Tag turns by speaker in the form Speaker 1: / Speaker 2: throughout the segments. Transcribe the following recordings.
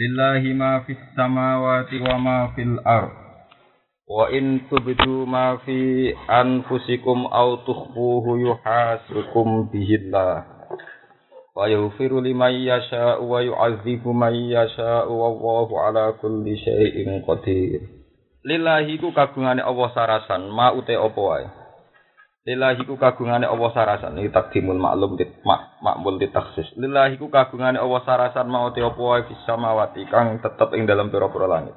Speaker 1: Lillahi ma fis samawati wa ma fil ard. Wa in tubdu ma fi anfusikum aw tukhfuhu yuhasibukum bihillah. Wa yaghfiru liman yasha'u wa yu'adzibu man yasha'u wallahu ala kulli syai'in qadir. Lillahi ku kagungane Allah sarasan ma ute apa wae. Lillahi ku kagungane Allah sarasan iki takdimul maklum dit mak makmul ditaksis. Lillahi ku kagungane Allah sarasan mau te apa wae fis samawati kang tetep ing dalam pira-pira langit.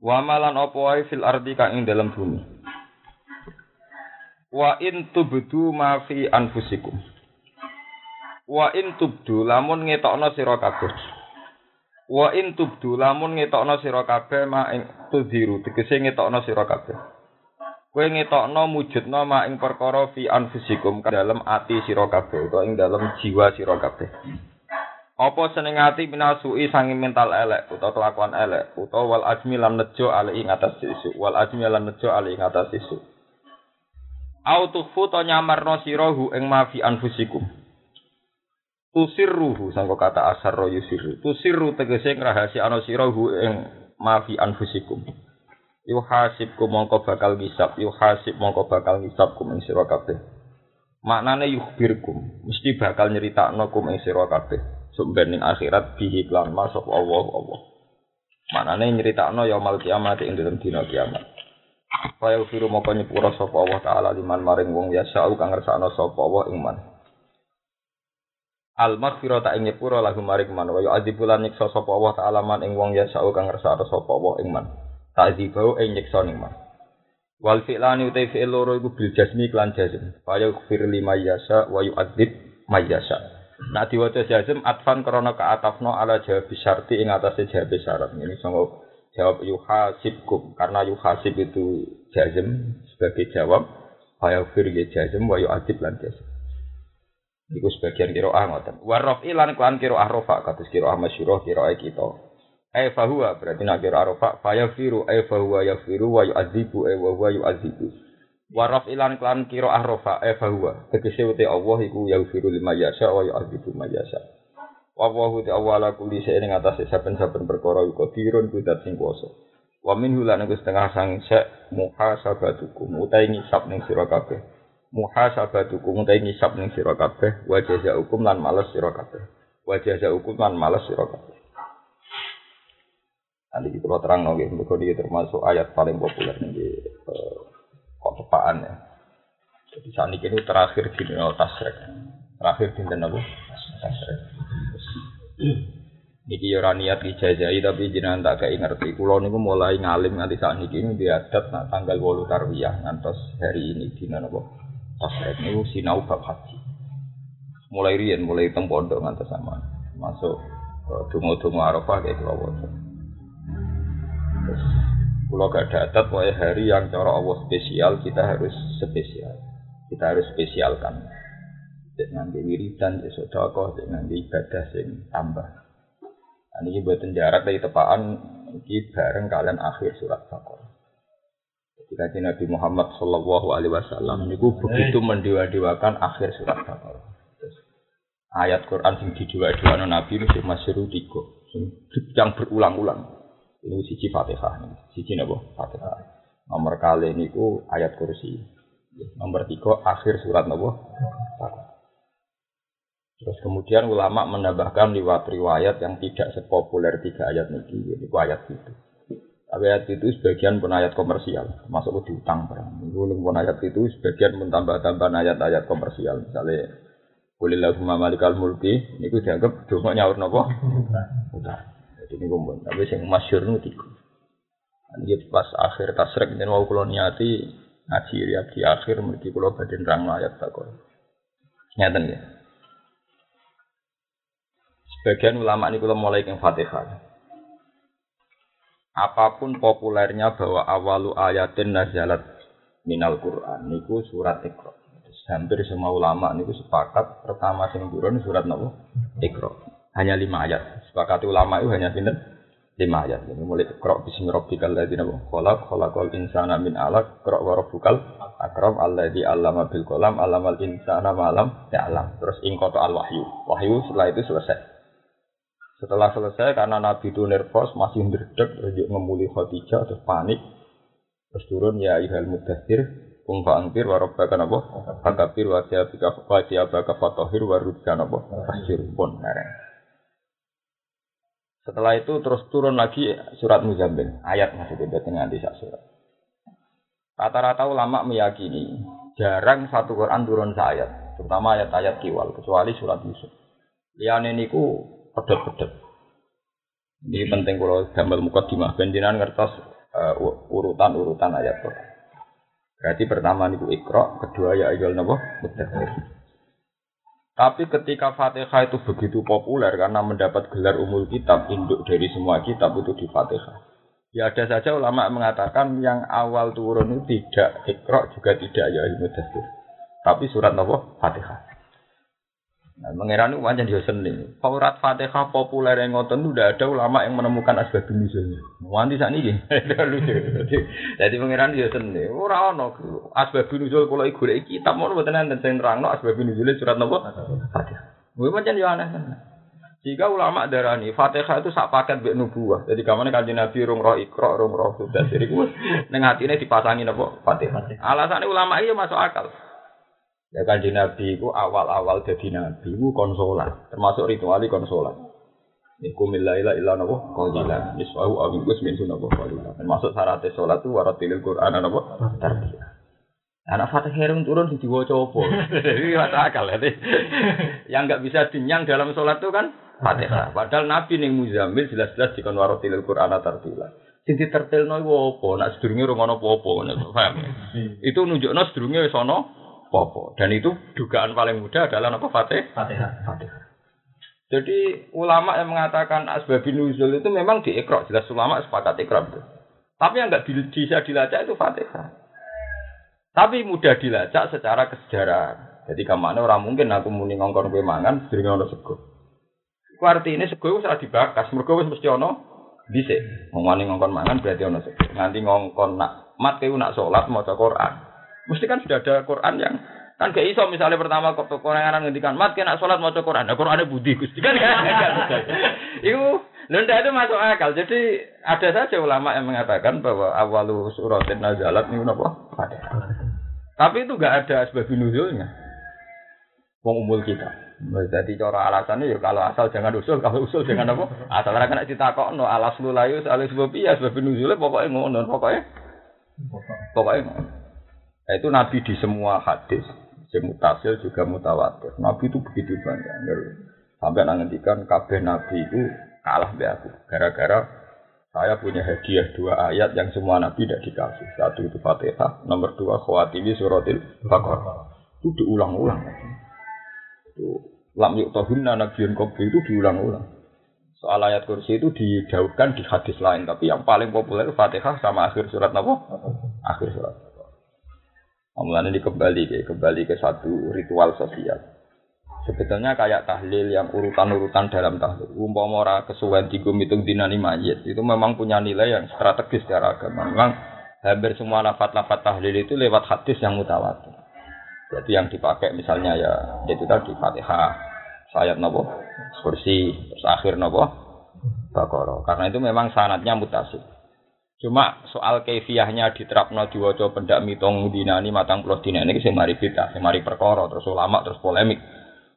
Speaker 1: Wa malan apa wae fil ardi kang ing dalam bumi. Wa in tubdu ma fi anfusikum. Wa in tubdu lamun ngetokno sira kabeh. Wa in tubdu lamun ngetokno sira kabeh ma ing tudhiru tegese ngetokno sira kabeh. Kowe ngetokno mujudno ma ing perkara fi anfusikum dalam ati sira kabeh utawa ing dalam jiwa sira kabeh. Apa seneng ati minasui sangi mental elek utawa kelakuan elek utawa wal ajmi lan nejo ali ing atas isu wal ajmi lan nejo ali ing atas isu. Au to nyamarno sira hu ing ma fi anfusikum. Tusirruhu sangko kata asar ro yusiru. Tusirru tegese ngrahasiakno sira hu ing ma fi anfusikum. Yuhasibku mongko bakal ngisap yuhasib mongko bakal ngisap kum ing sira kabeh. Maknane yukhbirkum mesti bakal nyeritakno kum ing sira kabeh. Sumben ning akhirat bihi lan masuk Allah Allah. Maknane nyeritakno yaumul kiamat ing dalem dina kiamat. Kaya firu mongko nyepura sapa Allah taala liman maring wong ya sa'u kang ngersakno sapa Allah ing man. Al maghfirah ta ing nyepura lagu maring man wa yu'adzibulan nyiksa sapa Allah taala man ing wong ya sa'u kang ngersakno sapa Allah ing man ta'dzibau ing nyiksa ning mas. Wal fi'lani utai fi'il loro iku bil jasmi klan jazm. Fa yaghfir lima yasha wa yu'adzib mayyasha. Nah diwaca jazm atfan krana ka'atafno ala jawab syarti ing atase jawab syarat. Ini sanggo jawab yuhasibkum karena yuhasib itu jazm sebagai jawab fa yaghfir ya jazm wa yu'adzib lan jazm. Iku sebagian kiroah ngoten. Warrof ilan klan kiroah rofa kados kiroah masyurah kiroah kita. Ay fahuwa berarti nak kira arafa fa yafiru ay fahuwa yafiru wa yu'adzibu ay wa huwa yu'adzibu. Wa ilan klan kira arafa ay fahuwa. Tegese uti Allah iku yafiru lima yasha wa yu'adzibu ma yasha. Wa huwa ta awala kulli shay'in ing atase saben-saben perkara iku dirun kudat sing kuwasa wa minhu lan iku setengah sang sek muhasabatukum utai ngisap ning sira kabeh. Muhasabatukum utai ngisap ning sira kabeh. Wa lan males sira kabeh. Wa lan males sira kabeh Nanti kita terang nongge, mereka dia termasuk ayat paling populer nih uh, kotepaan ya. Jadi saat ini terakhir di dunia tasrek, terakhir di apa? Tasrek. Niki yo niat dijajai tapi jenengan tak kayak ngerti. Kulo niku mulai ngalim nganti saat ini di adat nah, tanggal 8 tarwiyah ngantos hari ini di napa? Tasrek niku sinau bab haji. Mulai riyen mulai teng pondok ngantos sama masuk uh, dungo-dungo Arafah kayak kalau gak ada pokoknya hari yang cara Allah spesial, kita harus spesial. Kita harus spesialkan. Cek nanti wiridan, cek sodako, cek nanti ibadah sing tambah. Nah, ini buat jarak dari tepaan, ini bareng kalian akhir surat Baqarah. Ketika Nabi Muhammad Shallallahu Alaihi Wasallam ini begitu mendewa-dewakan akhir surat Baqarah. Ayat Quran sing didewa-dewakan Nabi itu masih tiga, yang berulang-ulang. Ini siji Fatihah, siji napa? Fatihah. Nomor kali ini ku ayat kursi. Nomor tiga akhir surat napa? Terus kemudian ulama menambahkan lewat riwayat yang tidak sepopuler tiga ayat ini, itu ayat itu. Tapi ayat itu sebagian pun ayat komersial, masuk ke utang barang. Itu pun ayat itu sebagian mentambah-tambah ayat-ayat komersial. Misalnya, Kulillahumma malikal mulki, ini dianggap cuma nyaur nopo. Utang. Jadi ini kumpul. Tapi yang masyur nu tiga. Ini pas akhir tasrek ini mau kulo niati ngaji ya di akhir mereka kulo badan rang ayat takor. Nyata ya. Sebagian ulama ini kulo mulai yang fatihah. Apa pun populernya bahwa awalu ayatin nazalat minal Quran niku surat Iqra. Hampir semua ulama niku sepakat pertama sing turun surat nopo Iqra hanya lima ayat. Sepakat ulama itu hanya pinter lima ayat. Ini mulai krok nabu khalaq khalaqal insana min alaq krok rabbukal akram alladzi allama bil qalam allamal insana ma lam ya'lam. Terus ingkoto al wahyu. Wahyu setelah itu selesai. Setelah selesai karena Nabi itu nervous masih ndredeg terus ngemuli Khadijah terus panik. Terus turun ya ihal mudathir kum fa'angtir wa rabbaka napa fakabir wa siyabika wa siyabaka fatahir wa rudka napa fasir pun mereng. Setelah itu terus turun lagi surat Muzammil, ayat maksudnya berarti nganti sak surat. Rata-rata ulama meyakini jarang satu Quran turun ayat, terutama ayat-ayat kiwal kecuali surat Yusuf. Liane niku pedot-pedot. Ini penting kalau gambar mukadimah benjinan ngertos uh, urutan-urutan ayat Quran. Berarti pertama niku ikro, kedua ya ayyul mudaththir. Tapi ketika Fatihah itu begitu populer karena mendapat gelar umul kitab, induk dari semua kitab itu di Fatihah. Ya ada saja ulama mengatakan yang awal turun itu tidak ikro juga tidak ya ilmu Tapi surat apa? Fatihah. Nah, mengenai wajan dia seni. Surat Fatihah populer yang ngotot itu udah ada ulama yang menemukan asbab nuzulnya. Wanti saat ini, lucu. Jadi mengenai dia seni. Orang ono asbab nuzul kalau ikut kitab mau buat nanti saya terang no asbab nuzulnya surat nopo Fatihah. Gue macam dia aneh. Jika ulama darani Fatihah itu sak paket bek nubuah. Jadi kamane kanjeng Nabi rung roh ikro, rung roh sudah. Jadi gue neng hatine dipasangin apa Fatihah. Alasannya ulama iya masuk akal. Ya kanji Nabi itu awal-awal jadi Nabi itu konsolan, termasuk ritual konsolan. Iku milaila illa nabo qawila niswahu aw gus min sunabo qawila. Termasuk syarat sholat itu waratilil Qur'an nabo tarbiyah. Anak Fatih Herung turun di diwaca apa? Jadi masuk akal ya. Yang nggak bisa dinyang dalam sholat itu kan Fatihah. Padahal Nabi ning Muzamil jelas-jelas dikon waratilil Qur'an tarbiyah. Sing ditertilno iku apa? Nak sedurunge ora ono apa-apa ngono, paham? Itu nunjukno sedurunge wis ana popo. Dan itu dugaan paling mudah adalah apa Fatih? Fatihah. Fatihah. Jadi ulama yang mengatakan asbabun nuzul itu memang diikro, jelas ulama sepakat ikro itu. Tapi yang nggak bisa dilacak itu Fatihah. Tapi mudah dilacak secara kesejarahan. Jadi ke mana orang mungkin aku muni ngongkon kue mangan, sering ono sego. Ku ini sego itu sudah dibakas, mergo wis mesti ono dhisik. Ngomongane ngongkon mangan berarti ono sego. Nanti ngongkon nak mat kue nak sholat mau Quran. Mesti kan sudah ada Quran yang kan gak iso misalnya pertama kok Quran ngendikan mat kena sholat mau Quran, nah ada budi gusti kan Itu Lenda itu masuk akal. Jadi ada saja ulama yang mengatakan bahwa awalu suratin nazalat ini apa? Ada. Tapi itu gak ada sebab nuzulnya. Wong umul kita. Jadi cara alasannya ya kalau asal jangan usul, kalau usul jangan apa? Asal ora kena no alas lulayu alis sebab iya sebab nuzulnya pokoknya ngono, pokoknya pokoknya. Nah, itu Nabi di semua hadis, mutasil juga mutawatir. Nabi itu begitu banyak. Sampai nantikan kabeh Nabi itu kalah be aku. Gara-gara saya punya hadiah dua ayat yang semua Nabi tidak dikasih. Satu itu Fatihah, nomor dua khawatimi suratil Baqarah. Itu diulang-ulang. Itu lam yuk tahunna nabiun kopi itu diulang-ulang. Soal ayat kursi itu didauhkan di hadis lain, tapi yang paling populer Fatihah sama akhir surat apa? Akhir surat. Mulanya ini kembali ke kembali ke satu ritual sosial. Sebetulnya kayak tahlil yang urutan-urutan dalam tahlil. Umpama ora kesuwen digum dinani mayit itu memang punya nilai yang strategis secara agama. Memang hampir semua lafat-lafat tahlil itu lewat hadis yang mutawatir. Jadi yang dipakai misalnya ya itu tadi Fatihah, sayat nopo, kursi, terus akhir nopo, bakoro. Karena itu memang sanatnya mutasi. Cuma soal kefiahnya diterapno diwaca pendak mitong dinani matang puluh dina ini sing mari fitnah, sing mari perkara terus ulama terus polemik.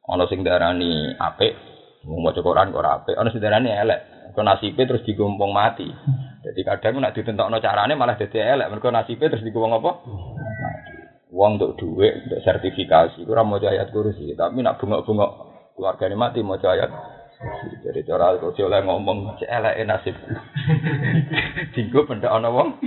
Speaker 1: Ana sing darani apik, mau maca Quran kok apik, ana sing darani elek. Kok nasibe terus digompong mati. Jadi kadang nek ditentokno carane malah dadi elek, mergo nasibe terus digompong apa? Wong untuk duit, untuk sertifikasi, ora mau ayat kursi, tapi nak bungok-bungok keluargane mati mau ayat jadi cara kok oleh ngomong elek nasib. Dinggo benda ana wong.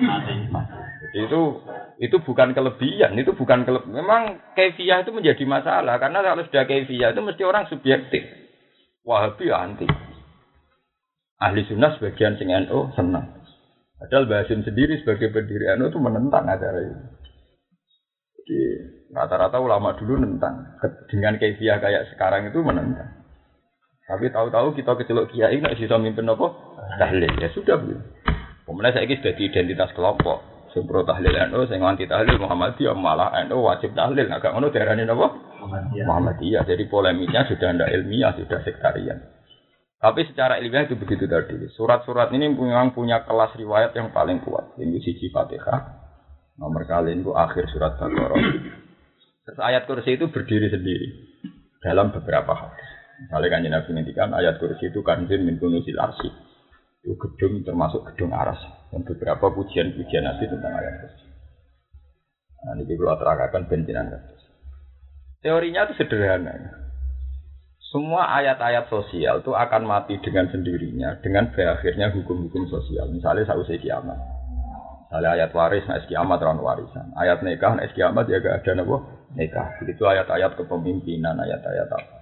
Speaker 1: Itu itu bukan kelebihan, itu bukan kele memang kefiah itu menjadi masalah karena kalau sudah kefiah itu mesti orang subjektif. Wahabi anti. Ahli sunnah sebagian sing NU senang. Padahal Basim sendiri sebagai pendiri NU itu menentang acara itu. Jadi rata-rata ulama dulu menentang. Dengan kefiah kayak sekarang itu menentang. Tapi tahu-tahu kita kecelok kiai nggak bisa mimpin apa? Tahlil. Ya sudah bu. Kemudian saya sudah di identitas kelompok. Sempro tahlil NU, saya nganti tahlil Muhammadiyah malah NU wajib tahlil. Agak ngono daerah ini apa? Muhammadiyah. Jadi polemiknya sudah tidak ilmiah, sudah sektarian. Tapi secara ilmiah itu begitu tadi. Surat-surat ini memang punya kelas riwayat yang paling kuat. Ini siji Fatihah. Nomor kali ini akhir surat Baqarah. Terus ayat kursi itu berdiri sendiri dalam beberapa hadis. Misalnya kan Nabi ngendikan ayat kursi itu kanzin min kunusil arsi. Itu gedung termasuk gedung aras. Dan beberapa pujian-pujian Nabi tentang ayat kursi. Nah, ini kalau terangkan benjinan Teorinya itu sederhana. Semua ayat-ayat sosial itu akan mati dengan sendirinya, dengan berakhirnya hukum-hukum sosial. Misalnya sausai kiamat. Misalnya ayat waris, nah kiamat orang warisan. Ayat nikah, nah kiamat ya gak ada nabo nikah. Begitu ayat-ayat kepemimpinan, ayat-ayat apa.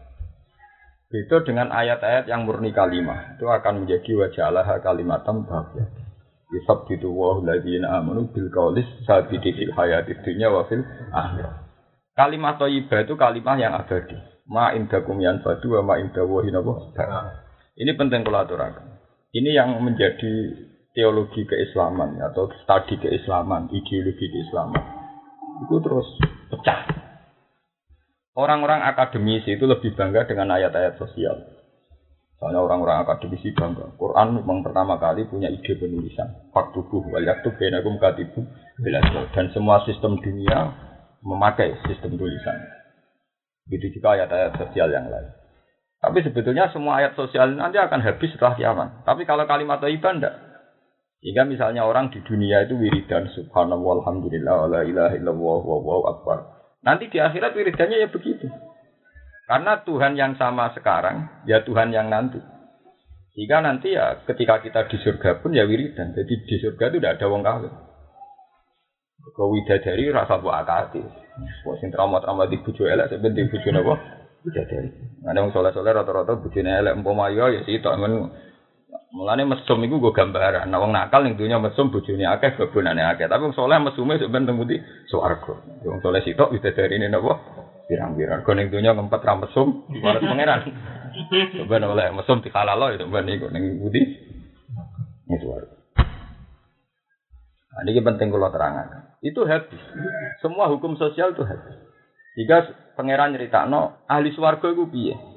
Speaker 1: Itu dengan ayat-ayat yang murni kalimah. Itu akan menjadi wajah Allah kalimatan bahagia. Yusab gitu wa ladina amanu bil kaulis sabidi fil hayati dunya wa fil akhirah. Kalimat thayyibah itu kalimat yang abadi ma indakum yanfadu wa ma indawahi Ini penting kalau. Ini yang menjadi teologi keislaman atau studi keislaman, ideologi keislaman. Itu terus pecah. Orang-orang akademisi itu lebih bangga dengan ayat-ayat sosial. Soalnya orang-orang akademisi bangga. Quran memang pertama kali punya ide penulisan. Faktubuh wal yaktub bainakum katibu Dan semua sistem dunia memakai sistem tulisan. Begitu juga ayat-ayat sosial yang lain. Tapi sebetulnya semua ayat sosial nanti akan habis setelah kiamat. Tapi kalau kalimat thayyibah enggak. Sehingga misalnya orang di dunia itu wiridan subhanallah alhamdulillah la ilaha illallah wa akbar. Nanti di akhirat wiridannya ya begitu. Karena Tuhan yang sama sekarang, ya Tuhan yang nanti. Sehingga nanti ya ketika kita di surga pun ya wiridan. Jadi di surga itu tidak ada wong kafir. Kau widadari rasa buat akati. Wah, sing trauma-trauma di bojo elek sampe di bojo napa? Bidadari. Ada wong soleh-soleh rata-rata bojone elek umpama ya ya sitok men Mulane mesum iku go gambaran. Nah wong nakal ning dunya mesum bojone akeh babonane akeh. Tapi wong soleh mesume sok ben pundi? Swarga. Wong soleh sitok bidadari ini napa? Pirang-pirang. Go ning dunya ngempet ra mesum, waras pangeran. Ben oleh mesum dikalalo itu ben iku ning pundi? Ini swarga. Nah, ini penting kalau terangkan. Itu habis. Semua hukum sosial itu habis. Jika pangeran cerita no ahli swarga itu piye?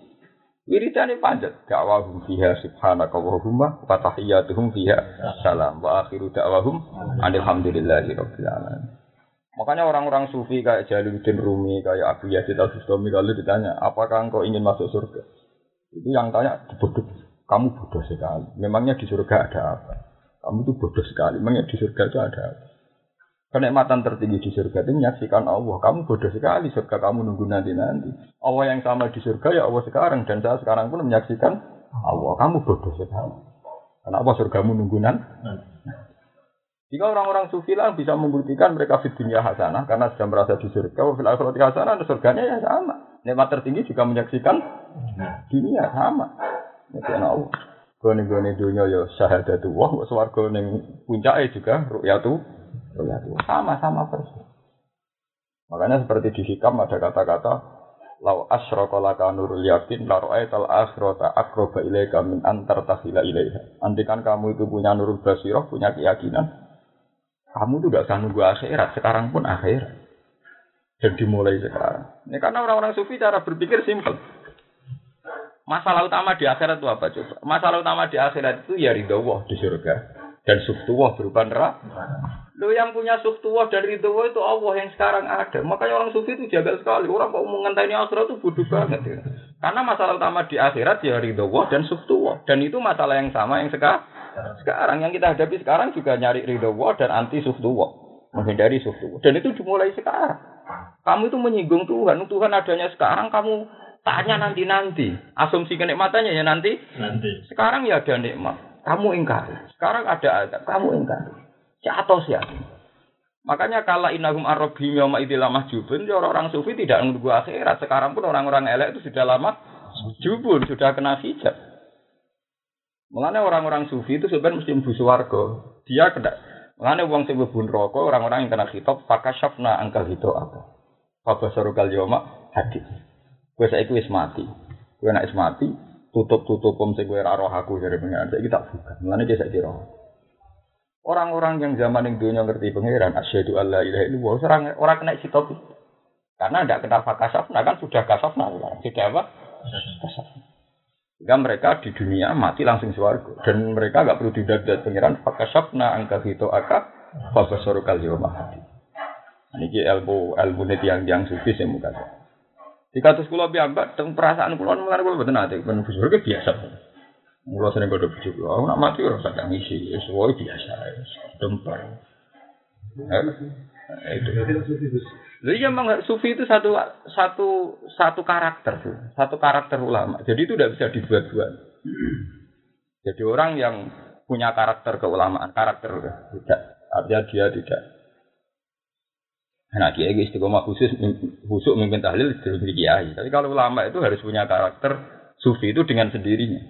Speaker 1: Wiridane panjat dakwahum fiha subhanaka wa humma wa tahiyyatuhum fiha salam wa akhiru da'wahum alhamdulillahi rabbil alamin. Makanya orang-orang sufi kayak Jalaluddin Rumi, kayak Abu Yazid Al-Bustami kalau ditanya, apakah engkau ingin masuk surga? Itu yang tanya bodoh. Kamu bodoh sekali. Memangnya di surga ada apa? Kamu tuh bodoh sekali. Memangnya di surga itu ada apa? Kenikmatan tertinggi di surga itu menyaksikan Allah. Kamu bodoh sekali, surga kamu nunggu nanti-nanti. Allah yang sama di surga ya Allah sekarang. Dan saya sekarang pun menyaksikan Allah. Kamu bodoh sekali. Kenapa surgamu nunggu nanti? Jika orang-orang sufi lah bisa membuktikan mereka di dunia hasanah karena sudah merasa di surga, wa fil akhirati hasanah, surganya ya sama. Nikmat tertinggi juga menyaksikan dunia sama. Ya Allah. Gone-gone dunia ya syahadatu wah, swarga ning puncake juga ru'yatu sama-sama persis. Makanya seperti di hikam ada kata-kata lau asyraka laka nurul yakin la ra'aital akhirata aqraba ilaika min antar tahila ilaiha. Andikan kamu itu punya nurul basirah, punya keyakinan, kamu itu gak usah nunggu akhirat, sekarang pun akhirat. Dan dimulai sekarang. Ini karena orang-orang sufi cara berpikir simpel. Masalah utama di akhirat itu apa coba? Masalah utama di akhirat itu ya ridho di surga dan suftuwah berupa neraka. Lo yang punya suftuwah dan ridho itu Allah yang sekarang ada. Makanya orang sufi itu jaga sekali. Orang kok mengenteni akhirat itu bodoh banget. Ya. Karena masalah utama di akhirat ya ridho dan suftuwah. Dan itu masalah yang sama yang sekarang. Sekarang yang kita hadapi sekarang juga nyari ridho dan anti suftuwah. Menghindari suftuwah. Dan itu dimulai sekarang. Kamu itu menyinggung Tuhan. Tuhan adanya sekarang kamu tanya nanti-nanti. Asumsi kenikmatannya ya nanti. Nanti. Sekarang ya ada nikmat. Kamu ingkar. Sekarang ada ada. Kamu ingkar. Catos ya. Makanya kalau inahum arrobi yoma idilah mahjubun, ya orang sufi tidak menunggu akhirat. Sekarang pun orang-orang elek itu sudah lama jubun, sudah kena hijab. Mengenai orang-orang sufi itu sebenarnya mesti mbusu warga. Dia kena. Mengenai uang sing bun rokok, orang-orang yang kena hitop, fakashafna angkal hito apa? Fabasarukal yoma hadis. Gue saya wis mati. Gue nak mati, tutup-tutup om sing gue roh aku dari pengiran. Saya kita buka. Dia saya roh. Orang-orang yang zaman yang dunia ngerti pangeran asyhadu alla ilaha illallah orang orang kena topi. Karena tidak kena fakasaf, nah kan sudah kasaf nah sudah apa? Kasaf. Sehingga mereka di dunia mati langsung swarga dan mereka nggak perlu didadat pangeran fakasabna angka hito aka fabasorukal yawma Niki ilmu ilmu yang yang sufi sing muka. Jika terus kulo biambak, tentang perasaan kulo mengenai kulo betul nanti, penuh ke biasa. Kulo sering kode bujuk, aku nak mati orang sadang ngisi, sesuai biasa, dempar. Jadi ya memang sufi itu satu satu satu karakter satu karakter ulama. Jadi itu tidak bisa dibuat-buat. Jadi orang yang punya karakter keulamaan, karakter tidak, artinya dia tidak Nah, kiai istiqomah khusus khusus memimpin tahlil terus kiai. Tapi kalau ulama itu harus punya karakter sufi itu dengan sendirinya.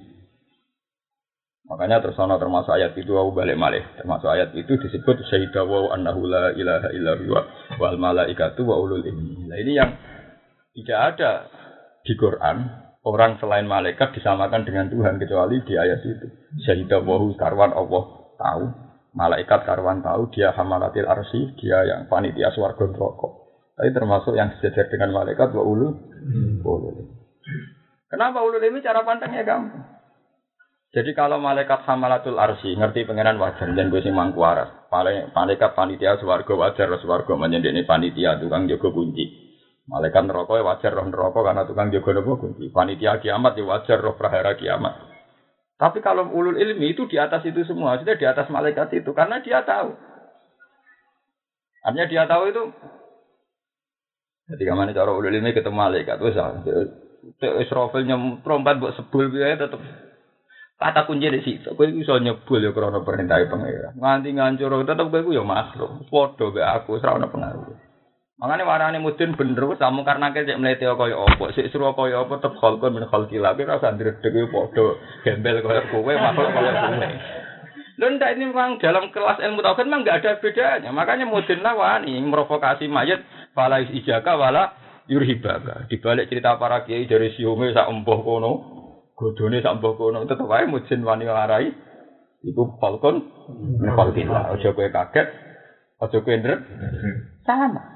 Speaker 1: Makanya terus termasuk ayat itu aku balik malih. Termasuk ayat itu disebut syahidah wa annahu la ilaha illa huwa wal malaikatu wa ulul ilmi. Nah, ini yang tidak ada di Quran orang selain malaikat disamakan dengan Tuhan kecuali di ayat itu. Syahidah wa karwan Allah tahu malaikat karwan tahu dia hamalatil arsi, dia yang panitia swarga neraka. Tapi termasuk yang sejajar dengan malaikat wa ulu hmm. Kenapa ulul ini cara pandangnya gampang? Jadi kalau malaikat hamalatul arsi ngerti pengenan wajar dan gue sing mangku aras. Malaikat panitia swarga wajar swarga ini panitia tukang jaga kunci. Malaikat neraka ya wajar roh neraka karena tukang jaga kunci. Panitia kiamat ya wajar roh prahara kiamat. Tapi kalau ulul ilmi itu di atas itu semua, sudah di atas malaikat itu karena dia tahu. Artinya dia tahu itu. Jadi ke mana cara ulul ilmi ketemu malaikat, wes Israfil nyem trompat buat sebul biaya tetap kata kunci di situ. Kau bisa nyebul ya karena perintah pengira. Nganti ngancur tetap gue ya makhluk. Foto be aku serana pengaruh. Makanya warane mudin bener wis kamu karena cek mlete kaya apa, sik suruh kaya apa tetep khalqun min khalqila, tapi rasa ndredeg yo padha gembel kaya kowe, makhluk kaya kowe. Lho ndak ini memang dalam kelas ilmu tauhid memang enggak ada bedanya. Makanya mudin lawani memprovokasi mayat fala ijaka wala yurhibaka. Di balik cerita para kiai dari siume sak embuh kono, godone sak embuh kono tetep wae mudin wani ngarai iku falkon min khalqila. Aja kowe kaget, aja kowe ndret. Sama.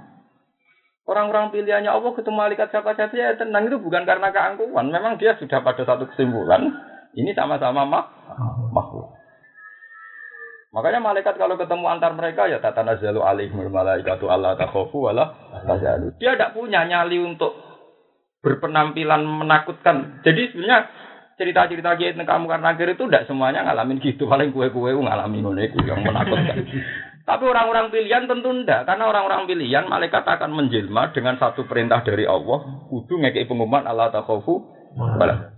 Speaker 1: Orang-orang pilihannya Allah ketemu malaikat siapa saja ya tenang itu bukan karena keangkuhan. Memang dia sudah pada satu kesimpulan. Ini sama-sama mak makhluk. Makanya malaikat kalau ketemu antar mereka ya tata nazalu alaihimul malaikatu Allah takhofu wala tazalu. Dia tidak punya nyali untuk berpenampilan menakutkan. Jadi sebenarnya cerita-cerita kiai kamu karena akhir itu tidak semuanya ngalamin gitu. Paling kue-kue ngalamin itu yang menakutkan. Tapi orang-orang pilihan tentu tidak, karena orang-orang pilihan malaikat akan menjelma dengan satu perintah dari Allah, kudu ngekei pengumuman Allah takhofu.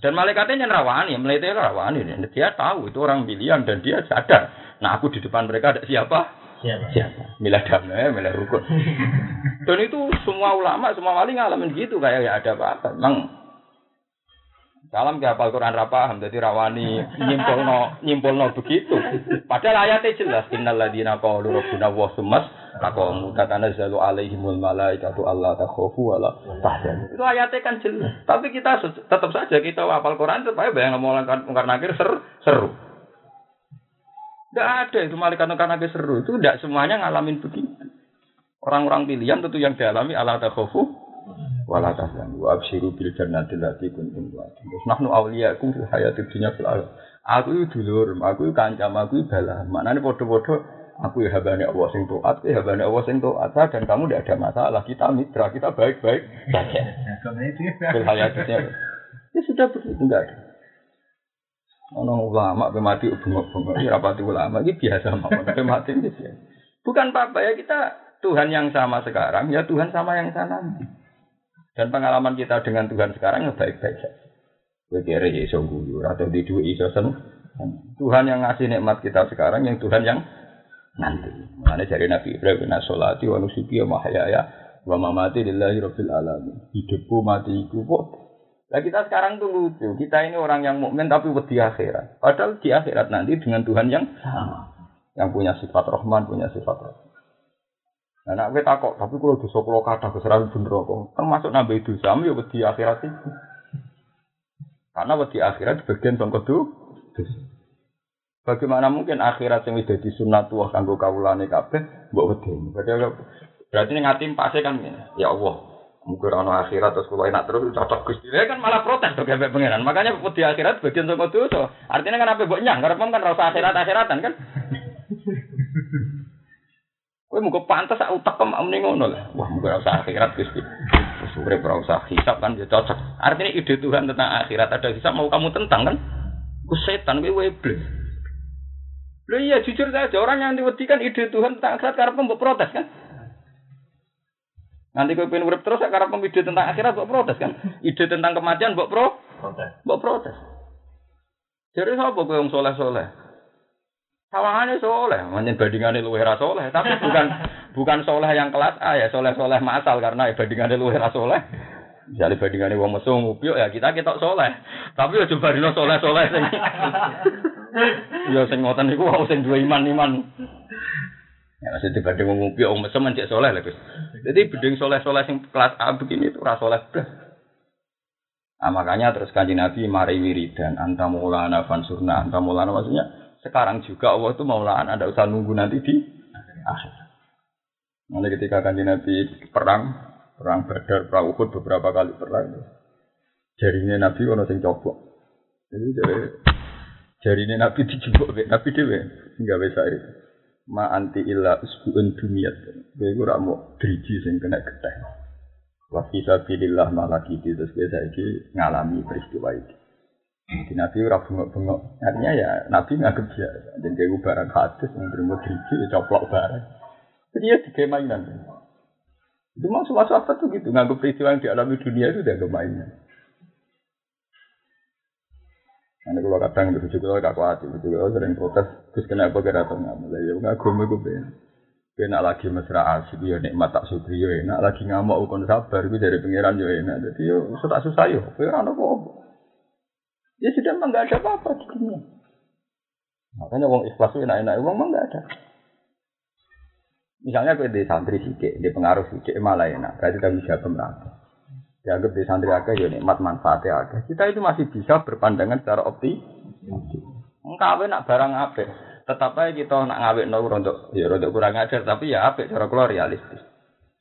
Speaker 1: Dan malaikatnya yang rawani, melihatnya rawani, dia tahu itu orang pilihan dan dia sadar. Nah aku di depan mereka ada siapa? Siapa? Siapa? Milah damai, milah rukun. dan itu semua ulama, semua wali ngalamin gitu kayak ya ada apa-apa. Memang Salam ke hafal Quran ra paham dadi rawani nyimpulno nyimpulno begitu. Padahal ayatnya jelas innal ladzina qalu rabbuna wa sumas taqamu tatanazzalu alaihimul malaikatu alla takhafu wa la. Itu ayatnya kan jelas. Tapi kita tetap saja kita hafal Quran supaya bayang ngomong karena akhir seru. seru. Tidak ada itu malaikat karena akhir seru. Itu tidak semuanya ngalamin begitu. Orang-orang pilihan tentu yang dialami Allah takhafu wala tahzanu wa absyiru bil jannati allati kuntum tu'adun. Terus nahnu awliyakum fil hayatid dunya fil akhirah. Aku itu dulur, aku itu kancam, aku itu bala. Maknanya podo-podo aku ya habane Allah sing taat, ya habane Allah sing taat dan kamu tidak ada masalah. Kita mitra, kita baik-baik saja. Fil hayatidnya. Ya sudah begitu enggak ada. Ono ulama be mati bengok-bengok, ya rapati ulama iki biasa mawon, be mati ini biasa. Bukan apa-apa ya kita Tuhan yang sama sekarang, ya Tuhan sama yang sana. Dan pengalaman kita dengan Tuhan sekarang ya baik-baik saja. Kowe kira ya iso atau di dua iso sen. Tuhan yang ngasih nikmat kita sekarang yang Tuhan yang nanti. Mana dari Nabi Ibrahim na sholati wa nusuki wa mahyaya wa mamati lillahi rabbil alamin. Hidupku matiku kok. Nah kita sekarang tuh lucu. Kita ini orang yang mukmin tapi wedi akhirat. Padahal di akhirat nanti dengan Tuhan yang sama. Yang punya sifat Rahman, punya sifat Rahman. Nah, nak kowe takok, tapi kalau dosa kula kathah keseran bener kok. Termasuk nambah dosa ya wedi akhirat itu. Karena wedi akhirat bagian kedu Bagaimana mungkin akhirat yang sudah disunat tua kanggo kawulane kabeh mbok wedi. Berarti ning ati pase kan ya Allah. Mungkin ono akhirat terus kalau enak terus cocok gusti. Dia kan malah protes tuh kayak pengiran. Makanya di akhirat bagian sama dosa. Artinya kan apa buat nyang? Karena kan rasa akhirat akhiratan kan. Kowe muga pantes sak utek kem amne ngono lah. Wah, muga usah akhirat Gusti. Wis urip ora usah hisab kan ya cocok. Artinya ide Tuhan tentang akhirat ada hisab mau kamu tentang kan? Ku setan kowe iblis. Loh iya jujur saja orang yang diwedi kan ide Tuhan tentang akhirat karena mbok protes kan? Nanti kowe pengen urip terus karena ide tentang akhirat mbok protes kan? Ide tentang kematian mbok pro? Protes. Mbok protes. Jadi sapa kowe wong soleh-soleh? Sawangane soleh, manjen bandingane luwih ra soleh, tapi bukan bukan soleh yang kelas A ya, soleh-soleh masal karena bandingane luwih ra soleh. Jadi bandingane wong mesum upyuk ya kita ketok soleh. Tapi ya coba dino soleh-soleh sing Ya sing ngoten niku wau sing duwe iman-iman. Ya masih dibanding wong upyuk wong mesum cek soleh lho, Gus. Jadi banding soleh-soleh sing kelas A begini itu ra soleh blas. Nah, makanya terus kanji Nabi mari wiridan antamulana fansurna antamulana maksudnya sekarang juga Allah itu mau lahan, ada usah nunggu nanti di akhir. Nanti ketika kan Nabi perang, perang Badar, perang Uhud beberapa kali perang. Jarinya Nabi ono sing copok. Jadi jari jarinya Nabi dijebok Nabi dewe hingga bisa itu. Ma anti illa usbuun dunia. Gue ora mau driji sing kena geteh. Wa fi sabilillah malaki terus biasa iki ngalami peristiwa itu. Di Nabi ora bengok-bengok. Artinya ya Nabi nggak kerja. Dan kayak barang hadis yang terima driji ya coplok barang. Jadi ya tiga mainan. Itu mau semua sahabat tuh gitu. Nggak peristiwa yang dialami dunia itu udah mainan. Nanti kalau kadang itu juga kalau kaku hati, juga sering protes. Terus kenapa kira tuh nggak mulai? Ya nggak gue gue Kena lagi mesra asik ya nikmat tak syukur ya enak lagi ngamuk ukon sabar itu dari pangeran ya enak. Jadi yo tak susah yo. Kowe ora apa Ya sudah memang nggak ada apa-apa di dunia. Makanya uang ikhlas itu enak-enak, uang memang nggak ada. Misalnya gue di santri sidik, di pengaruh sidik malah enak, berarti kita bisa merata. Dianggap di santri agak ya nikmat manfaatnya agak. Kita itu masih bisa berpandangan secara opti. Engkau nak barang apa? Tetap aja kita nak ngawet nol untuk ya untuk kurang ajar, tapi ya apa cara keluar realistis.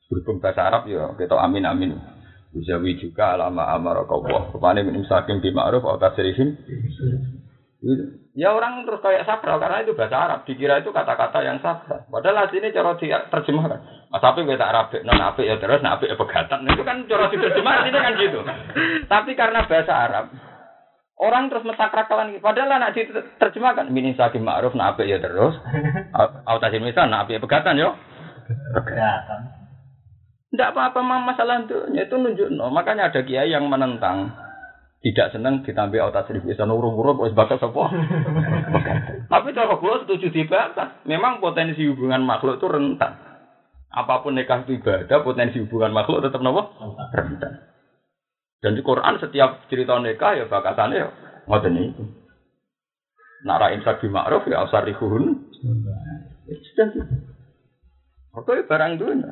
Speaker 1: Berhubung bahasa Arab ya kita amin amin. Uzawi juga alama amar Allah. Rupanya min imsakin di ma'ruf atau tasrihim. Ya orang terus kayak sakral karena itu bahasa Arab. Dikira itu kata-kata yang sakral. Padahal sini cara terjemahkan. Mas api gue tak rapi, non api ya terus, nah api ya pegatan. Itu kan cara diterjemahkan itu kan gitu. Tapi karena bahasa Arab, orang terus mentakrakalan. Padahal anak diterjemahkan min imsakin ma'ruf, nah ya terus. Autasi misal, nah ya pegatan yo. Pegatan. Tidak apa-apa masalah itu, itu nunjuk no. Makanya ada kiai yang menentang tidak senang ditambah otak seribu bisa nurung-nurung wis bakas apa. Tapi kalau gue setuju dibatas. Memang potensi hubungan makhluk itu rentan. Apa pun nikah itu ibadah, potensi hubungan makhluk tetap nopo rentan. Dan di Quran setiap cerita nikah ya bakasannya ya ngoten itu. Nara imsak bi ma'ruf ya asarihun. Ya sudah. Oke barang dunia.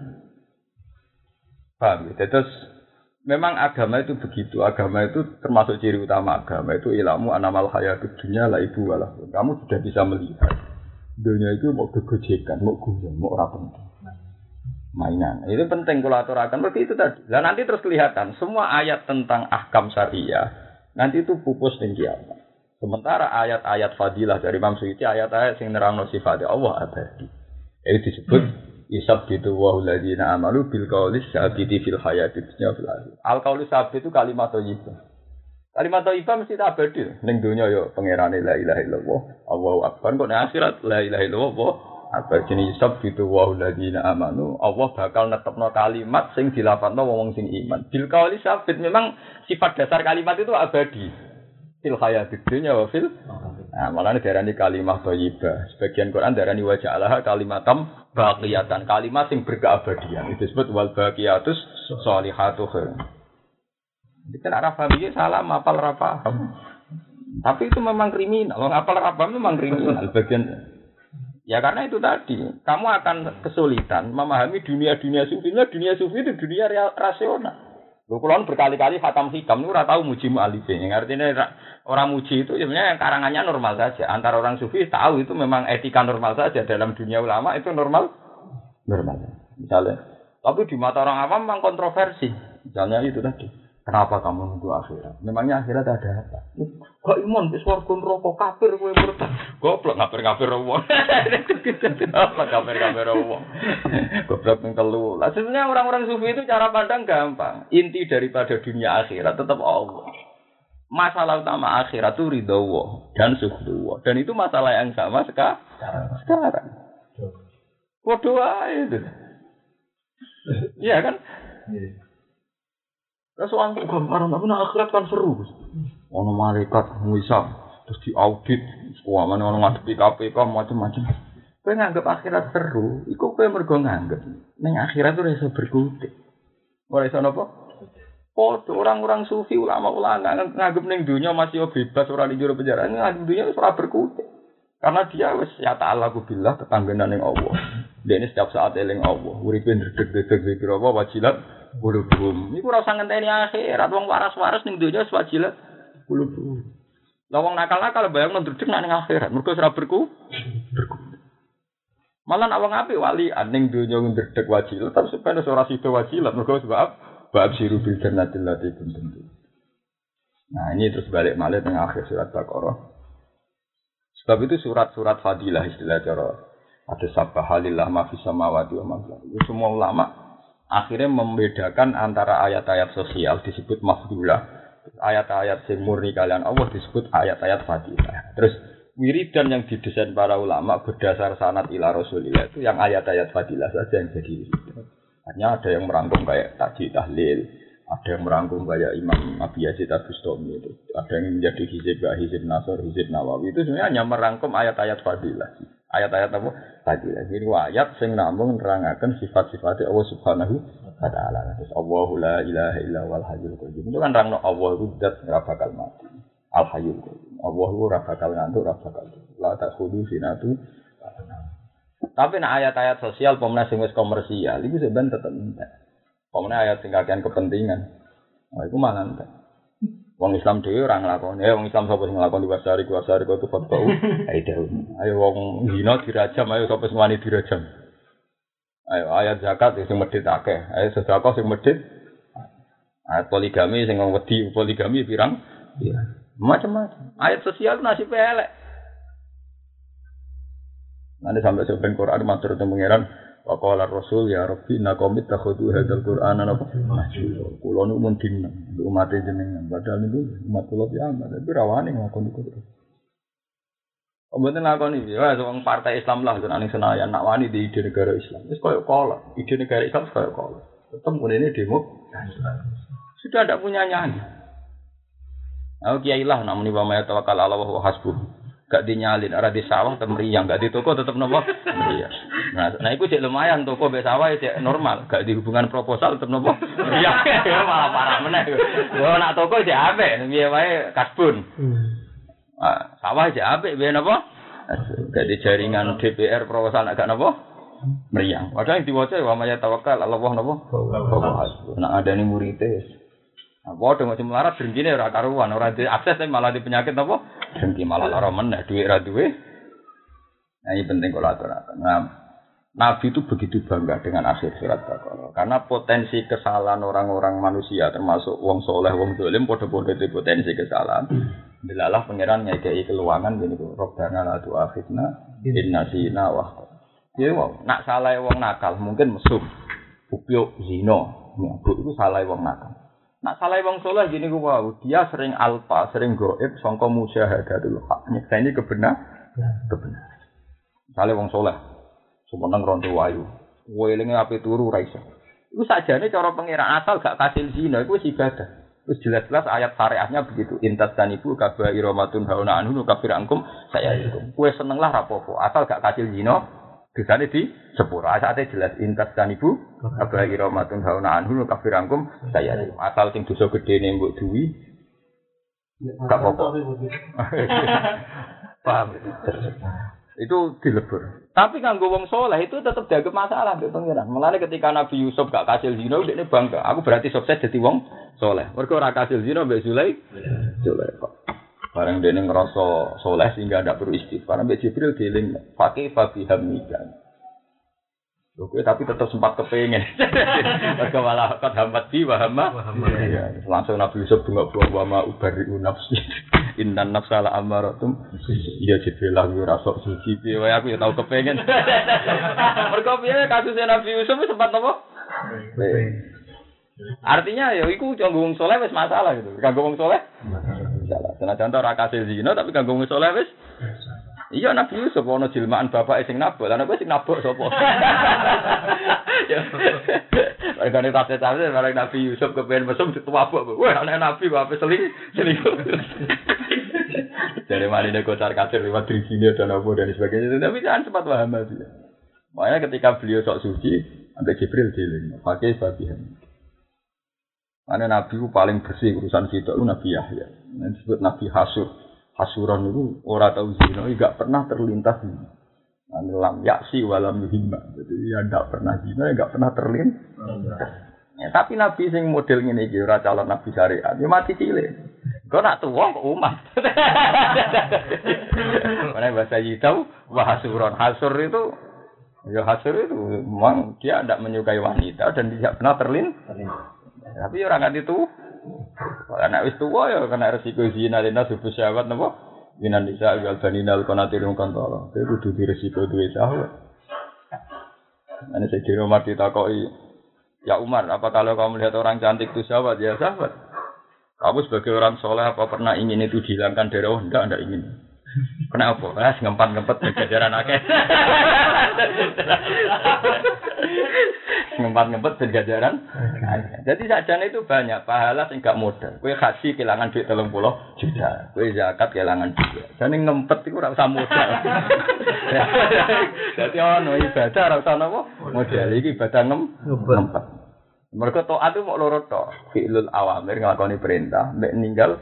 Speaker 1: Paham ya? Terus memang agama itu begitu. Agama itu termasuk ciri utama agama itu ilmu anamal hayat dunia lah ibu walah. Kamu sudah bisa melihat dunia itu mau kegojekan, mau guyon, mau rapi mainan. Itu penting kalau aturakan seperti itu tadi. Dan nanti terus kelihatan semua ayat tentang ahkam syariah nanti itu pupus dan kiamat. Sementara ayat-ayat fadilah dari Imam Suyuti ayat-ayat yang nerang sifatnya Allah abadi. Itu disebut Isab gitu wa ladina amalu bil qaulis sabiti fil hayati fil. Al qaulus sabit itu kalimat thayyibah. Kalimat thayyibah mesti abadi. Ning donya yo pangerane la ilaha illallah, Allahu akbar. Kok ning akhirat la ilaha illallah apa jenis isab gitu wa ladina amanu. Allah bakal netepno kalimat sing dilafadzno wong sing iman. Bil qaulis sabit memang sifat dasar kalimat itu abadi. Fil hayati dunya wa fil Nah, malah darani kalimat thayyibah. Sebagian Quran darani wajah Allah kalimatam baqiyatan, kalimat sing berkeabadian. Itu disebut wal baqiyatus sholihatu khair. Kan arah paham salah, mapal rapa. Tapi itu memang kriminal. Kalau ngapal rapa memang kriminal. Bagian Ya karena itu tadi, kamu akan kesulitan memahami dunia-dunia sufi. Dunia sufi itu dunia rasional. Lho kulon berkali-kali khatam hikam itu tahu muji mu'alifin. Artinya orang muji itu sebenarnya yang karangannya normal saja. Antara orang sufi tahu itu memang etika normal saja dalam dunia ulama itu normal normal. Misalnya, tapi di mata orang awam memang kontroversi. Misalnya itu tadi. Kenapa kamu nunggu akhirat? Memangnya akhirat ada apa? Kok iman wis warga neraka kafir kowe murtad. Goblok kafir-kafir wong. Apa kafir-kafir wong? Goblok yang telu. Lah sebenarnya orang-orang sufi itu cara pandang gampang. Inti daripada dunia akhirat tetap Allah. Masalah utama akhirat itu ridho Allah dan suhu Dan itu masalah yang sama sekarang. Sekarang. Waduh itu. Iya kan? Terus orang gambaran, tapi nah akhirat kan seru. Ono malaikat ngisap, terus diaudit, mana ono ngadepi KPK macam-macam. Kowe nganggep akhirat seru, iku kowe mergo nganggep. Ning akhirat tuh iso berkutik. Ora iso napa? Podo orang-orang sufi ulama-ulama nganggep ning dunia masih bebas ora di jero penjara. Nganggep dunia ora berkutik. Karena dia wis ya ta'ala kubillah tetanggenan ning Allah. Dia ini setiap saat eling Allah. Uripe ndredeg-dredeg zikir apa wajilat kulubum. Iku ora usah ngenteni akhirat wong waras-waras donya wis wajilat kulubum. Lah wong nakal-nakal bayang ndredeg nak ning akhirat. Mergo ora berku. Malah nak wong apik wali aning donya ndredeg wajilat tapi sebenarnya ora sida wajilat mergo sebab bab siru bil jannatil lati kuntum. Nah ini terus balik malih tengah akhir surat Baqarah. Sebab itu surat-surat fadilah istilah cara ada sabah halillah mafis samawati wa Itu semua ulama akhirnya membedakan antara ayat-ayat sosial disebut mafdulah, ayat-ayat yang murni kalian Allah disebut ayat-ayat fadilah. Terus wiridan yang didesain para ulama berdasar sanat ila rasulillah itu yang ayat-ayat fadilah saja yang jadi. Hanya ada yang merangkum kayak taji tahlil, ada yang merangkum kayak Imam Abi Yazid Abustami itu, ada yang menjadi hizib hizib Nasr, hizib Nawawi itu sebenarnya hanya merangkum ayat-ayat fadilah ayat-ayat apa tadi ini ayat sing namung nerangaken sifat-sifat Allah Subhanahu wa taala. Terus Allahu la ilaha illa wal hayyul qayyum. Itu kan rangno Allah itu zat ora bakal mati. Al hayyul qayyum. Allah ora bakal ngantuk, ora bakal. La takhudhu sinatu. Tapi nah ayat-ayat sosial pemenang sing wis komersial itu sebenarnya tetap entek. Pemenang ayat sing kepentingan. Nah, itu malah entek. Wong Islam dhewe ora nglakoni. Eh wong Islam sapa sing nglakoni wasari wasari kok tuh fatwa. Ayo Ayo wong zina dirajam, ayo sapa sing wani dirajam. Ayo ayat zakat sing medhit akeh. Ayo sedekah sing medhit. Ayat poligami sing wong wedi poligami pirang? Iya. Macam-macam. Ayat sosial nasib elek. Nanti sampai sebentar Quran matur tentang pangeran Wa qala Rasul ya Rabbi inna qaumi takhudhu hadzal Qur'ana napa mahjura. Kula nu mun dinten umat jenengan padahal niku umat kula piambak tapi rawani ngakoni kudu. Mboten lakoni ya wong partai Islam lah nek Senayan nak wani di ide negara Islam. Wis koyo kala, ide negara Islam koyo kala. Tetep ini demo sudah tidak punya nyanyi. Aku kiai lah namanya wa may tawakkal Allah wa hasbuh gak dinyalin. Arah di sawah atau meriang. Gak di toko tetap nopo? Meriang. Nah nah itu cek lumayan. Toko be sawah cek normal. Gak di hubungan proposal tetap nopo? Meriang. Ya malah parah mana yo nak toko cek ape biar wae kasbun. Nah, sawah cek ape biar nopo? Gak di jaringan DPR proposal gak nopo? Meriang. Padahal yang diwaca wa maya tawakal Allah nopo? Nak ada nih muridnya Nah, padha macam melarat drengkine ora karuan, ora di akses tapi malah di penyakit apa? Drengki malah lara meneh, duit ra duwe. Nah, ini penting kalau aturaken. Nah, Nabi itu begitu bangga dengan akhir surat Baqarah karena potensi kesalahan orang-orang manusia termasuk wong soleh, wong dolim, podo-podo itu potensi kesalahan. Delalah pangeran ngekei keluangan gini tuh, Robbana la tu'akhidna in nasina wa Ya wow, nak salah wong nakal mungkin mesum, upyo zino, mabuk itu salah wong nakal. Nak salah wong soleh gini gue wow, dia sering alfa, sering goib, songko musyahadatul hak. Nyeksa ini kebenar, kebenar. Salah wong soleh, semeneng ronto wayu, welinge api turu raisa. Itu saja nih cara pengira asal gak kasih zina, itu ibadah. Terus jelas-jelas ayat syariahnya begitu. Intas dan ibu kabar iromatun hauna anhu kafir angkum saya itu. Kue seneng lah rapopo. Asal gak kasih zina, Disane di sepuro. Asate jelas intas dan ibu apa iromatun hauna anhu kafir angkum saya asal sing dosa gedene mbok duwi gak apa-apa. Paham. Itu dilebur. Tapi kanggo wong soleh itu tetap jaga masalah mbek pangeran. Mulane ketika Nabi Yusuf gak kasil zina dia bangga. Aku berarti sukses jadi wong soleh. Mergo ora kasil zina mbek Zulai. Zulai kok. Barang dene ngerasa soleh sehingga tidak perlu istighfar. Mbak Jibril dieling pakai fabi hamika. Kowe tapi tetap sempat kepengen. Mergo malah kok hambat di wahama. Iya, langsung Nabi Yusuf bunga buah wa ma ubari nafsi. Innan nafsa la amaratum. Iya Jibril lah ora sok suci wae aku ya tau kepengen. Mergo piye kasusnya Nabi Yusuf sempat apa? Artinya ya iku wong saleh wis masalah gitu. Kanggo wong saleh Senajan ora kasil zina tapi kanggo wong saleh wis Iya Nabi Yusuf ana jilmaan bapak sing nabok, lan aku sing nabok sapa? Ya. Mereka tafsir tafsir bareng Nabi Yusuf kepen mesum dituwabok. Wah, anak Nabi ape seling selingkuh. Dari mana dia kocar kacir lewat sini dan apa dan sebagainya. Tapi jangan sempat paham aja. Makanya ketika beliau sok suci, sampai Jibril diling, pakai babihan. Mana Nabi paling bersih urusan situ, Nabi Yahya. Yang disebut Nabi Hasur. Hasuran itu orang tahu zina, gak pernah terlintas zina. Lam yaksi walam yuhimma. Jadi ya gak pernah zina, gak pernah terlintas. Ya, tapi Nabi sing model ini iki ora calon Nabi syariat, ya mati cilik. Kau nak tua kok umat. Mana bahasa Yitau, wah hasuron. Hasur itu, ya hasur itu memang dia tidak menyukai wanita dan tidak pernah terlin. Tapi orang nggak itu karena wis tuwa ya kena resiko zina lena subuh syahwat napa? Minan nisa wal banina al qanatirun kantara. Itu kudu di resiko duwe syahwat. Ane saya kira Umar ditakoi, ya Umar, apa kalau kamu melihat orang cantik itu syahwat? Ya syahwat. Kamu sebagai orang soleh apa pernah ingin itu dihilangkan dari Allah? Enggak, enggak ingin. Kenapa? Ah, ngempat ngempet jajaran akeh. ngempat ngempet jajaran. Jadi sajane itu banyak pahala sing gak modal. Kue haji kehilangan duit telung puluh juta. Kue zakat kehilangan juga. Jadi ngempet itu ora usah modal. Jadi ono ibadah ora usah napa? Modal iki ibadah ngempet. Mereka taat itu mau loro tok. Fi'lul awamir nglakoni perintah, mek ninggal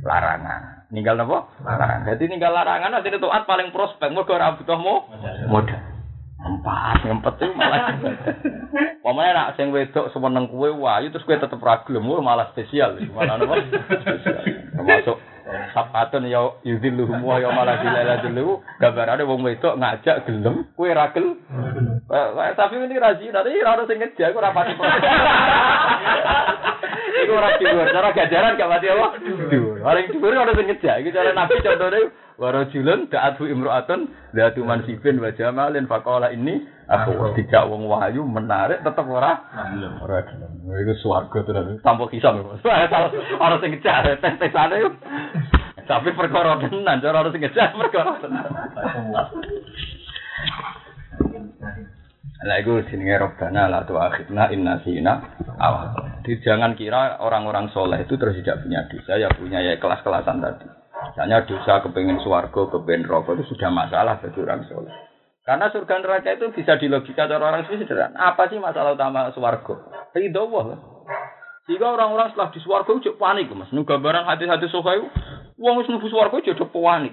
Speaker 1: larangan. Ninggal napa? Larangan. Jadi ninggal larangan nanti taat paling prospek mergo ora butuh modal. Empat, ngempet itu malah. Pokoknya nak sing wedok semeneng kue wayu terus kue tetep ragilem, malah spesial. Malah napa? Termasuk Sapatun ya yudhilu semua ya malah dilala dulu gambar ada wong wedok ngajak gelem kue ragel tapi ini razi nanti harus sing ngejar aku rapati Iku ora dhuwur, cara gajaran gak mati apa? Paling dhuwur ora sing ngejak. Iki cara Nabi contohnya warajulun da'atu imra'atun da'atu mansibin wa jamalin faqala ini aku tidak wong wahyu menarik tetep ora ora gelem. Iku swarga tenan. Tanpa kisah. Ora sing ngejak tes-tesane. Tapi perkara tenan, cara ora sing ngejak perkara tenan. Lah iku jenenge robbana la tu'akhidna in nasina aw. Jadi jangan kira orang-orang soleh itu terus tidak punya dosa, ya punya ya kelas-kelasan tadi. Misalnya dosa kepengen swarga, kepengen rokok itu sudah masalah bagi orang soleh. Karena surga neraka itu bisa dilogika cara orang sederhana. Apa sih masalah utama swarga? Ridho Allah. Jika orang-orang setelah di swarga itu panik, Mas. Nu gambaran hati-hati sofa itu, wong wis mlebu swarga jadi panik.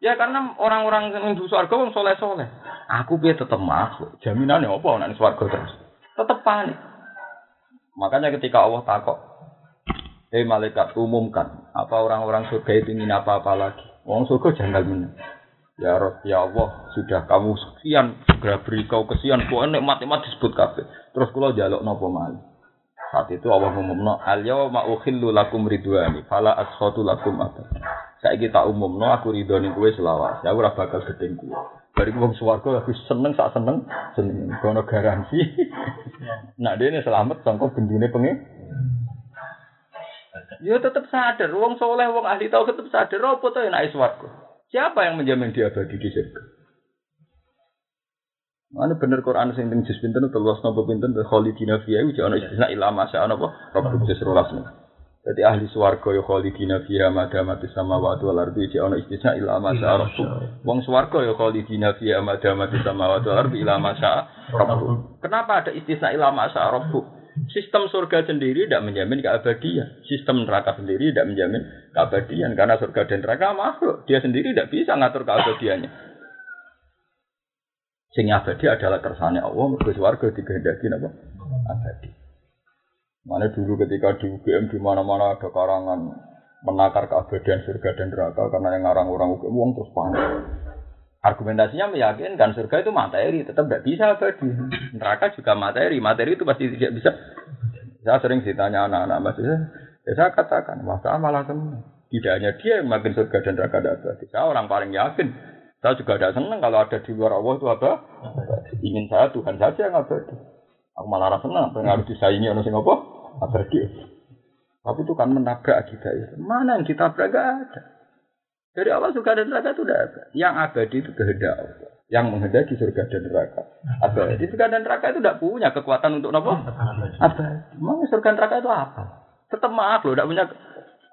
Speaker 1: Ya karena orang-orang yang mlebu swarga wong soleh-soleh. Aku biar tetap masuk. Jaminannya apa nek swarga terus? Tetap panik. Makanya ketika Allah takok, "Hei malaikat, umumkan, apa orang-orang surga itu ingin apa-apa lagi?" Wong surga janggal menang. Ya Rob, ya Allah, sudah kamu sekian, segera beri kau kesian, pokoknya nikmat-nikmat disebut kabeh. Terus kalau jaluk nopo malih. Saat itu Allah ngumumno, "Al yauma ukhillu lakum ridwani, fala askhatu lakum abad." Saiki tak umumno aku ridhoni kowe selawat. Ya ora bakal gedeng kowe. Bari wong swarga aku seneng sak seneng, seneng kono garansi. Nak dene selamat sangka bendune pengen. Ya tetap sadar, wong soleh, wong ahli tahu tetap sadar, apa tuh enak swarga? Siapa yang menjamin dia abadi di surga? Mana bener Quran sing teng juz pinten teluas napa pinten khalidina fiha uji ana istisna ila masa ana apa? Rabbul juz rolas Jadi ahli swarga ya khalidina fiha madamati samawati wal ardi uji ana istisna ila masa rabbul Wong swarga ya khalidina fiha madamati samawati wal ardi ila masa rabbul Kenapa ada istisna ila masa rabbul Sistem surga sendiri tidak menjamin keabadian. Sistem neraka sendiri tidak menjamin keabadian. Karena surga dan neraka makhluk. Dia sendiri tidak bisa ngatur keabadiannya. Sing abadi adalah kersane Allah, mergo swarga dikehendaki napa? Abadi. Mana dulu ketika di UGM di mana-mana ada karangan menakar keabadian surga dan neraka karena yang ngarang orang UGM wong terus panik. Argumentasinya meyakinkan surga itu materi, tetap tidak bisa abadi. Neraka juga materi, materi itu pasti tidak bisa. Saya sering ditanya anak-anak masih, ya saya katakan, masa malah semua. Tidak hanya dia yang makin surga dan neraka tidak abadi. Saya orang paling yakin. Saya juga tidak senang kalau ada di luar Allah itu apa? Ingin saya Tuhan saja yang abadi. Aku malah rasa senang, harus disaingi orang sing apa? Abadi. Tapi itu kan menabrak kita. Mana yang ditabrak gak ada. Dari Allah surga dan neraka itu tidak ada. Yang abadi itu kehendak Allah. Yang menghendaki surga dan neraka. Abadi surga dan neraka itu tidak punya kekuatan untuk apa? Abadi. Memang surga dan neraka itu apa? Tetap maaf loh, tidak punya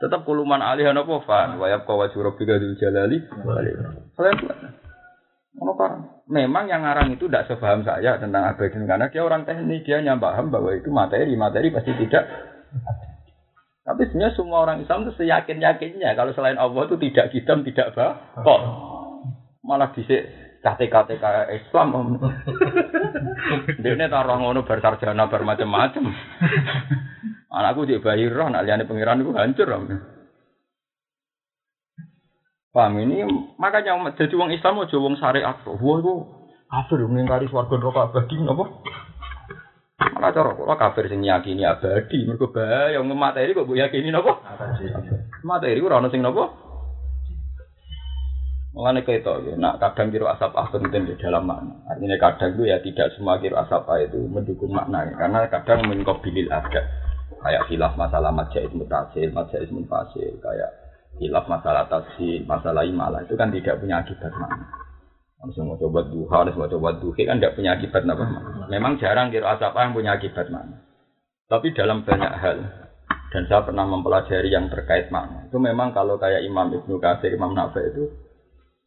Speaker 1: tetap kuluman alih apa fan wayab kau wajib juga di jalali kalian Memang yang ngarang itu tidak sepaham saya tentang abadi karena dia orang teknik dia nyambaham bahwa itu materi materi pasti tidak tapi sebenarnya semua orang Islam itu seyakin yakinnya kalau selain Allah itu tidak hitam, tidak kok Malah bisa KTK Islam. Dia ini taruh ngono bersarjana bermacam-macam. Anakku di bayi roh, nak liane pengiran itu hancur. Paham ini makanya jadi wong Islam mau wong syariat. Wah itu kafir mengingkari swarga neraka abadi napa? Malah cara kula kafir sing yakini abadi, mergo wong materi kok mbok yakini napa? Materi ora ono sing napa? Keto ya, nak kadang kira asap ah penting di dalam makna. Artinya kadang itu ya tidak semua kira asap ah itu mendukung makna, karena kadang bilil ada. Kayak hilaf masalah majais mutasil, majais munfasil, kayak hilaf masalah tasir, masalah imalah itu kan tidak punya akibat makna. Harus mau coba duha, harus mau coba duhe kan tidak punya akibat apa. Memang jarang kira asap yang punya akibat mana. Tapi dalam banyak hal dan saya pernah mempelajari yang terkait makna itu memang kalau kayak Imam Ibnu Katsir, Imam Nafi itu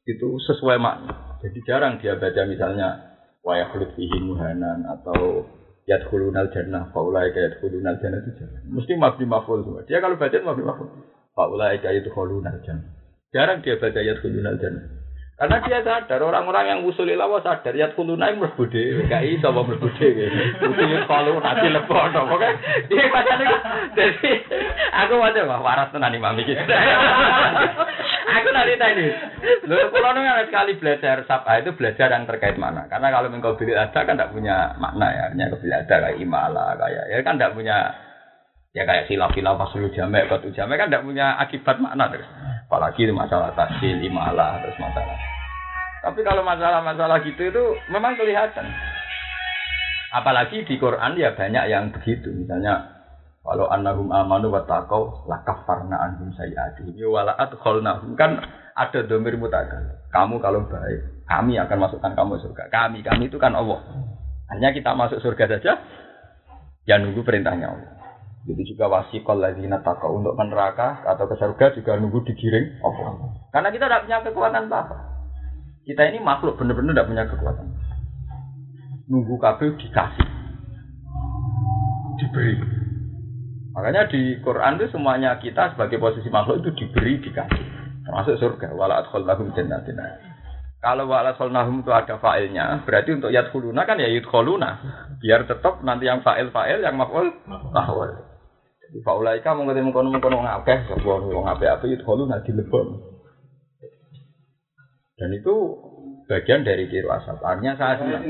Speaker 1: itu sesuai makna. Jadi jarang dia baca misalnya wayakhlut fihi muhanan atau yadkhulunal jannah faulai yadkhulunal jannah itu jarang. Mesti mabdi maful semua. Dia kalau baca mabdi maful. Faulai yadkhulunal jannah. Jarang dia baca yadkhulunal jannah. Karena dia sadar orang-orang yang usul lawa sadar ya yang mlebu dhewe, gak iso apa mlebu dhewe. Usul kalau nanti lebono, oke? Dia pacar itu. Jadi aku wae wah waras tenan imam iki. aku nanti tadi. Lho kula nang sekali belajar sapa itu belajar yang terkait mana? Karena kalau mengkau bilik ada kan tidak punya makna ya, hanya kebil ada kayak imala kayak ya kan tidak punya ya kayak silap-silap pas lu jamek, batu jamek kan tidak punya akibat makna terus. Apalagi masalah tasil, imalah, terus masalah. Tapi kalau masalah-masalah gitu itu memang kelihatan. Apalagi di Quran ya banyak yang begitu. Misalnya kalau annahum amanu wa taqau lakaffarna anhum sayiatihim wa adkhalnahum kan ada domir mutakal. Kamu kalau baik, kami akan masukkan kamu surga. Kami, kami itu kan Allah. Hanya kita masuk surga saja, ya nunggu perintahnya Allah. Jadi juga wasikol lagi takau untuk neraka atau ke surga juga nunggu digiring Allah. Karena kita tidak punya kekuatan apa. Kita ini makhluk benar-benar tidak punya kekuatan. Nunggu kabel dikasih, diberi. Makanya di Quran itu semuanya kita sebagai posisi makhluk itu diberi dikasih. Termasuk surga. Wala lahum jannatin. Kalau wala nahum itu ada failnya, berarti untuk yadkhuluna kan ya yadkhuluna. Biar tetap nanti yang fa'il fa'il yang maf'ul mahwal. Jadi faulaika mau ketemu kono kono ngakeh, sebuah wong apik apik itu kalau nanti lebon. Dan itu bagian dari kiro asal. Artinya saya senang.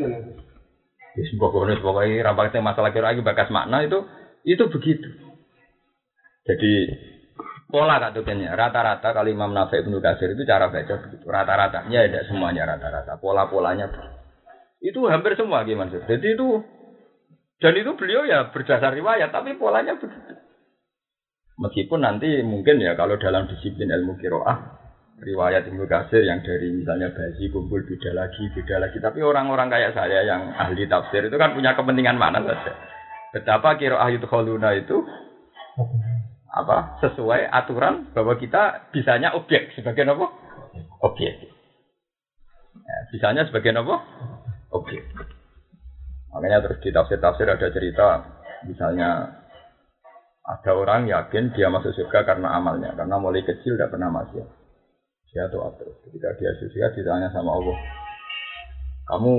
Speaker 1: Di sebuah kono pokoknya rampaknya masalah kiro lagi bakas makna itu itu begitu. Jadi pola katukannya rata-rata kalau Imam Nafi Ibnu itu cara baca begitu. Rata-ratanya tidak semuanya rata-rata. Pola-polanya itu hampir semua gimana? Jadi itu dan itu beliau ya berdasar riwayat, tapi polanya begitu. Meskipun nanti mungkin ya kalau dalam disiplin ilmu kiroah riwayat Ibnu Kasir yang dari misalnya bayi kumpul beda lagi beda lagi. Tapi orang-orang kayak saya yang ahli tafsir itu kan punya kepentingan mana saja. Betapa kiroah itu kholuna itu apa sesuai aturan bahwa kita bisanya objek sebagai apa? Objek. Ya, bisanya sebagai apa? Objek. Makanya terus di tafsir-tafsir ada cerita misalnya ada orang yakin dia masuk surga karena amalnya, karena mulai kecil tidak pernah masuk. Dia atau terus. Ketika dia surga ditanya sama Allah, kamu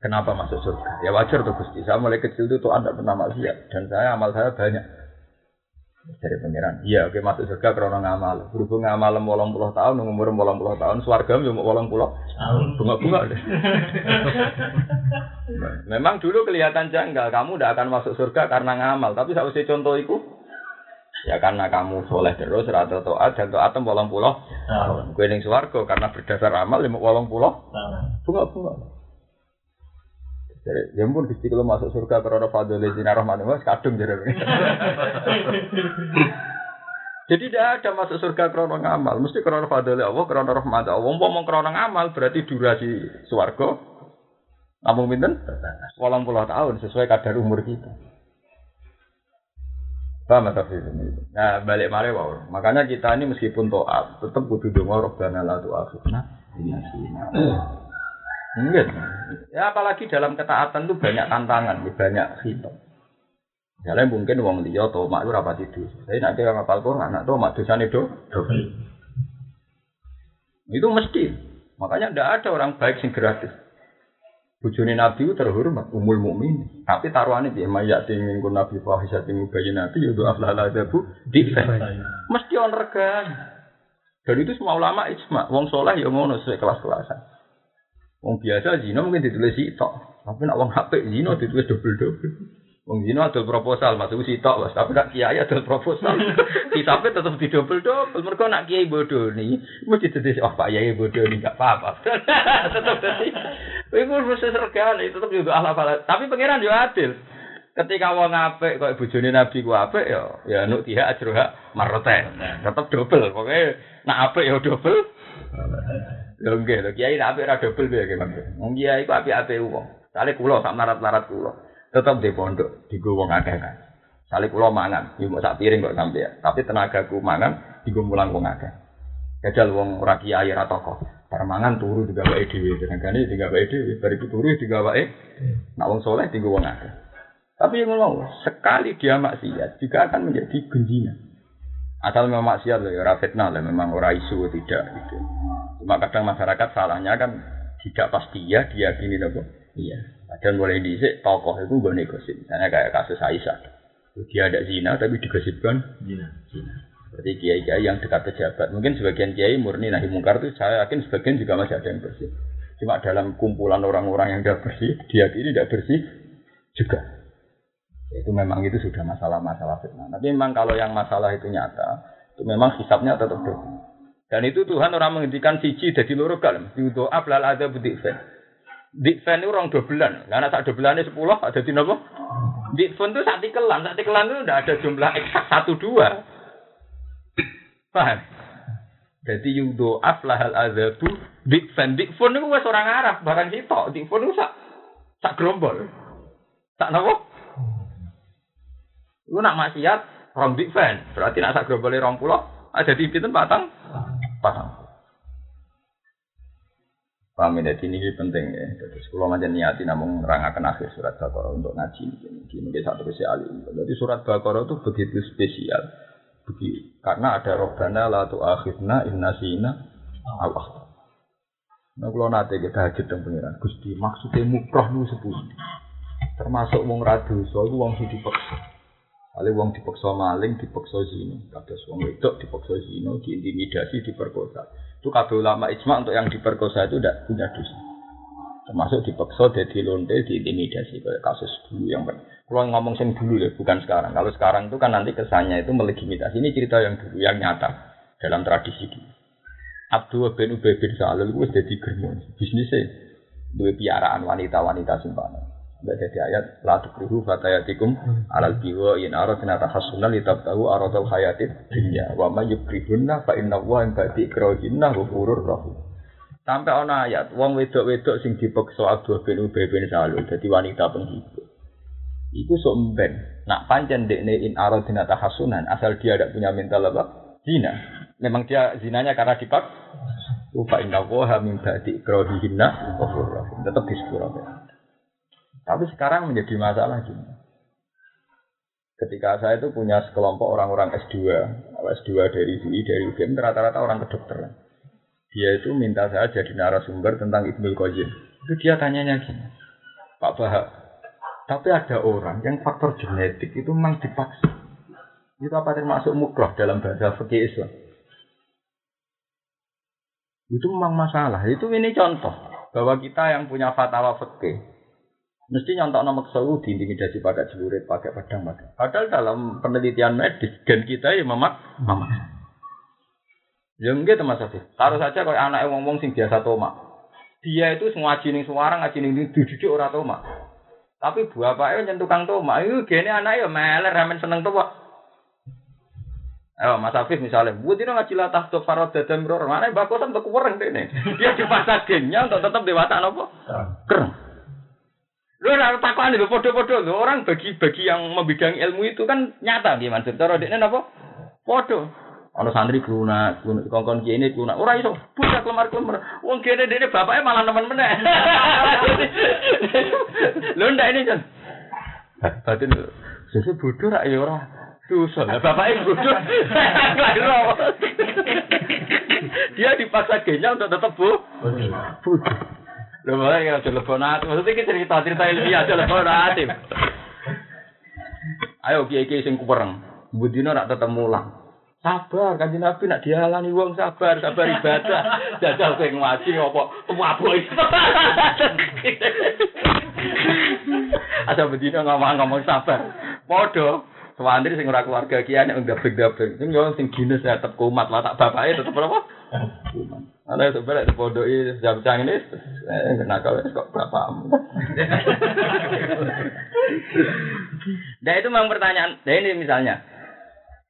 Speaker 1: kenapa masuk surga? Ya wajar tuh Gusti. Saya mulai kecil itu tuh anda pernah maksiat dan saya amal saya banyak. Dari pangeran, iya oke masuk surga karena ngamal. Berhubung ngamal wolong puluh tahun, umur wolong puluh tahun, swarga mau wolong puluh tahun. Bunga-bunga deh. Memang dulu kelihatan janggal, kamu tidak akan masuk surga karena ngamal. Tapi saya usah contoh itu, ya karena kamu soleh terus, rata toat, dan toat wolong puluh tahun. Gue ning swarga karena berdasar amal lima wolong puluh Bunga-bunga. Jadi, ya pun gusti kalau masuk surga karena fadl zina rahman mas kadung jadi. Jadi tidak ada masuk surga karena ngamal, mesti karena fadl Allah, karena rahmat Allah. Wong mau karena ngamal berarti durasi swarga namun pinten? Walang puluh tahun sesuai kadar umur kita. Paham atau ini? Nah balik mari wow. Makanya kita ini meskipun toat tetap kudu dongo robbana la tu'akhidna ini Enggak. Ya apalagi dalam ketaatan itu banyak tantangan, banyak hitam. Jalan mungkin uang dia atau mak itu rapat itu. Saya nak kira ngapal Quran, anak tuh mak dosa do Itu mesti. Makanya tidak ada orang baik sing gratis. Bujuni Nabi itu terhormat, umul mukmin. Tapi taruhannya dia mayak tingin kun Nabi fahisat tinggi bayi Nabi itu aflah ada bu defend. Mesti on regan. Dan itu semua ulama ijma. Wong soleh ya ngono sesuai kelas-kelasan. Wong biasa zina mungkin ditulis tok, tapi nak wong HP zina ditulis double double. Wong zina ada proposal, masuk si tok, mas. Tapi nak kiai ada proposal. Kitabnya tetap di double double. Mereka nak kiai bodoh nih, mesti ditulis oh pak kiai bodoh nih nggak apa-apa. tetap jadi. Itu mesti sergane, tetap juga ala ala. Tapi pangeran juga adil. Ketika wong apik kok bojone Nabi ku apik ya ya nuk tiha ajroha marroten. Tetap double. Pokoknya nak apik ya double. Lho nggih, lho kiai nek apik ra dobel piye nggih Wong kiai ku apik-apik wong. Sale kula sak larat-larat kula. Tetep di pondok, digo wong akeh kan. Sale kula mangan, yo sak piring kok sampe ya. Tapi tenagaku mangan digo mulang wong akeh. Jajal wong ora kiai ra tokoh. Bar mangan turu digawake dhewe, tenagane digawake dhewe, bar iku turu digawake. Nak wong soleh digo wong akeh. Tapi yang ngomong, sekali dia maksiat juga akan menjadi genjingan. Asal memang maksiat loh, ya fitnah lah, memang ora isu tidak gitu. Cuma kadang masyarakat salahnya kan tidak pasti ya dia gini loh, iya. Dan boleh diisi tokoh itu gue negosip, misalnya kayak kasus Aisyah. Dia ada zina tapi digosipkan zina. zina. Berarti kiai-kiai yang dekat pejabat. Mungkin sebagian kiai murni nahi mungkar itu saya yakin sebagian juga masih ada yang bersih. Cuma dalam kumpulan orang-orang yang tidak bersih, dia ini tidak bersih juga. Itu memang itu sudah masalah-masalah fitnah. Tapi memang kalau yang masalah itu nyata, itu memang hisapnya tetap dosa. Dan itu Tuhan orang menghentikan siji jadi loro kal. Doa belal ada budik fan. Dik fan itu orang dobelan. Karena saat dobelannya sepuluh ada di nopo. Dik fan itu saat tikelan. Saat tikelan itu tidak ada jumlah eksak satu dua. Paham? Jadi yudo aflahal azabu dik fan dik fan itu wes orang Arab barang sitok dik fan itu sak sak gerombol sak nopo Lu nak maksiat rong big fan, berarti nak sak boleh rong pulau, ada di pinten patang, patang. Paham ya, ini penting ya. Jadi sekolah macam niati namun menerangkan akhir surat Baqarah untuk ngaji ini. Ini satu kesi alim. Jadi surat Baqarah itu begitu spesial. Begitu. Karena ada robbana la akhirna inna sina Allah. Nah kalau nanti kita hajat dan pengiran. Gusti maksudnya mukroh nu sepuluh. Termasuk wong radu, soal wong sing dipaksa. Kali wong dipaksa maling, dipaksa zina. Kados wong wedok dipaksa zina, diintimidasi, diperkosa. Itu kabeh ulama ijma untuk yang diperkosa itu tidak punya dosa. Termasuk dipaksa, jadi lonte, diintimidasi. Kayak kasus dulu yang kalau ngomong sing dulu ya, bukan sekarang. Kalau sekarang itu kan nanti kesannya itu melegitimasi. Ini cerita yang dulu, yang nyata dalam tradisi dulu. Abdul bin Ubay bin Salul itu jadi bisnisnya dua piaraan wanita-wanita simpanan. Mbak jadi ayat la tukrihu fatayatikum alal biwa in aradna tahassunan litabtahu aradal hayatid dunya wa may yukrihunna fa inna wa in ba'di ikrahinna ghafurur rahim. Sampai ana ayat wong wedok-wedok sing dipeksa Abdul bin Ubay bin Salul dadi wanita penghibur. Iku sok mben. Nak pancen dekne in aradna tahassunan asal dia tidak punya mental apa? Zina. Memang dia zinanya karena dipak Fa inna wa min ba'di ikrahinna ghafurur rahim. Tetap disepuro. Tapi sekarang menjadi masalah gini. Ketika saya itu punya sekelompok orang-orang S2, S2 dari sini, dari UGM, rata-rata orang kedokteran. Dia itu minta saya jadi narasumber tentang Ibnu Qayyim. Itu dia tanyanya gini, Pak Bahak, tapi ada orang yang faktor genetik itu memang dipaksa. Itu apa termasuk mukroh dalam bahasa fikih Islam? Itu memang masalah. Itu ini contoh bahwa kita yang punya fatwa fikih mesti nyontok nama kesewu diintimidasi pakai celurit, pakai pedang, pakai. Padahal dalam penelitian medis gen kita ya memak, mama. Ya enggak teman saya. Taruh saja kalau anak wong-wong sing biasa tomak. Dia itu ngaji ning suara ngaji ning dididik ora tomak. Tapi bapaknya nyentuh kang tomak. Itu gene anak ya meler ramen seneng tomak. Oh, Mas Afif misalnya, buat ini ngaji latah tuh farod dan bror, mana bakosan tuh kurang deh Dia dipaksa gennya untuk tetap dewasa nopo. Keren. Lu ora takokan lho padha-padha lho orang bagi-bagi yang membidang ilmu itu kan nyata nggih Mansur. Cara dekne napa? Padha. Ana santri guna, guna kongkon kene guna. Ora iso budak lemar-lemar. Wong kene dekne bapaknya malah nemen meneh. Lho ndak ini kan. Batin sesuk bodoh rak ya ora. Susah lah bapaknya bodoh. Dia dipaksa genya untuk tetap. Bodoh. Lho malah ya aja lebonat. Maksudnya iki cerita-cerita ilmiah aja lebonat. Ayo kiai-kiai sing kupereng. Budina rak tetep mulang. Sabar, kanjeng Nabi nak dialani wong sabar, sabar ibadah. Jajal kowe ngaji apa itu. Ada bedina ngomong-ngomong sabar. Padha Sewandri sing ora keluarga kiai nek ndabek-ndabek. Sing yo sing gines tetep kumat lah tak bapake tetep apa? Kumat. Ada sebenarnya di podoi jam cang ini, eh, kenapa kok bapakmu? Nah itu memang pertanyaan. Nah ini misalnya,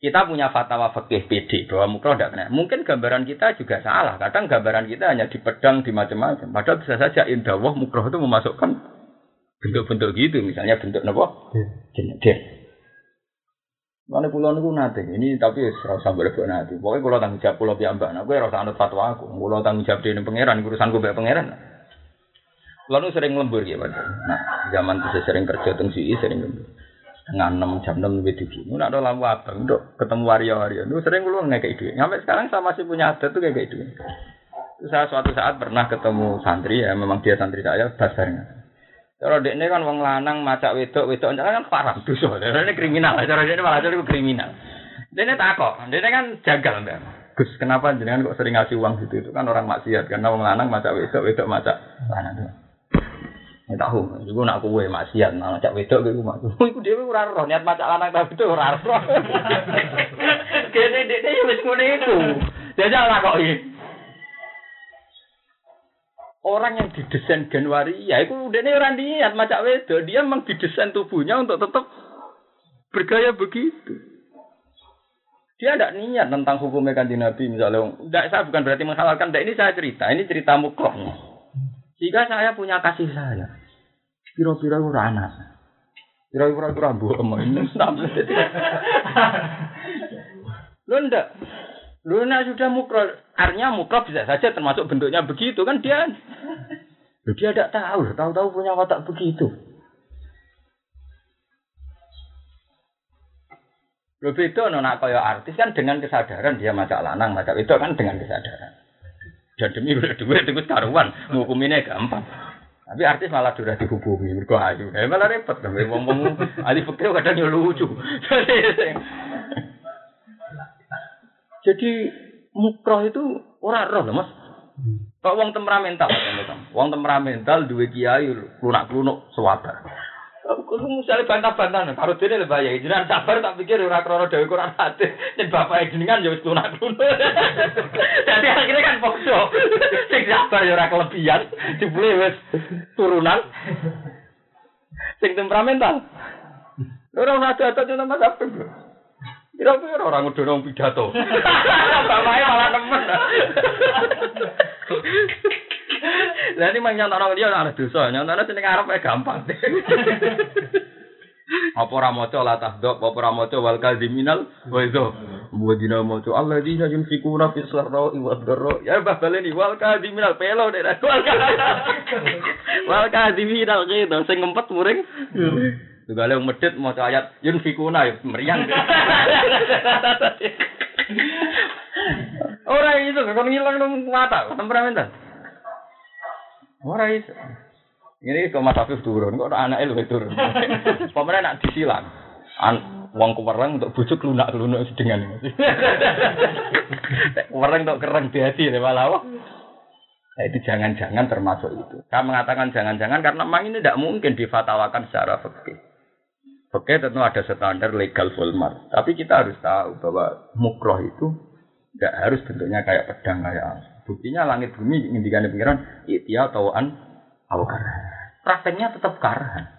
Speaker 1: kita punya fatwa fikih PD bahwa mukroh tidak kena. Mungkin gambaran kita juga salah. Kadang gambaran kita hanya di pedang di macam-macam. Padahal bisa saja indah mukroh itu memasukkan bentuk-bentuk gitu. Misalnya bentuk nopo jenis Mana pulau niku nate, ini tapi usah berbuat nanti. Pokoknya pulau tanggung jawab pulau piyambak, nah gue rasa anut fatwa aku. Pulau tanggung jawab di pangeran, urusan gue bae pangeran. Lalu sering lembur ya, Pak. Nah, zaman itu sering kerja teng sih, sering lembur. Setengah enam jam enam lebih tinggi. Nggak ada lampu abang, untuk ketemu waria-waria. Lu sering lu nggak kayak itu. Sampai sekarang saya masih punya adat tuh kayak gitu. Saya suatu saat pernah ketemu santri ya, memang dia santri saya, dasarnya. Cara ini kan wong lanang macak wedok, wedok kan parah dosa. Ini kriminal. Cara ini malah jadi kriminal. Dene takok, dene kan jagal mbak. Gus, kenapa jenengan kok sering ngasih uang gitu? Itu kan orang maksiat karena wong lanang macak wedok, wedok macak lanang. Ya tahu, iku nak kuwe maksiat, nah macak wedok iku mak. Iku dhewe ora roh niat macak lanang tapi itu ora roh. Kene dene wis ngene iku. Jajal takoki. Orang yang didesain Januari, ya itu udah nih orang niat macam wedo, dia memang didesain tubuhnya untuk tetap bergaya begitu. Dia tidak niat tentang hukumnya kan Nabi misalnya. Tidak, saya bukan berarti menghalalkan. Tidak, ini saya cerita. Ini cerita mukrohnya. Jika saya punya kasih saya, kira-kira anak. Kira-kira rambu ini. Lo ndak, Lu nak sudah mukro, artinya mukro bisa saja termasuk bentuknya begitu kan dia. Dia tidak tahu, tahu-tahu punya watak begitu. Lu beda nona kaya artis kan dengan kesadaran dia macak lanang, macak itu kan dengan kesadaran. Dan demi udah duit itu karuan, ngukuminnya gampang. Tapi artis malah sudah dihubungi, mergo ayu. Eh malah repot, ngomong ahli fikih kadang lucu. Jadi mukroh itu orang roh loh mas. Kok wong temperamental, wong temperamental dua kiai lunak lunuk sewabar. Kulo misalnya bantah-bantah, karo dene le bayai. Jenengan sabar tak pikir ora krana dhewe Quran hati. Yen bapak jenengan ya wis lunak lunuk. Jadi akhirnya kan podo. Sing sabar ya ora kelebihan, jebule wis turunan. Sing temperamental. Ora ora ada-ada nama Mas Kira-kira orang udah orang pidato. Bapaknya malah nemen. Lah ini mang nyontok orang dia ada dosa, nyontoknya sini ngarep ya gampang. Apa ora maca la tahdok, apa ora maca wal kadhiminal wa idza wa dina maca alladzina yunfikuna fis sarra'i wad dharra. Ya bah baleni wal kadhiminal pelo nek wal kadhiminal gitu sing ngempet muring. Juga yang medit mau ayat yun fikuna ya meriang. Orang itu kan ngilang dong mata temperamental. Orang itu. Ini kok Mas Afif turun, kok anak lu turun. Pemerintah nak disilang. An Wong kuwereng untuk bujuk lunak-lunak sedengan. Kuwereng untuk kereng diadi malah wah. Nah, itu jangan-jangan termasuk itu. Saya mengatakan jangan-jangan karena memang ini tidak mungkin difatawakan secara fikih. Fikih tentu ada standar legal fulmar. Tapi kita harus tahu bahwa mukroh itu tidak harus bentuknya kayak pedang kayak Buktinya langit bumi ngindikan pikiran itia tauan awkar. Prakteknya tetap karahan.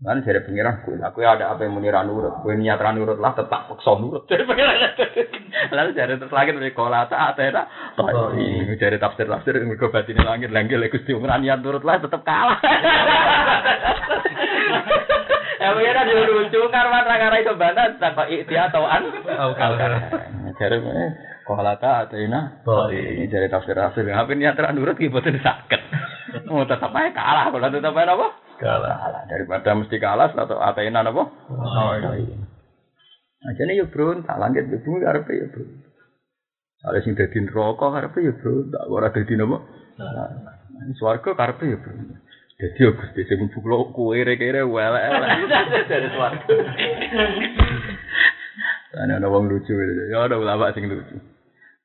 Speaker 1: Kan dari pengiran gue, aku ada apa yang menira nurut, gue niat nurut lah tetap paksa nurut. Dari pengiran lalu dari terus lagi dari kolata atau ada, ini dari tafsir tafsir yang gue batin langit lagi gusti umran niat nurut lah tetap kalah. Ya pengiran dia lucu karena karena itu bantah tanpa ikhtiar atau an. Dari kolata atau ini dari tafsir tafsir, apa niat nurut gitu sakit. Mau tetap aja kalah, kalau tetap aja apa? kalah. Daripada mesti kalah atau atainan apa? Oh, iya. Nah, jadi ya bro, tak langit ya bro, karepe ya bro. Ada sing dadi neraka karepe ya bro, tak ora dadi napa? Nah, swarga karepe ya bro. Jadi ya Gusti sing mbuklo kuwe rek-rek welek-welek dari swarga. Ana ana wong lucu ya ada ulama sing lucu.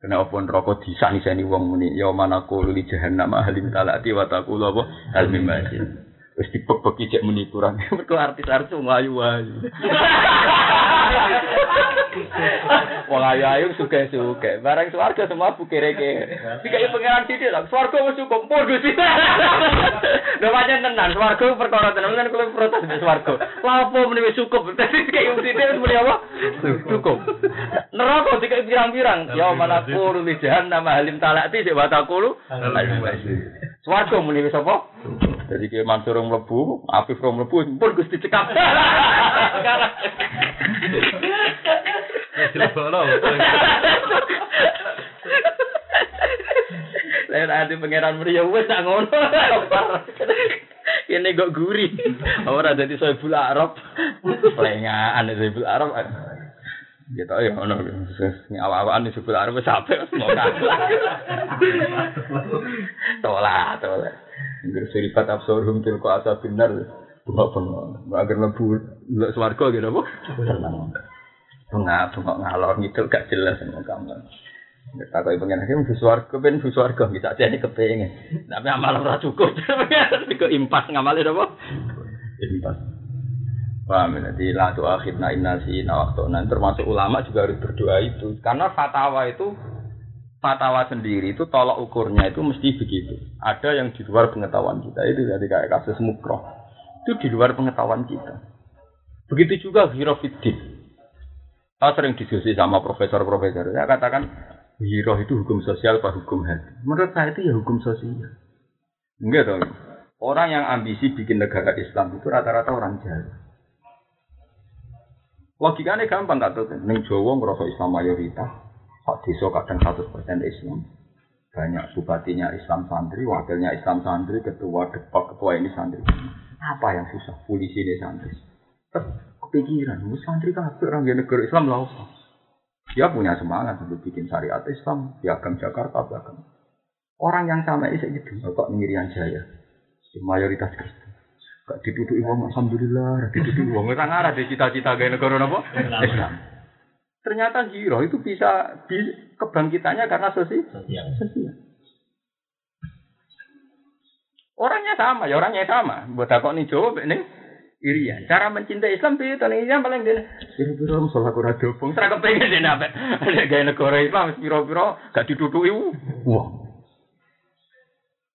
Speaker 1: Kena apa neraka disani-sani wong muni ya mana kulo li jahannam halim talati wa taqulu apa hal mimajin. Wis dipek-peki cek muni kurang. Mergo artis-artis wong ayu-ayu. Wong ayu-ayu suka-suka. Barang swarga semua bukere-kere. Dikai pangeran sithik lah. Swarga wis cukup pur Gusti. Lho pancen tenan swarga perkara tenan kan kulo protes di swarga. Lha apa muni wis cukup. Dadi dikai wong sithik wis muni apa? Cukup. Neraka dikai pirang-pirang. Ya mana kulo li jahannam halim talati sik watakulu. Swarga muni wis apa? Jadi kayak Mansur yang mlebu, Afif yang mlebu, pun Gusti cekap. Saya nanti pangeran meriah, wes tak ngono. Ini kok gurih. Ora dadi Soebul Arab. Lengaan Soebul Arab. Ya tau ya ono sing awak-awakan Soebul Arab wis sampe mau kalah. Tolak, tolak. Ngger sirifat absorum til ko asa. Bunga bunga. Agar lebu lek swarga gitu apa? Bunga bunga ngalor gitu gak jelas sama kamu. Tak kau pengen hakim swarga, pengen di swarga bisa jadi kepengen. Tapi amal ora cukup. Kok impas ngamal itu apa? Impas. Paham ya? Jadi la tu akhirna inna si waktu. Nah, termasuk ulama juga harus berdoa itu. Karena fatwa itu fatwa sendiri itu tolak ukurnya itu mesti begitu. Ada yang di luar pengetahuan kita itu jadi kayak kasus mukroh itu di luar pengetahuan kita. Begitu juga hirofidin. Saya sering diskusi sama profesor-profesor. Saya katakan hiroh itu hukum sosial apa hukum hati. Menurut saya itu ya hukum sosial. Enggak dong. Orang yang ambisi bikin negara Islam itu rata-rata orang jahat. Logikanya gampang gak tuh. Neng Jawa ngerasa Islam mayoritas, Pak desa kadang 100% Islam. Banyak bupatinya Islam santri, wakilnya Islam santri, ketua depak, ketua ini santri. Apa yang susah? Polisi ini santri. Kepikiran, mus santri kabeh orang negara Islam lah. Dia punya semangat untuk bikin syariat Islam, piagam Jakarta, piagam. Orang yang sama ini gitu, Bapak Miriam Jaya, mayoritas Kristen. Gak dituduh wong alhamdulillah, dituduh wong ora ngarah cita-cita gawe negara napa? Islam. Ternyata giro itu bisa, bisa kebangkitannya karena sosial. sosial. Orangnya sama, ya orangnya sama. Buat aku nih jawab ini irian. Cara mencintai Islam itu nih yang paling dia. Biro-biro musola kurang dobong. Serah kepengen dia nabe. Ada gaya negara Islam, biro-biro gak dituduhi. Wah.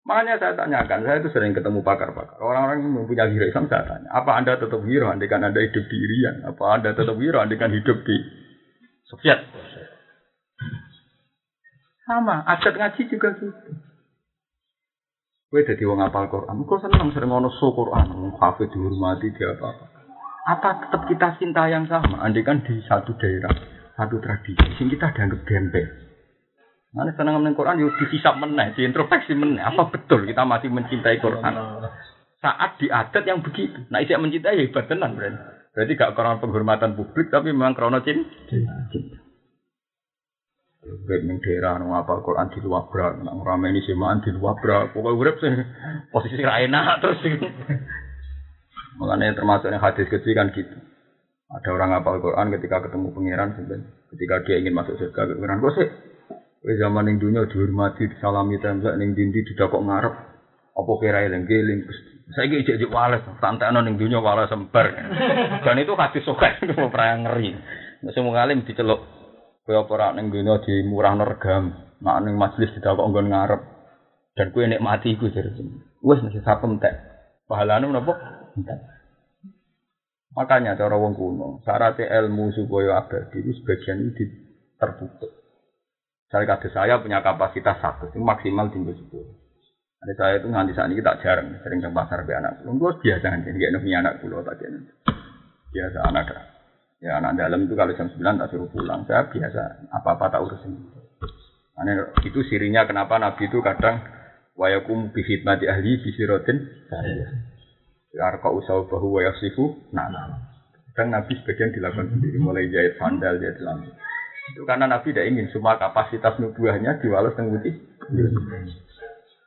Speaker 1: Makanya saya tanyakan, saya itu sering ketemu pakar-pakar. Orang-orang yang mempunyai hero Islam saya tanya, apa anda tetap hero andikan anda hidup di Irian? Apa anda tetap hero andikan hidup di Soviet. Sama, adat ngaji juga gitu. Gue jadi wong apal Quran, gue seneng sering ngono so Quran, kafe dihormati dia apa apa. Apa tetap kita cinta yang sama? Andai kan di satu daerah, satu tradisi, sing kita dianggap gembel. Mana seneng ngomongin Quran, yuk dihisap meneh, diintrospeksi meneh. Apa betul kita masih mencintai Quran? Saat di adat yang begitu, nah isyak mencintai ya hebat tenan berarti. Berarti gak karena penghormatan publik, tapi memang karena cinta. Baik ning daerah nang apa Quran di luar bra, nang rame ini semaan di luar bra. Pokoknya sih posisi ra enak terus. Makanya termasuk yang hadis kecil kan gitu. Ada orang hafal Quran ketika ketemu pangeran. Ketika dia ingin masuk surga, pangeran kok sih? Zaman ning dunya dihormati, disalami tembak ning dindi didakok ngarep. Apa kira eling geling Saiki ijek ijek wales, santekno ning dunya wales sembar. Dan itu hadis sokek perang ngeri. Semua ngalim diceluk kowe apa ora ning dunya dimurahno regam, mak ning majelis didakok nggon ngarep. Dan kowe nek mati iku jare. Wis mesti sapem tek. Pahalane menapa? Makanya cara wong kuno, syarat ilmu supaya abadi itu sebagian itu tertutup. Saya kata saya punya kapasitas satu, itu maksimal tinggal sepuluh. Ada saya itu nanti saat ini tak jarang, sering ke pasar be anak. Gue biasa kan, jadi punya anak pulau tak Biasa anak. Ya anak dalam itu kalau jam 9 tak suruh pulang. Saya biasa apa-apa tak urusin. Aneh, itu sirinya kenapa Nabi itu kadang wayakum bihidmati ahli bisirotin saya. Arka usau bahu wayasifu, nah, nah. Kadang Nabi sebagian dilakukan sendiri, mulai jahit sandal, jahit lampu. Itu karena Nabi tidak ingin semua kapasitas nubuahnya diwales neng putih.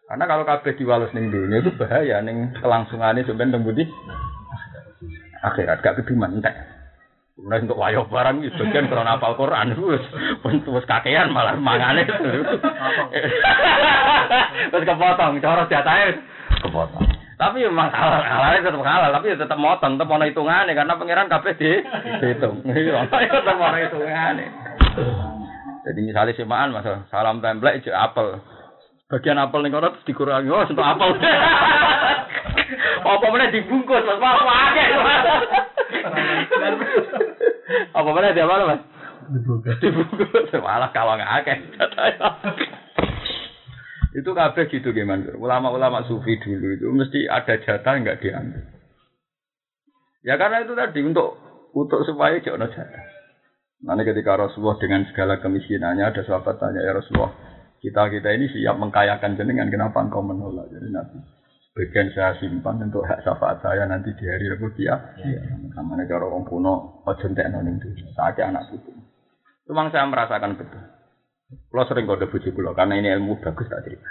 Speaker 1: Karena kalau kabeh diwales neng dunia itu bahaya neng kelangsungannya neng putih. Akhirat gak keduman entek. Kemudian untuk wayo barang itu bagian karena apal Quran terus terus kakean malah mangane. Terus kepotong cara jatahnya kepotong. Tapi memang halal halalnya tetap halal tapi tetap motong tetap mau hitungannya karena pangeran kabeh di dihitung. Tetap mau hitungannya jadi misalnya semaan masa salam template itu apel. Bagian apel nih kono dikurangi oh untuk apel. Apa mana dibungkus mas apa aja. Apa mana dia mana mas? Dibungkus. Dibungkus malah kalau nggak akeh. itu kabeh gitu gimana ulama-ulama sufi dulu itu mesti ada jatah nggak diambil ya karena itu tadi untuk untuk supaya jangan jatah Nanti ketika Rasulullah dengan segala kemiskinannya ada sahabat tanya ya Rasulullah kita kita ini siap mengkayakan jenengan kenapa engkau menolak? Jadi Nabi bagian saya simpan untuk hak syafaat saya nanti di hari Rabu dia. Ya. namanya cara orang kuno ojo noning itu saatnya anak putu. Memang saya merasakan betul. Kalau sering kode puji pulau karena ini ilmu bagus tak cerita.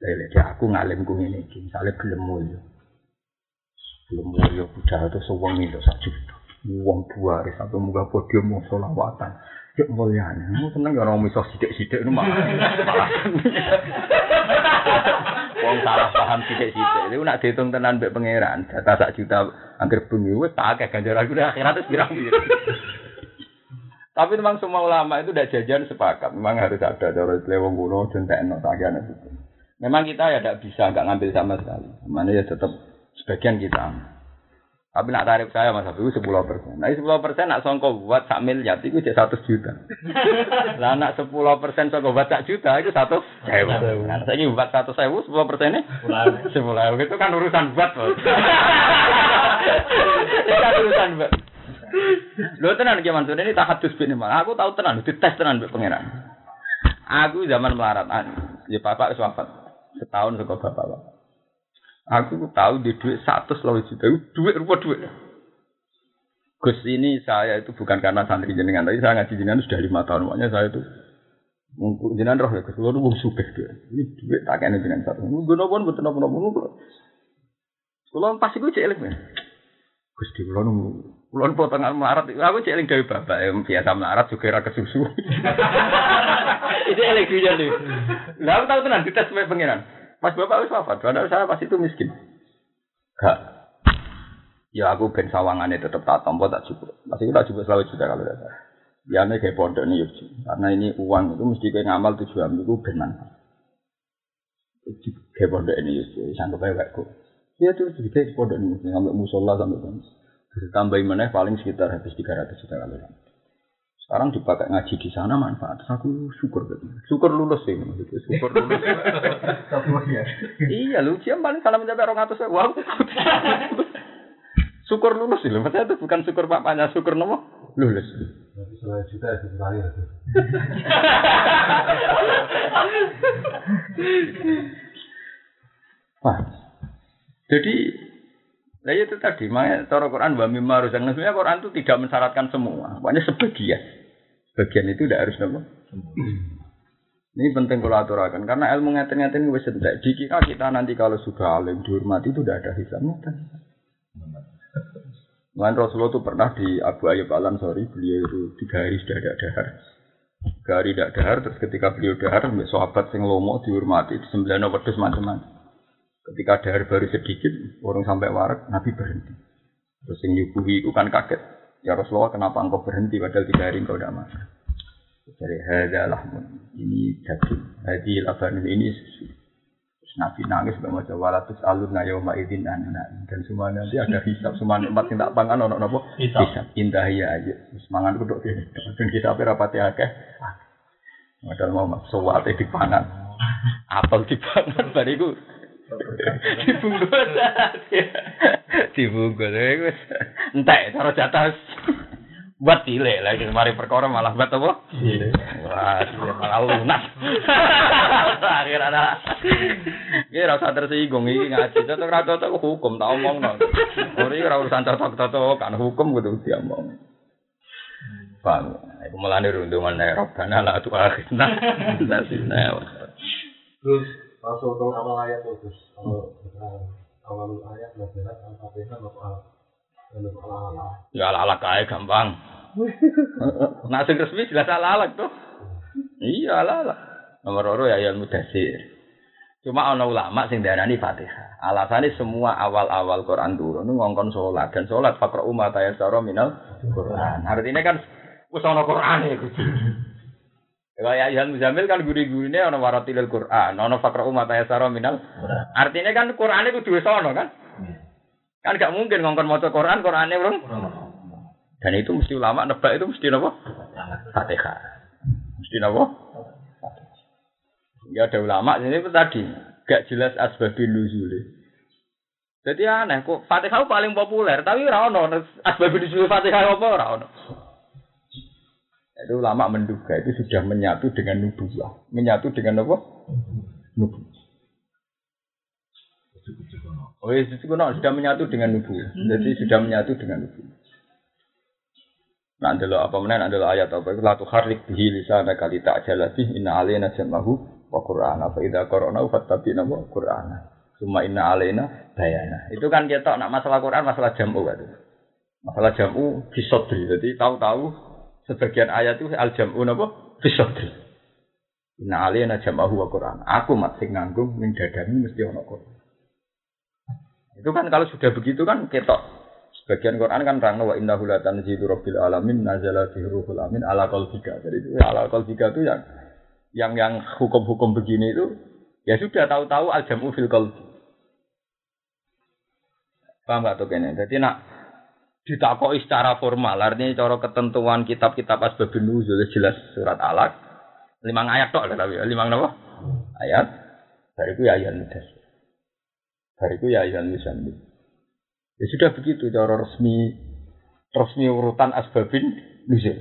Speaker 1: Dari aku ngalim ku ini misalnya belum mulia belum mulia budaya itu sewangi itu satu juta. Wong buare sampai muga podium mau solawatan. Cek mulyane, mau seneng ya orang miso sidik-sidik itu malah. Wong salah paham sidik-sidik. Itu nak dihitung tenan mbek pangeran, data sak juta angker bumi tak akeh ganjaran kuwi akhirat wis pirang-pirang. Tapi memang semua ulama itu udah jajan sepakat. Memang harus ada cara wong kuno jentekno sakjane itu. Memang kita ya tidak bisa nggak ngambil sama sekali. Mana ya tetap sebagian kita. Tapi nak tarif saya mas Habib sepuluh persen. Nah sepuluh persen nak songko buat sak miliar itu jadi satu juta. Lah nak sepuluh persen songko buat sak juta itu satu sewa. Nah saya buat satu sewa sepuluh persennya sepuluh itu kan urusan buat itu kan urusan buat. Lo tenan gimana tuh ini tahadus bin Aku tahu tenan, dites tenan buat pangeran. Aku zaman melarat, ya bapak wafat setahun seko bapak. Aku tahu di duit satu selalu juta, duit rupa duit. Gus ini saya itu bukan karena santri jenengan, tapi saya ngaji jenengan sudah lima tahun, makanya saya itu mungkin jenengan roh ya, Gus, lu wong suka duit. Ini duit tak kena jenengan satu. Gue nopo nopo nopo nopo. Kalau pasti gue cek ya. Gus di kulon kulon potongan melarat, aku eling dari bapak yang biasa melarat juga raka susu. Itu eling dia nih. Lalu tahu tenan dites sampai pengiran. Pas bapak wis wafat, padahal saya pasti itu miskin. Gak. Ya aku ben sawangannya tetap tak tompo tak cukup. Masih tak cukup selalu juga kalau tidak. Ya ini kayak pondok yuk. Karena ini uang itu mesti kayak ngamal tujuan itu bermanfaat. Kayak pondok ini yuk. Sanggup baik kok. Ya tuh jadi kayak pondok ini sampai musola sampai sampai. Tambahin mana paling sekitar habis 300 juta kalau sekarang dipakai ngaji di sana manfaat. Aku syukur betul. Syukur lulus sih maksudnya. Syukur lulus. iya lu siapa paling salam mencapai orang atas wow. syukur lulus sih. Maksudnya itu bukan syukur papanya, syukur nomo lulus. Juta Wah. Jadi Nah itu tadi, makanya cara Quran wa mimma rozakna. Sebenarnya Quran itu tidak mensyaratkan semua, pokoknya sebagian. Sebagian itu tidak harus apa? Ini penting kalau aturakan karena ilmu ngeten-ngeten wis entek. Dikira kita nanti kalau sudah alim dihormati itu tidak ada hisabnya kan. Mungkin Rasulullah itu pernah di Abu Ayyub Al Ansori, beliau itu tiga hari sudah ada dahar. Tiga hari tidak dahar, terus ketika beliau dahar, sahabat sing lomo dihormati, disembelih wedhus macam-macam. Ketika dahar baru sedikit, orang sampai warak, Nabi berhenti. Terus yang nyubuhi itu kan kaget. Ya Rasulullah, kenapa engkau berhenti padahal tiga hari engkau tidak makan? Jadi hada lahmun. Ini daging. Hadi labanin ini susu. Terus Nabi nangis bawa maca walatus alun na yauma idzin anak dan semua nanti ada hisab semua nikmat sing tak pangan ono napa hisab indah ya aja terus mangan kudu kene dan apa rapati akeh modal mau suwate dipangan apel dipangan bariku dibungkus dibungkus wis entek cara jatah buat cilik lagi mari perkara malah buat apa? Wah, malah lunas. Akhir ada. Iki ora usah tersinggung iki ngaji cocok ra cocok hukum tak omongno. Ora iki ora urusan cocok-cocok kan hukum kudu diomong. Bang, iku melane rundungan nek robbana la tu akhirna. Nasina.
Speaker 2: Terus masuk ke awal ayat terus kalau awal ayat belajar al-fatihah apa
Speaker 1: Ya ala kae gampang. Nah sing resmi jelas ala tuh. Iya ala ala. Nomor loro ya yang mudasir. Cuma ana ulama sing darani Fatihah. Alasannya semua awal-awal Quran turun ngongkon sholat dan sholat fakra umat ayat minal Quran. Artinya kan wis ana Quran ya Gusti. Kayak yang Muzamil kan guri-gurine ana waratilil Quran, ana fakra umat ayat minal. Artinya kan Quran itu dua sono kan? Kan gak mungkin ngongkon maca Quran, Qurane, Bro. Dan itu mesti ulama nebak itu mesti napa? Fatihah. Mesti napa? Ya ada ulama ini tadi gak jelas asbabun nuzul. Jadi aneh kok Fatihah paling populer tapi ora ono asbabun nuzul Fatihah apa ora ono. Itu ulama menduga itu sudah menyatu dengan nubuah, menyatu dengan apa? Nubuah. Oh iya, itu kuno sudah menyatu dengan nubu. Jadi sudah menyatu dengan nubu. Nah, adalah apa mana? Adalah ayat apa? Latu harik bihi lisana kali tak jalati inna alena jamahu wa. Apa ida korona fattabi nama Qur'an. Cuma inna alena bayana. Itu kan kita nak masalah Quran, masalah jamu kan. Masalah jamu bisodri. Jadi tahu-tahu sebagian ayat itu al jamu napa bisodri. Inna alena jamahu wa Qur'an. Aku mat sing nganggung ning dadami mesti ana Qur'an. Itu kan kalau sudah begitu kan ketok. Sebagian Quran kan rang wa innahu la tanzilu rabbil alamin nazala fi ruhul amin ala qalbika. Jadi itu ala qalbika itu yang yang yang hukum-hukum begini itu ya sudah tahu-tahu al jamu fil qalbi. Paham gak tuh kene? Jadi nak ditakoi secara formal artinya cara ketentuan kitab-kitab asbabun nuzul jelas surat alaq lima ayat tok tapi lima apa? Ayat. Dari itu ya ayat mudas. Bariku ya ayat musammi. Ya sudah begitu cara resmi resmi urutan asbabin nuzul.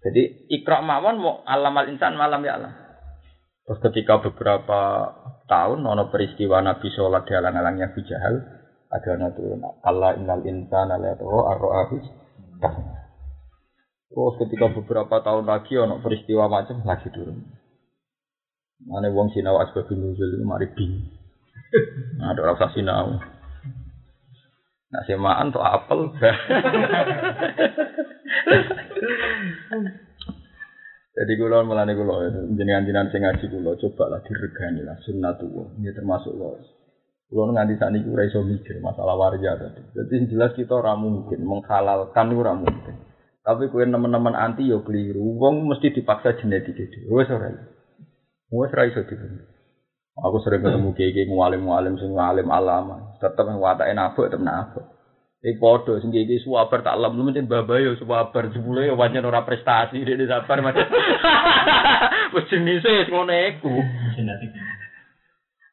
Speaker 1: Jadi ikra mawon mau alam al insan malam ya alam. Terus ketika beberapa tahun nono peristiwa Nabi sholat di alang-alangnya bijahal ada turun Allah innal insana la yatahu arro'ahus Terus ketika beberapa tahun lagi ono peristiwa macam lagi turun. Mana wong sinau asbabin nuzul itu mari bingung. Nah, ada rasa sinau. Nah, semaan tuh apel. Jadi kulo melane kulo jenengan-jenengan sing ngaji kulo coba lah diregani lah sunnatullah. Ini termasuk lo. Kulo nganti saat ini ora iso mikir masalah warga tadi. Jadi jelas kita ora mungkin menghalalkan ora mungkin. Tapi kue teman-teman anti yo keliru. Wong mesti dipaksa genetik itu. Wes ora. Wes ora iso. Aku sering ketemu kiai mualim mualim sing ngalim alama, tetep watake nabok tetep nabok. Iki padha sing kiai suwabar tak lem mesti mbah yo suwabar jebule yo pancen ora prestasi dek sabar macam. Wis jenise ngono iku.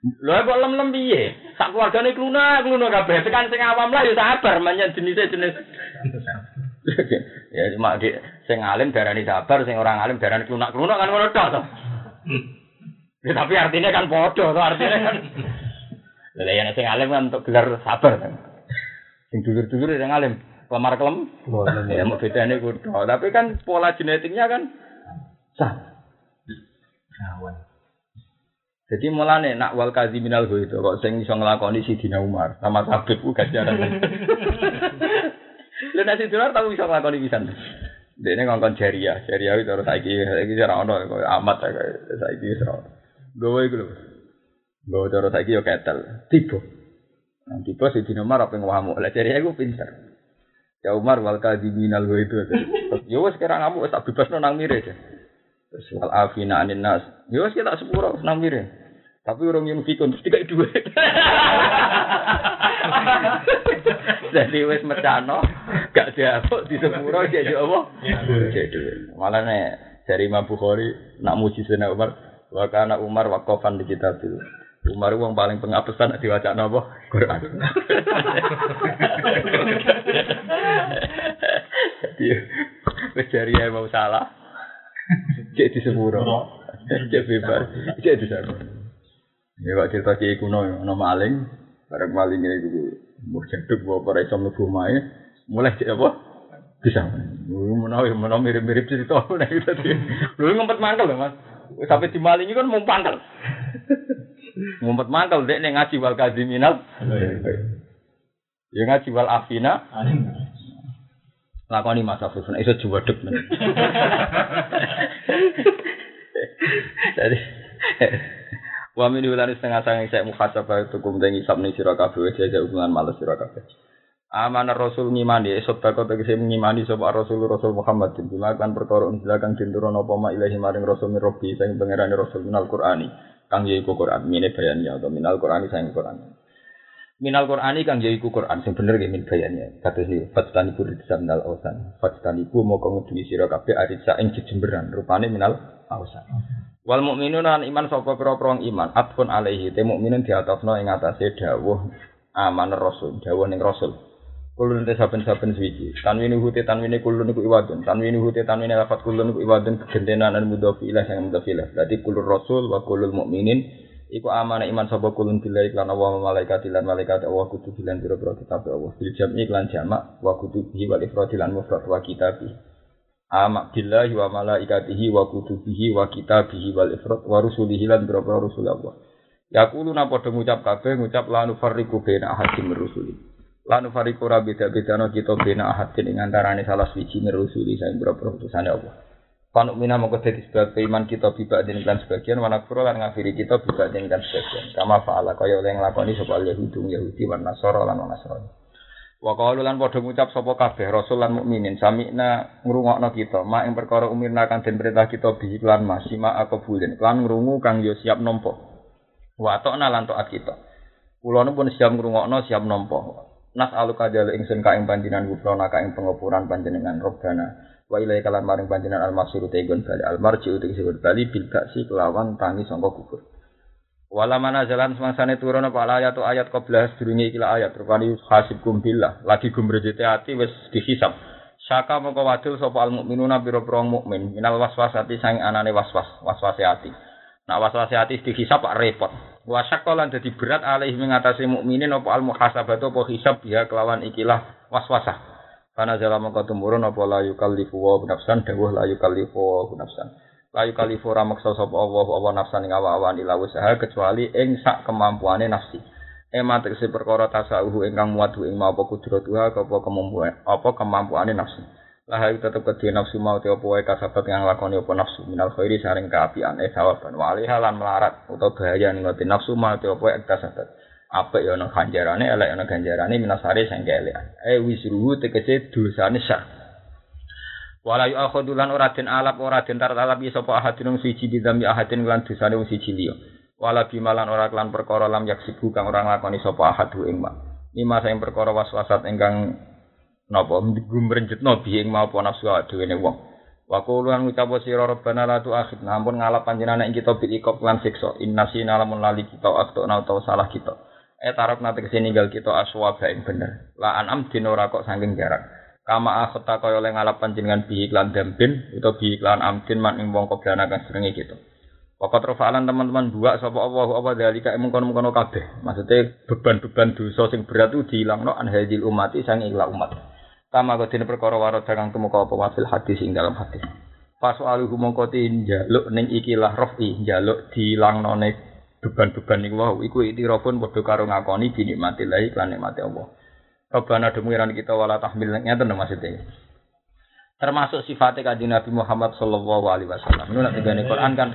Speaker 1: Lho kok lem-lem piye? Sak keluargane kluna, kluna kabeh. Tekan sing awam lah yo sabar menyang jenise jenis. ya cuma di sing alim darani sabar, sing orang alim darani klunak-klunak kan ngono tok to. Ya, tapi artinya kan podo, tuh artinya kan. Lha yang sing alim kan untuk gelar sabar kan. Sing dulur-dulur yang alim, kelamar kelem. Ya mau bedane kudu. Tapi kan pola genetiknya kan sama. Jadi mulane nak wal kazi minal itu kok sing iso nglakoni Sidina Umar sama Habib ku gajaran. Lha nek sidoar tau iso nglakoni pisan. Dene ngongkon jaria, jaria itu terus saiki saiki ora ono amat ya saiki wis ora. Gowo iku lho. Gowo terus saiki yo ketel. Tiba. Nah, tiba si dino mar apa ngwamu. Lah jaria iku pinter. Ya Umar wal kadiminal wa itu. Yo wis kira ngamuk tak bebasno nang mire. Terus wal afina anin nas. Yo wis kita sepuro nang mire. Tapi urung yang fikun terus tiga duit. Jadi wis mecano, gak diapuk di sepuro jadi apa? Jadi duit. Malah nih dari Imam Bukhari nak muji Sayyidina Umar, wa kana Umar waqafan di kitabil. Umar wong paling pengapesan diwaca apa? Quran. Jadi wis jari ya mau salah. Cek di sepuro. Cek bebas. Cek di sepuro. Ya kok cerita kiai kuno ono maling, bareng maling itu mau jaduk bawa para isom lebu mae, mulai cek apa? Bisa. Menawi menawi mirip-mirip cerita nek tadi. Lu ngumpet mangkel lho Mas. Sampai di maling kan mau pangkel. ngumpet mangkel dek nek ngaji wal kadiminal. Ya ngaji wal afina. Lakoni masa susun iso juwadeg men. Jadi Wa min ulani setengah sange saya muhasabah itu kum dengi sabni sira kabeh jaja hubungan males sira kabeh. Amanah Rasul ngimani esot bako tegese ngimani sapa Rasul Rasul Muhammad bin bima kan perkara unjila kang apa ma ilahi maring Rasul min Rabbi sing pangerane Rasul minal Qur'ani kang yaiku Qur'an mine bayannya atau minal Qur'ani sing Qur'an. Minal Qur'ani kang yaiku Qur'an sing bener nggih min bayannya. Kados niku fatani ku ridsa minal ausan. Fatani ku moko ngedhi sira kabeh aritsa ing jejemberan rupane minal ausan. Wal mukminun lan iman sapa pira-pira iman? Atfun alaihi. Te mukminun diatofno ing atase dawuh aman rasul dawuh ning rasul. Kulun te saben-saben suci tanwini hute tanwini kulun iku iwadun. Tanwini hute tanwini lafat kulun iku iwadun. Kegentenan dan mudhofi ilah yang mudhofi ilah. Berarti kulur rasul wa kulul mukminin iku amana iman sapa kulun billahi lan Allah malaikat lan malaikat Allah kutu bilan pira-pira kitab Allah. Bil jam'i lan jamak wa kutubihi wal ifrad lan mufrad wa kitabihi Amak billahi wa malaikatihi wa kutubihi wa kitabihi wal ifrat wa rusulihi lan berapa rusul Allah. Yaquluna padha ngucap kabeh ngucap la nufarriqu baina ahadin min rusuli. La nufarriqu ra beda-bedano kita baina ahadin ing antarane salah siji min rusuli berapa utusane Allah. Panuk mina mongko dadi sebab iman kita bibak den kan sebagian wa nakfuru lan ngafiri kita bibak den kan sebagian. Kama fa'ala kaya oleh nglakoni sapa Yahudi Yahudi wan Nasara lan Nasrani. Wa qalu lan padha ngucap sapa kabeh rasul lan mukminin samikna ngrungokno kita. Mak ing perkara umirna kang den perintah kita bi lan masima akabulin lan ngrungu kang yo siap nampa. Wa atokna lan taat kita. Kula pun siap ngrungokno siap nampa. Nas aluka jale ingsun ka ing panjenengan gufrona ka ing pengopuran panjenengan robbana wa ilai kalan maring panjenengan al-masir tegon bali al-marji uti bali bil kelawan tangi sangka kubur Wala mana jalan semangsane turun apa ayat atau ayat qablah sedurunge iki ayat rupane hasibkum billah lagi gumrejete ati wis dihisab. Saka mongko wadul sapa al mukminuna pira-pira mukmin minal waswasati sang anane waswas, waswase ati. Nak waswase ati dihisab pak repot. Wasakka lan dadi berat alih mengatasi mukminin apa al muhasabatu apa hisab ya kelawan ikilah waswasah. Karena jalan mongko tumurun apa la yukallifu wa nafsan dawuh la yukallifu wa nafsan. Layu kalifu ora maksa sapa Allah apa nafsan ing awak-awan ila usaha kecuali ing sak kemampuane nafsi. Ema tegese perkara tasawuh ingkang muat ing mau apa kudratuha apa kemampuan apa kemampuane nafsu. Lah ayu tetep kedhe nafsu mau te apa wae kasabat yang lakoni apa nafsu minal khairi saring kaapian eh sawaban wa halan melarat utawa bahaya ngote nafsu mau te apa wae kasabat. Apik ya ana ganjarane elek ana ganjarane minasare sing elek. Eh wisruhu tegese dosane syar. Wala yu akhudulan ora den alap ora den tartalap ya sapa ahadun siji bidami ahadin lan dosane wong siji liya. Wala bimalan ora kelan perkara lam yaksibu kang ora nglakoni sapa ahadu ing ma. Lima sing perkara waswasat ingkang napa gumrenjetno bi ing mau apa nafsu dhewe ne wong. Wa qulu lan ngucap sira rabbana la tu'akhidna ampun ngalap panjenengan ing kita bil ikop lan siksa innasina lamun lali kita aktona utawa salah kita. Eh tarap nate ke sini ninggal kita aswa ing bener. La anam dinora kok saking jarak. Kama akhta kaya oleh ngalap panjenengan bi iklan dambin utawa bi iklan amdin man ing wong koblana kang srenge gitu. Pokok rofalan teman-teman buak sapa Allah apa dalika emung kono-kono kabeh. Maksudnya beban-beban dosa sing berat itu dihilangno an hadil umati sang ikhla umat. Kama kodine perkara warot kang tumeka apa wafil hadis ing dalam hadis. Pasu aluhu mongko njaluk ning ikilah rofi njaluk dilangnone beban-beban niku wau iku itirafun padha karo ngakoni binikmatillahi lan nikmate Allah. Rabbana demikian kita wala tahmil ngeten maksudnya. Termasuk sifatnya kanjeng Nabi Muhammad sallallahu alaihi wasallam. Ini nanti gane Quran kan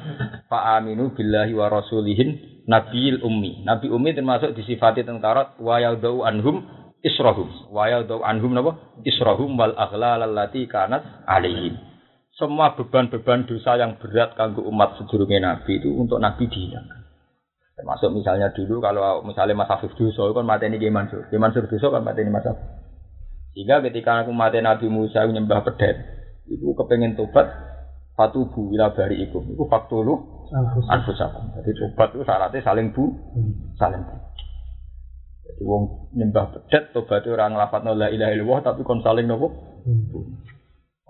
Speaker 1: fa aminu billahi wa rasulihin nabiyil ummi. Nabi ummi termasuk disifati tentara wa yaudau anhum israhum. Wa yaudau anhum napa? Israhum wal aghlal allati kanat alaihim. Semua beban-beban dosa yang berat kanggo umat sedurunge Nabi itu untuk Nabi dihilangkan. Termasuk misalnya dulu kalau misalnya Mas Afif dosa kan mateni Ki Mansur. Ki Mansur dosa kan mateni Mas Afif. Sehingga ketika aku mati Nabi Musa nyembah pedet, itu kepengen tobat fatubu ila bari ikum. Itu faktulu anfusakum. Jadi tobat itu syaratnya saling bu, saling bu. Jadi wong nyembah pedet tobat itu orang lafat la ilaha illallah tapi kon saling nopo.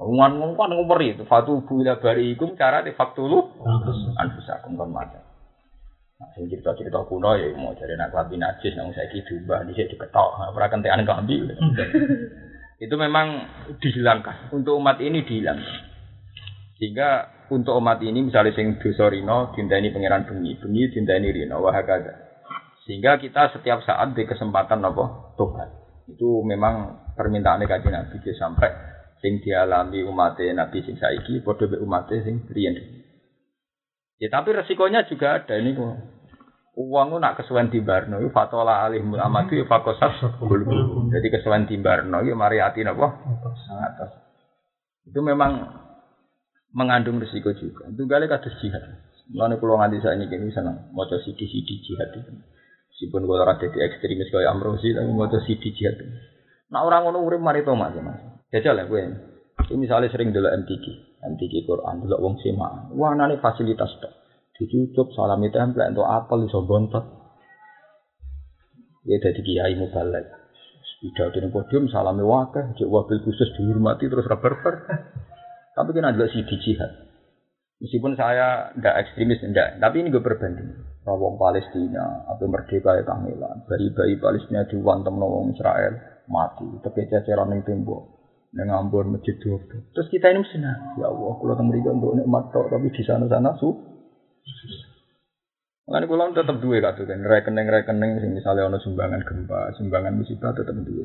Speaker 1: Ngan ngomong ngomong itu fatubu ila bari ikum cara di faktulu anfusakum kon mati. Nah, sing cerita-cerita kuno ya mau cari nak klambi najis nang saiki diubah dhisik diketok, ora kentekan klambi. Itu memang dihilangkan. Untuk umat ini dihilangkan. Sehingga untuk umat ini misalnya sing dosa rino dinteni pangeran bengi, bengi dinteni rino wah Sehingga kita setiap saat di kesempatan apa tobat. Itu memang permintaan kaji Nabi sampai sing dialami umat Nabi sing saiki padha umat sing riyen. Ya tapi resikonya juga ada ini kok. Uang nak kesuwen di Barno, itu fatola alih mulamatu itu fakosat Jadi kesuwen di Barno itu mari hati napa? Atas. Itu memang mengandung risiko juga. Itu kali kados jihad. Mulane kula nganti saiki kene seneng maca sidi-sidi jihad itu. Meskipun kula ora dadi ekstremis kaya Amrozi tapi maca sidi jihad. Nah orang ngono urip mari to Mas. Jajal ya kowe. Ini misalnya sering dulu MTQ, MTQ Quran, dulu wong sima. Wah, nane fasilitas tok. Dicucup salami template untuk apel iso bontot. Ya dari kiai mubalek. Pidato di podium salami wakah, cek wabil khusus dihormati terus reber Tapi kan ada si jihad. Meskipun saya tidak ekstremis, tidak. Tapi ini gue berbanding. Rawong Palestina, apa merdeka ya kamilan. Bayi-bayi Palestina diwantem nawang Israel, mati. Tapi ceceran yang tembok. Neng Ambon masjid Terus kita ini mesti ya Allah, kalau temu untuk nikmat tapi di sana-sana su Makanya kulo tetap dua kata kan, rekening-rekening misalnya ono sumbangan gempa, sumbangan musibah tetap dua.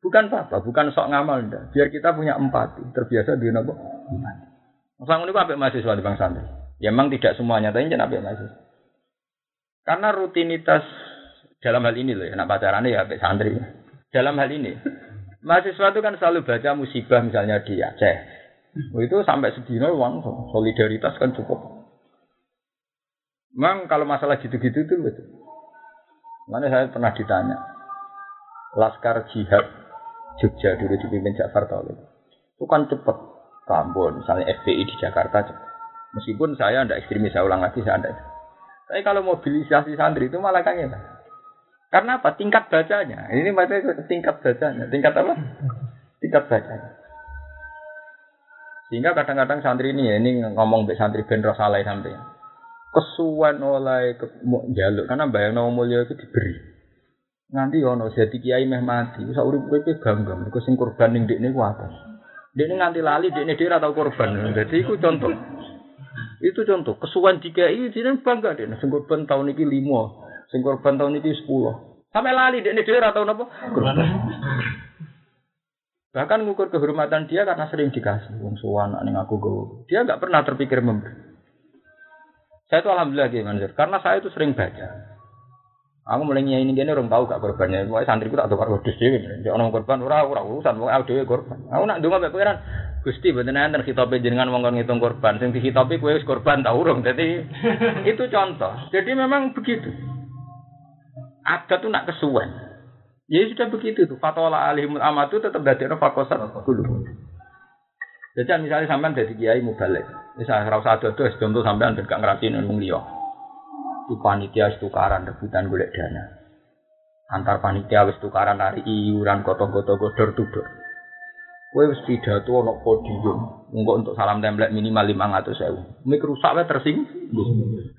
Speaker 1: Bukan apa, bukan sok ngamal dah. Biar kita punya empati, terbiasa di nopo empati. Sang ini apa mahasiswa di bang santri? Ya memang tidak semuanya, tapi jangan apa mahasiswa. Karena rutinitas dalam hal ini loh, ya, nak pacarannya ya apa santri. Dalam hal ini, mahasiswa itu kan selalu baca musibah misalnya di Aceh. Itu sampai sedino langsung solidaritas kan cukup Memang kalau masalah gitu-gitu itu betul. Mana saya pernah ditanya, Laskar Jihad Jogja dulu dipimpin Ja'far Talib. Itu kan cepat. Tambon, misalnya FPI di Jakarta cepat. Meskipun saya tidak ekstremis, saya ulang lagi saya tidak. Tapi kalau mobilisasi santri itu malah kan ya. Karena apa? Tingkat bacanya. Ini maksudnya tingkat bacanya. Tingkat apa? Tingkat bacanya. Sehingga kadang-kadang santri ini ya, ini ngomong be santri ben salah sampai kesuwen oleh ke, jaluk karena bayang nama mulia itu diberi. Nanti ono jadi kiai meh mati. Bisa urip urip bangga. Mereka sing korban ning dekne ku atas dekne nganti lali dekne dia atau korban. Jadi itu contoh. Itu contoh. Kesuwen dikai dia bangga dekne. Sing korban tahun ini lima sing korban tahun ini sepuluh sampai lali dia atau napa korban bahkan ngukur kehormatan dia karena sering dikasih wong suwan ning aku go dia nggak pernah terpikir memberi saya itu alhamdulillah gitu Mansur, karena saya itu sering baca. Aku mulai ini gini orang tahu gak korbannya. Pokoknya santriku tak tukar wedhus dhewe. Nek orang korban ora ora urusan wong aku dhewe korban. Aku nak ndonga mek pangeran. Gusti mboten enten khitabe jenengan wong ngitung korban. Sing dikhitabi kowe wis korban ta urung. Jadi itu contoh. Jadi memang begitu. Ada tuh nak kesuwen. Ya sudah begitu tuh. Fatwa alimul amatu tetap dadekno fakosat dulu. Jadi misalnya sampean dari kiai mubalik, misalnya rasa ada tuh contoh sampean dan gak ngerasin wong liya. Di panitia tukaran rebutan golek dana. Antar panitia wis tukaran hari iuran koto-koto godor tudor. Kowe wis pidato ana podium, engko untuk salam template minimal 500.000. Mik rusak wae tersing.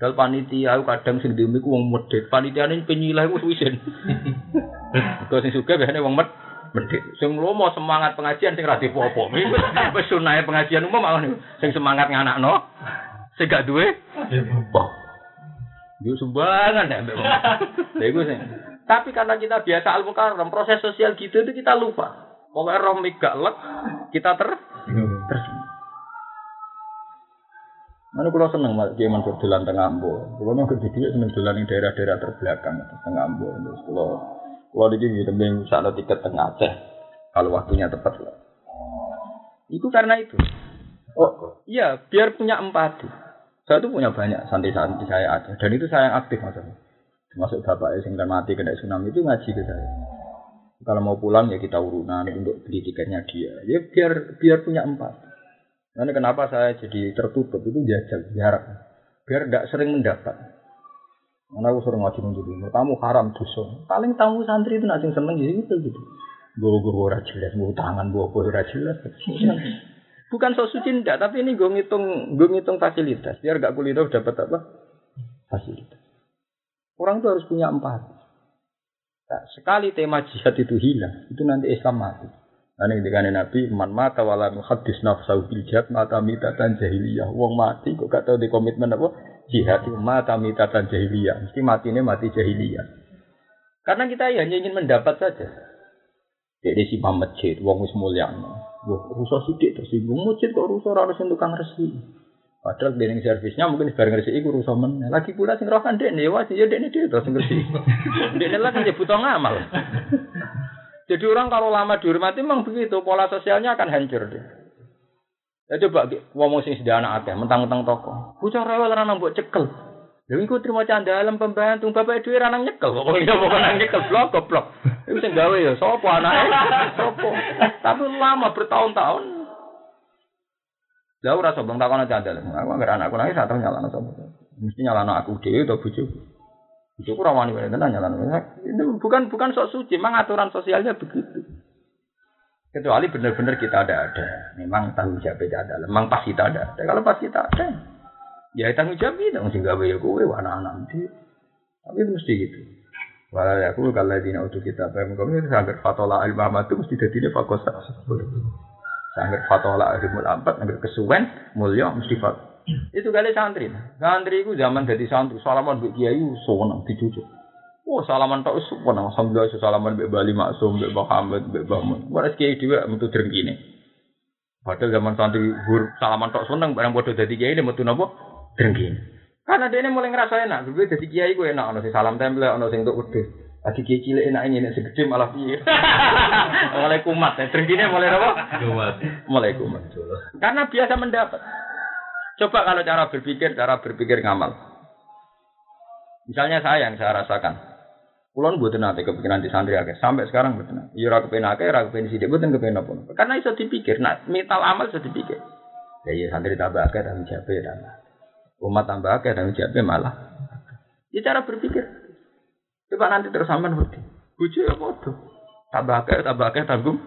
Speaker 1: Dal panitia aku kadang sing demi ku wong medhit, panitiane penyilah wis wisin. Kok sing suka biasane wong medhit medhit. Sing lomo semangat pengajian sing ra dipopo. Wis sunah pengajian umum malah sing semangat nganakno. Sing gak duwe. Wah. Yo sumbangan nek mbek wong. Lha iku sing Tapi karena kita biasa al mukarram, proses sosial gitu itu kita lupa. Pokoknya roh gak lek, kita ter terus. Mana kalau seneng malah dia mansur dolan tengah ambo. Kalau nggak gede seneng dolan di daerah-daerah terbelakang tengah ambo. Terus kalau kalau di sini tembeng sana tiket tengah Aceh. Kalau waktunya tepat lah. Itu karena itu. Oh iya, biar punya empati. Saya tuh punya banyak santri-santri saya ada. Dan itu saya yang aktif maksudnya. Termasuk bapak yang mati kena tsunami itu ngaji ke saya. Kalau mau pulang ya kita urunan untuk beli tiketnya dia. Ya biar biar punya empati. Nah, kenapa saya jadi tertutup itu jajal, jarak. Biar tidak sering mendapat. Karena aku sering ngaji dulu. Tamu haram dosa. Paling tamu santri itu nasi seneng gitu gitu. Gue gue ora jelas, gue tangan gue gue ora jelas. Bukan sok suci ndak, tapi ini gue ngitung gue ngitung fasilitas. Biar gak kuliah dapat apa? Fasilitas. Orang itu harus punya empat. Nah, sekali tema jihad itu hilang, itu nanti Islam mati. Nah, ini Nabi, man mata wala muhaddis nafsahu bil jihad mata mitatan jahiliyah. Wong mati kok gak tahu di komitmen apa? Jihad itu mata mitatan jahiliyah. Mesti ini mati jahiliyah. Karena kita hanya ingin mendapat saja. Jadi si masjid, wong wis mulia. Wah, rusak sidik tersinggung. Masjid kok rusak harus untuk kang resi. Padahal dening servisnya mungkin bareng resi iku rusak men. Lagi pula sing roh kan dekne wajib ya dekne dia terus. Dekne lah kan ya butuh ngamal. Jadi orang kalau lama dihormati memang begitu, pola sosialnya akan hancur dia. Ya coba ngomong sing anak akeh, mentang-mentang toko. Bocah rewel ranang mbok cekel. Lha iku trimo candalem pembantu, bapak dhewe ranang nyekel. Pokoke ya pokoke nang nyekel blok goblok. Iku sing gawe ya sapa anake? Sapa? Tapi lama bertahun-tahun. Lah ora sobang takon candalem. Aku anggere anakku nangis sak nyalano sapa. Mesti nyalano aku dhewe atau bojoku. Itu kurang wani wani tenan nyala Itu bukan bukan sok suci, memang aturan sosialnya begitu. Kecuali benar-benar kita ada ada, memang tanggung jawab tidak ada, memang pas kita ada ada. Kalau pas kita ada, ya tanggung jawab kita mesti gawe ya kowe anak-anak nanti. Tapi itu mesti gitu. Walau aku kalau di untuk kita paham kami itu sangat fatola al itu mesti jadi fakosa. Sangat fatola ilmu ampat, sangat kesuwen mulia mesti fat. Itu kali santri. Santri itu zaman jadi santri, salaman mbek kiai seneng dicucuk. Oh, salaman tok wis seneng. Alhamdulillah salaman mbek Bali Maksum, mbek Muhammad, mbek Bamun. Ora kiai dhewe metu drengkine. Padahal zaman santri hur salaman tok seneng barang padha dadi kiai metu napa? Drengkine. Karena dia ini mulai ngerasa enak, gue jadi kiai gue enak, ono sing salam tempel, ono sing untuk wedhus. Lagi kiai cilik enak ini, sing gede malah piye. mulai kumat, ya. drengkine mulai apa? Kumat. Mulai kumat. Karena biasa mendapat. Coba kalau cara berpikir, cara berpikir ngamal. Misalnya saya yang saya rasakan. Kulon buat nanti kepikiran di santri akeh. Sampai sekarang buat nanti. Iya ragu pengen akeh, ragu pengen sidik, buatan kepengen apa. Karena itu dipikir. Nah, mental amal sudah dipikir. Ya iya santri tambah akeh, dan siapa ya tambah. Umat tambah akeh, dan siapa malah. Ya cara berpikir. Coba nanti terus sampai ngerti. Bucu ya bodoh. Tambah akeh, tambah akeh, tanggung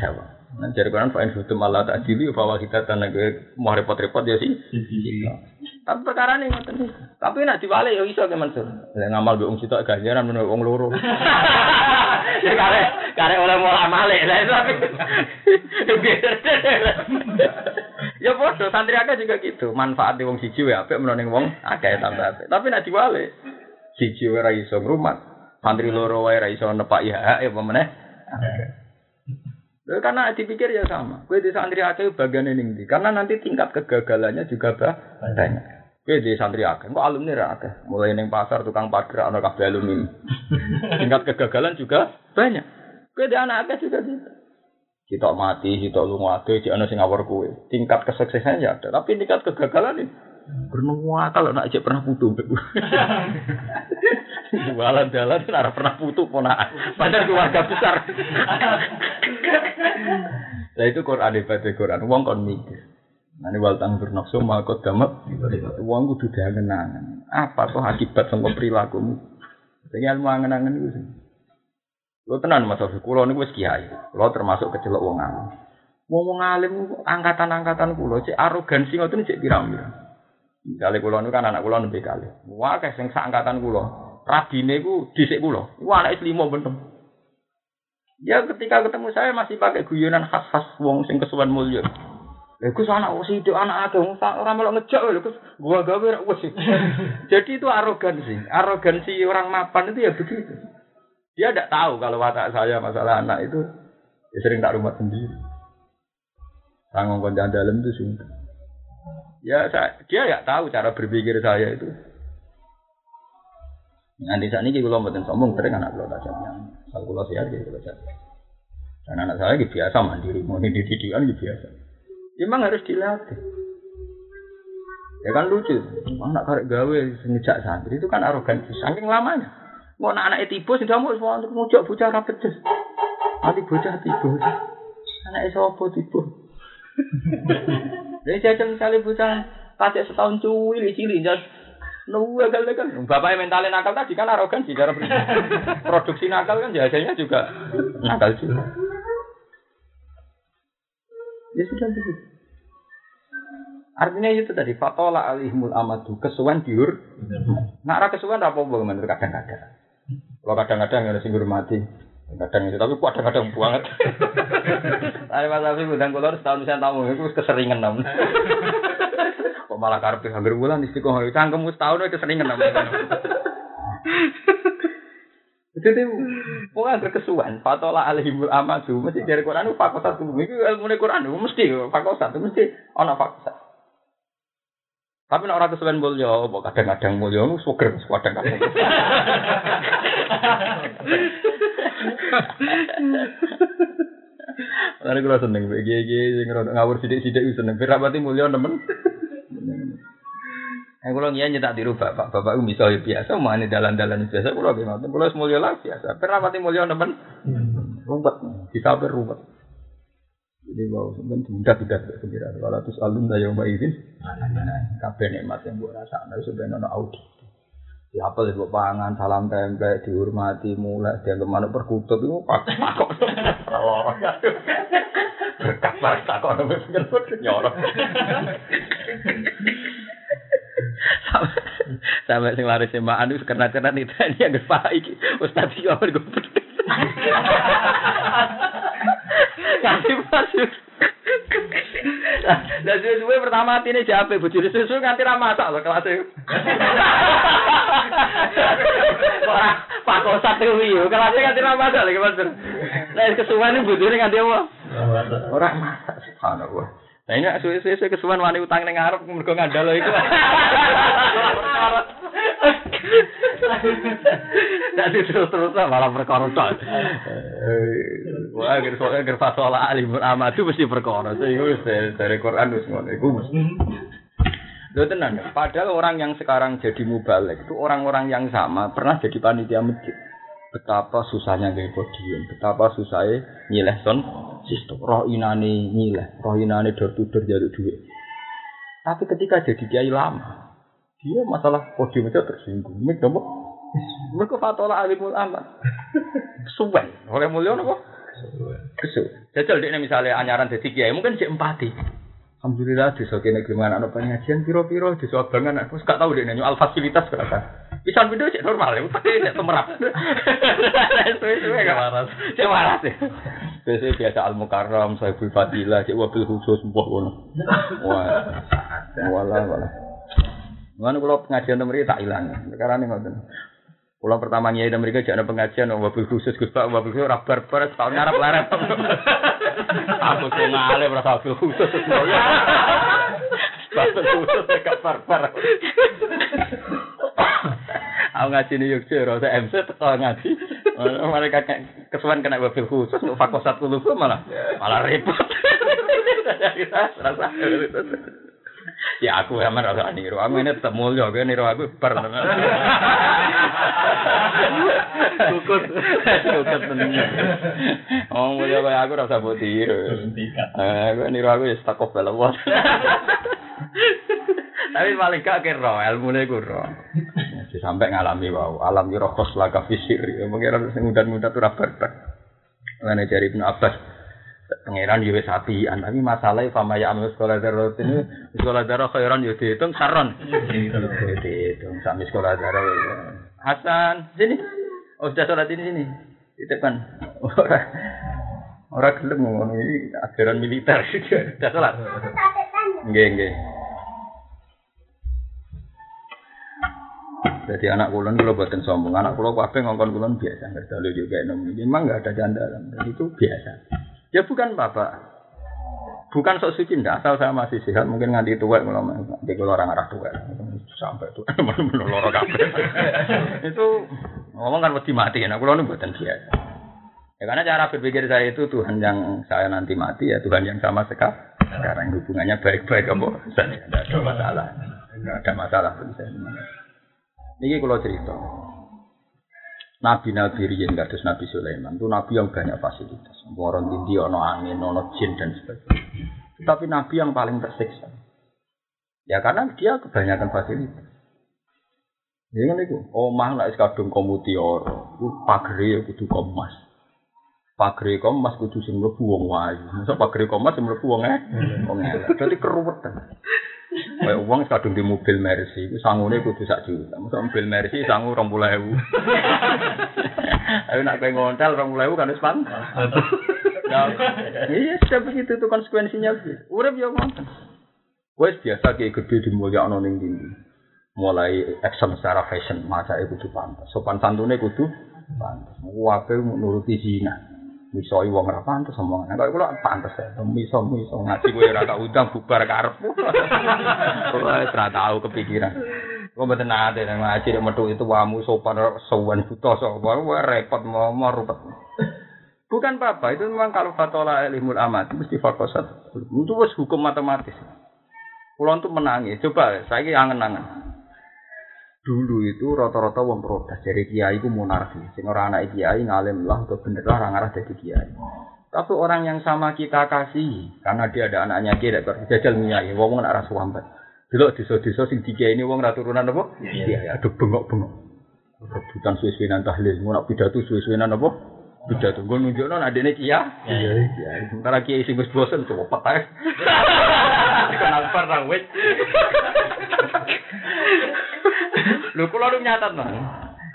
Speaker 1: jawab. Nah, jadi kan fa'in hutum Allah tak dili bahwa kita tanah gue mau repot-repot ya sih. Tapi perkara ini ngoten Tapi nak diwale ya iso ke Mansur. Lah ngamal be wong sitok ganjaran menurut wong loro. Ya kare kare oleh mulai male lah tapi. Ya bodoh santri akeh juga gitu. Manfaat di wong siji wae apik menurut wong akeh tambah apik. Tapi nak diwale siji ora iso ngrumat. Santri loro wae ora iso nepaki hak ya apa meneh. Karena dipikir ya sama. Kue di santri akeh bagian ini Karena nanti tingkat kegagalannya juga banyak. Kue di santri akeh, kok alumni ra. Mulai neng pasar tukang parkir ana kabeh alumni. tingkat kegagalan juga banyak. Kue di anak akeh juga gitu. Kita mati, kita lu mati, di ana sing ngawur kue. Tingkat kesuksesannya ya ada, tapi tingkat kegagalan ini Pernah kalau nak aja pernah putu. Jualan jalan ora pernah putu ponakan. Padahal keluarga besar. Lah itu Quran ibadah Quran. Wong kon mikir. Nani wal tang bernafsu makot damat. Wong kudu diangen-angen. Apa tuh akibat sangka perilakumu? Sing ilmu angen-angen iku sing. Lo tenan Mas Sofi, kula niku wis kiai. Kula termasuk kecelok wong alim. Wong wong alim angkatan-angkatan kula cek arogansi ngoten cek pirang-pirang. Misalnya kulo nu kan anak kulo lebih kali. Wah, kayak sing seangkatan kulo. Rabine ku dhisik kulo. Wah, anak limo bentem. Ya ketika ketemu saya masih pakai guyonan khas-khas wong sing kesuwan mulya. Lha Gus anak wis itu anak akeh ora melok ngejak lho Gus. Gua gawe wis. Jadi itu arogansi. Arogansi orang mapan itu ya begitu. Dia tidak tahu kalau watak saya masalah anak itu ya sering tak rumah sendiri. Tanggung koncan dalam itu sungguh. Ya saya, dia nggak tahu cara berpikir saya itu. Nanti saat ini kalau mboten sombong sering anak kalau tak yang kalau kalau sehat gitu sehat. Dan anak saya gitu biasa mandiri, mau di didikan gitu biasa. Memang harus dilatih. Ya kan lucu, anak karek gawe sejak santri itu kan arogansi, saking lamanya. Mau anak anak tiba sudah mau semua untuk ngujak bocah rapedes. Nanti bocah tiba, anak sopo tiba. Jadi saya misalnya bocah kasih setahun cuwil cilik jas Nunggu akal kan. Bapaknya mentalnya nakal tadi kan arogan sih cara produksi nakal kan biasanya juga nakal juga. Ya sudah begitu. Artinya itu tadi fatola alihmul amadu kesuwan diur. Nak ra kesuwan apa menurut kadang-kadang. Kalau kadang-kadang ada sing mati. Kadang itu tapi kadang-kadang banget. Tapi Mas Afi ngundang kula setahun saya tamu itu keseringan namun. Kok malah karpe hampir bulan istiqomah cangkem setahun itu keseringan namun. Jadi pokoknya berkesuan. Fatola alihimul amadu mesti dari Quran itu fakosa tuh. Itu ilmu Quran itu mesti fakosa itu mesti ono fakosa. Tapi nek ora kesuwen mulya, apa kadang-kadang mulya suger kadang-kadang. Lalu kalau seneng, gigi ngawur sidik-sidik seneng. Firabati mulya temen. Eh kalau ngian nyetak tiru bapak, bapak misalnya biasa, mana dalan-dalan biasa, kalau gimana, kalau semuanya lah biasa. Pernah mati mulia teman, rumput, kita berumput. Jadi wow, sebenarnya tidak tidak sekira. Kalau terus alun daya mbak izin, kafe nikmat yang buat rasa, nah sebenarnya nono audi. Siapa sih pangan, salam tempe, dihormati, mulai dia ke mana perkutut itu pak pak berkat berkat takut nyorok. Sampai sing laris mbak anu karena karena nih tadi yang pak iki ustad iki apa gue kasih masuk Lah suwe pertama atine jape bojone susu nganti ra masak lho kelas e. Ora pakosat kuwi yo kelas nganti ra masak lho Mas. Lah kesuwen bojone nganti apa? Ora masak subhanallah. Nah ini suwe-suwe kesuwen wani utang ning ngarep mergo ngandalo iku. Jadi terus-terus malah perkara tok. Wah, agar soalnya agar fasola alimul amadu mesti perkara. Wis dari Quran wis ngono iku. Lho tenan, padahal orang yang sekarang jadi mubalek itu orang-orang yang sama pernah jadi panitia masjid. Betapa susahnya gaya podium, betapa susahnya nyileh son sistem. Roh inane nyileh, roh inane door to door jaluk duit. Tapi ketika jadi kiai lama, dia masalah podium itu tersinggung. Mik dong, mereka fatola alimul amat. Suwen, oleh mulia nopo? Kesu. Jajal dia misalnya anyaran jadi kiai, mungkin si empati. Alhamdulillah desa kene gelem anak pengajian piro-piro desa abangan aku gak tahu deh nanya al fasilitas berapa. Bisa video cek normal ya, tapi cek temerap. Suwe-suwe gak waras. Cek waras ya. Biasanya biasa al mukarram, sahibul fadilah, cek wabil khusus mbok ngono. Wah. Wala wala. Mana kalau pengajian nomor tak hilang. Sekarang ngoten. Pulau pertama nyai dan mereka jangan pengajian, wabil khusus gus pak, wabil khusus rabar per tahun ngarap larat. Aku tuh ngale merasa wabil khusus. Wabil khusus dekat barbar. Aku ngaji yuk sih, rasa MC teko ngaji. Mereka kesuan kena wabil khusus, untuk fakosat kulubu malah malah repot. Rasa Ya aku emang rasa niru. Aku ini mulia, aku niru aku ber. Kukut, kukut tenan. Oh mulia kayak aku rasa buat tiru. Aku niru aku ya stakop belawat. Tapi paling gak kira ilmu nih kuro. Sampai ngalami wow, alam yurokos laga fisir. Mungkin sing muda-muda tuh rabar. Mana cari Ibnu Abbas. Pangeran yo wis apian tapi masalahnya fama ya amal sekolah darat ini sekolah darat khairan yo dihitung saron. Dihitung. Sami sekolah darat Hasan sini. Oh sudah sholat ini sini. Titipkan. Orang orang gelem ngono ini ajaran militer. Sudah sholat. Nggih nggih. Jadi anak kulon kalau buatin sombong, anak kulon kabeh ngongkon kulon biasa, nggak selalu juga nom. Memang nggak ada dan itu biasa. Ya bukan bapak, bukan sok suci ndak asal saya masih sehat mungkin nganti tua kalau nanti kalau orang arah tua sampai itu benar loro kabeh. Itu ngomong kan mati mati nah kalau ini buatan biasa ya karena cara berpikir saya itu Tuhan yang saya nanti mati ya Tuhan yang sama sekarang sekarang hubungannya baik-baik apa? Saja tidak ada masalah. Tidak ada masalah bagi saya. Ini kalau cerita Nabi-nabi riyen kados Nabi Sulaiman itu nabi yang banyak fasilitas. Orang tinggi, ono angin, ono jin dan sebagainya. Tapi nabi yang paling tersiksa. Ya karena dia kebanyakan fasilitas. Ya kan itu, omah nek kadung komutior, ku pagere kudu komas. Pagere komas kudu sing mlebu wong wayu. Masa pagere komas sing mlebu wong eh. Wong elek. Dadi keruwetan. Kayak uang kadung di mobil Mercy, itu sangune kudu sak juta. Masa mobil Mercy sangu rong puluh ewu. Ayo nak kayak ngontel rong puluh ewu kan pan. Iya sudah begitu tuh konsekuensinya. Urip ya ngoten. Wes biasa kayak gede di mulia ono ning tinggi. Mulai action secara fashion, masa itu kudu pantas. Sopan santunnya kudu pantas. Wape nuruti zina. Misoi wong ora pantes omongan. Nek kula pantes ya, miso miso ngaji kowe ora tak undang bubar karep. Ora ora tau kepikiran. Kok mboten nate nang ngaji nek metu itu wamu sopan sowan buta sapa repot mau rupet. Bukan apa-apa, itu memang kalau fatola ilmul amat mesti fakosat. Itu hukum matematis. Kulon tuh menangis. Coba saya angen-angen. Dulu itu rata-rata wong protes dari kiai itu monarki. Sing ora anak kiai ngalim lah atau bener lah orang arah jadi kiai. Tapi orang yang sama kita kasih karena dia ada anaknya kiai tidak jajal kiai wong arah suambat dulu desa-desa sing dikiai ini wong ra turunan apa? Iya ya aduh bengok-bengok. Rebutan suwe-suwenan tahlil mau nak pidato suwe-suwenan apa? Pidato. Gue nunjukno adene kia iya iya. Sementara kiai sing wis bosen coba petai kenal wis Lho kula lu nyatat nah.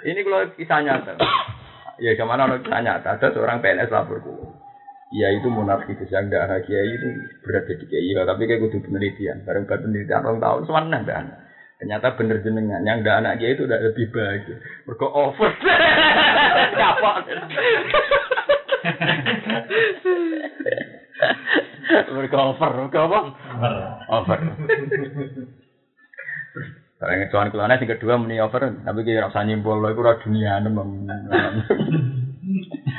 Speaker 1: Ini kalau kisah nyata. Ya ke mana orang kisah nyata ada seorang PNS lapor ku. Ya itu monarki itu yang darah kiai itu berat jadi kiai tapi kayak kudu penelitian. Bareng buat penelitian orang tahun semana dan ternyata bener jenengan yang ada anak kiai itu udah lebih baik. Mereka over. Apa? Mereka over, mereka apa? Over. Barang tuan kulana sing kedua muni over, tapi kira rasa nyimpul lho iku ora dunia nemem.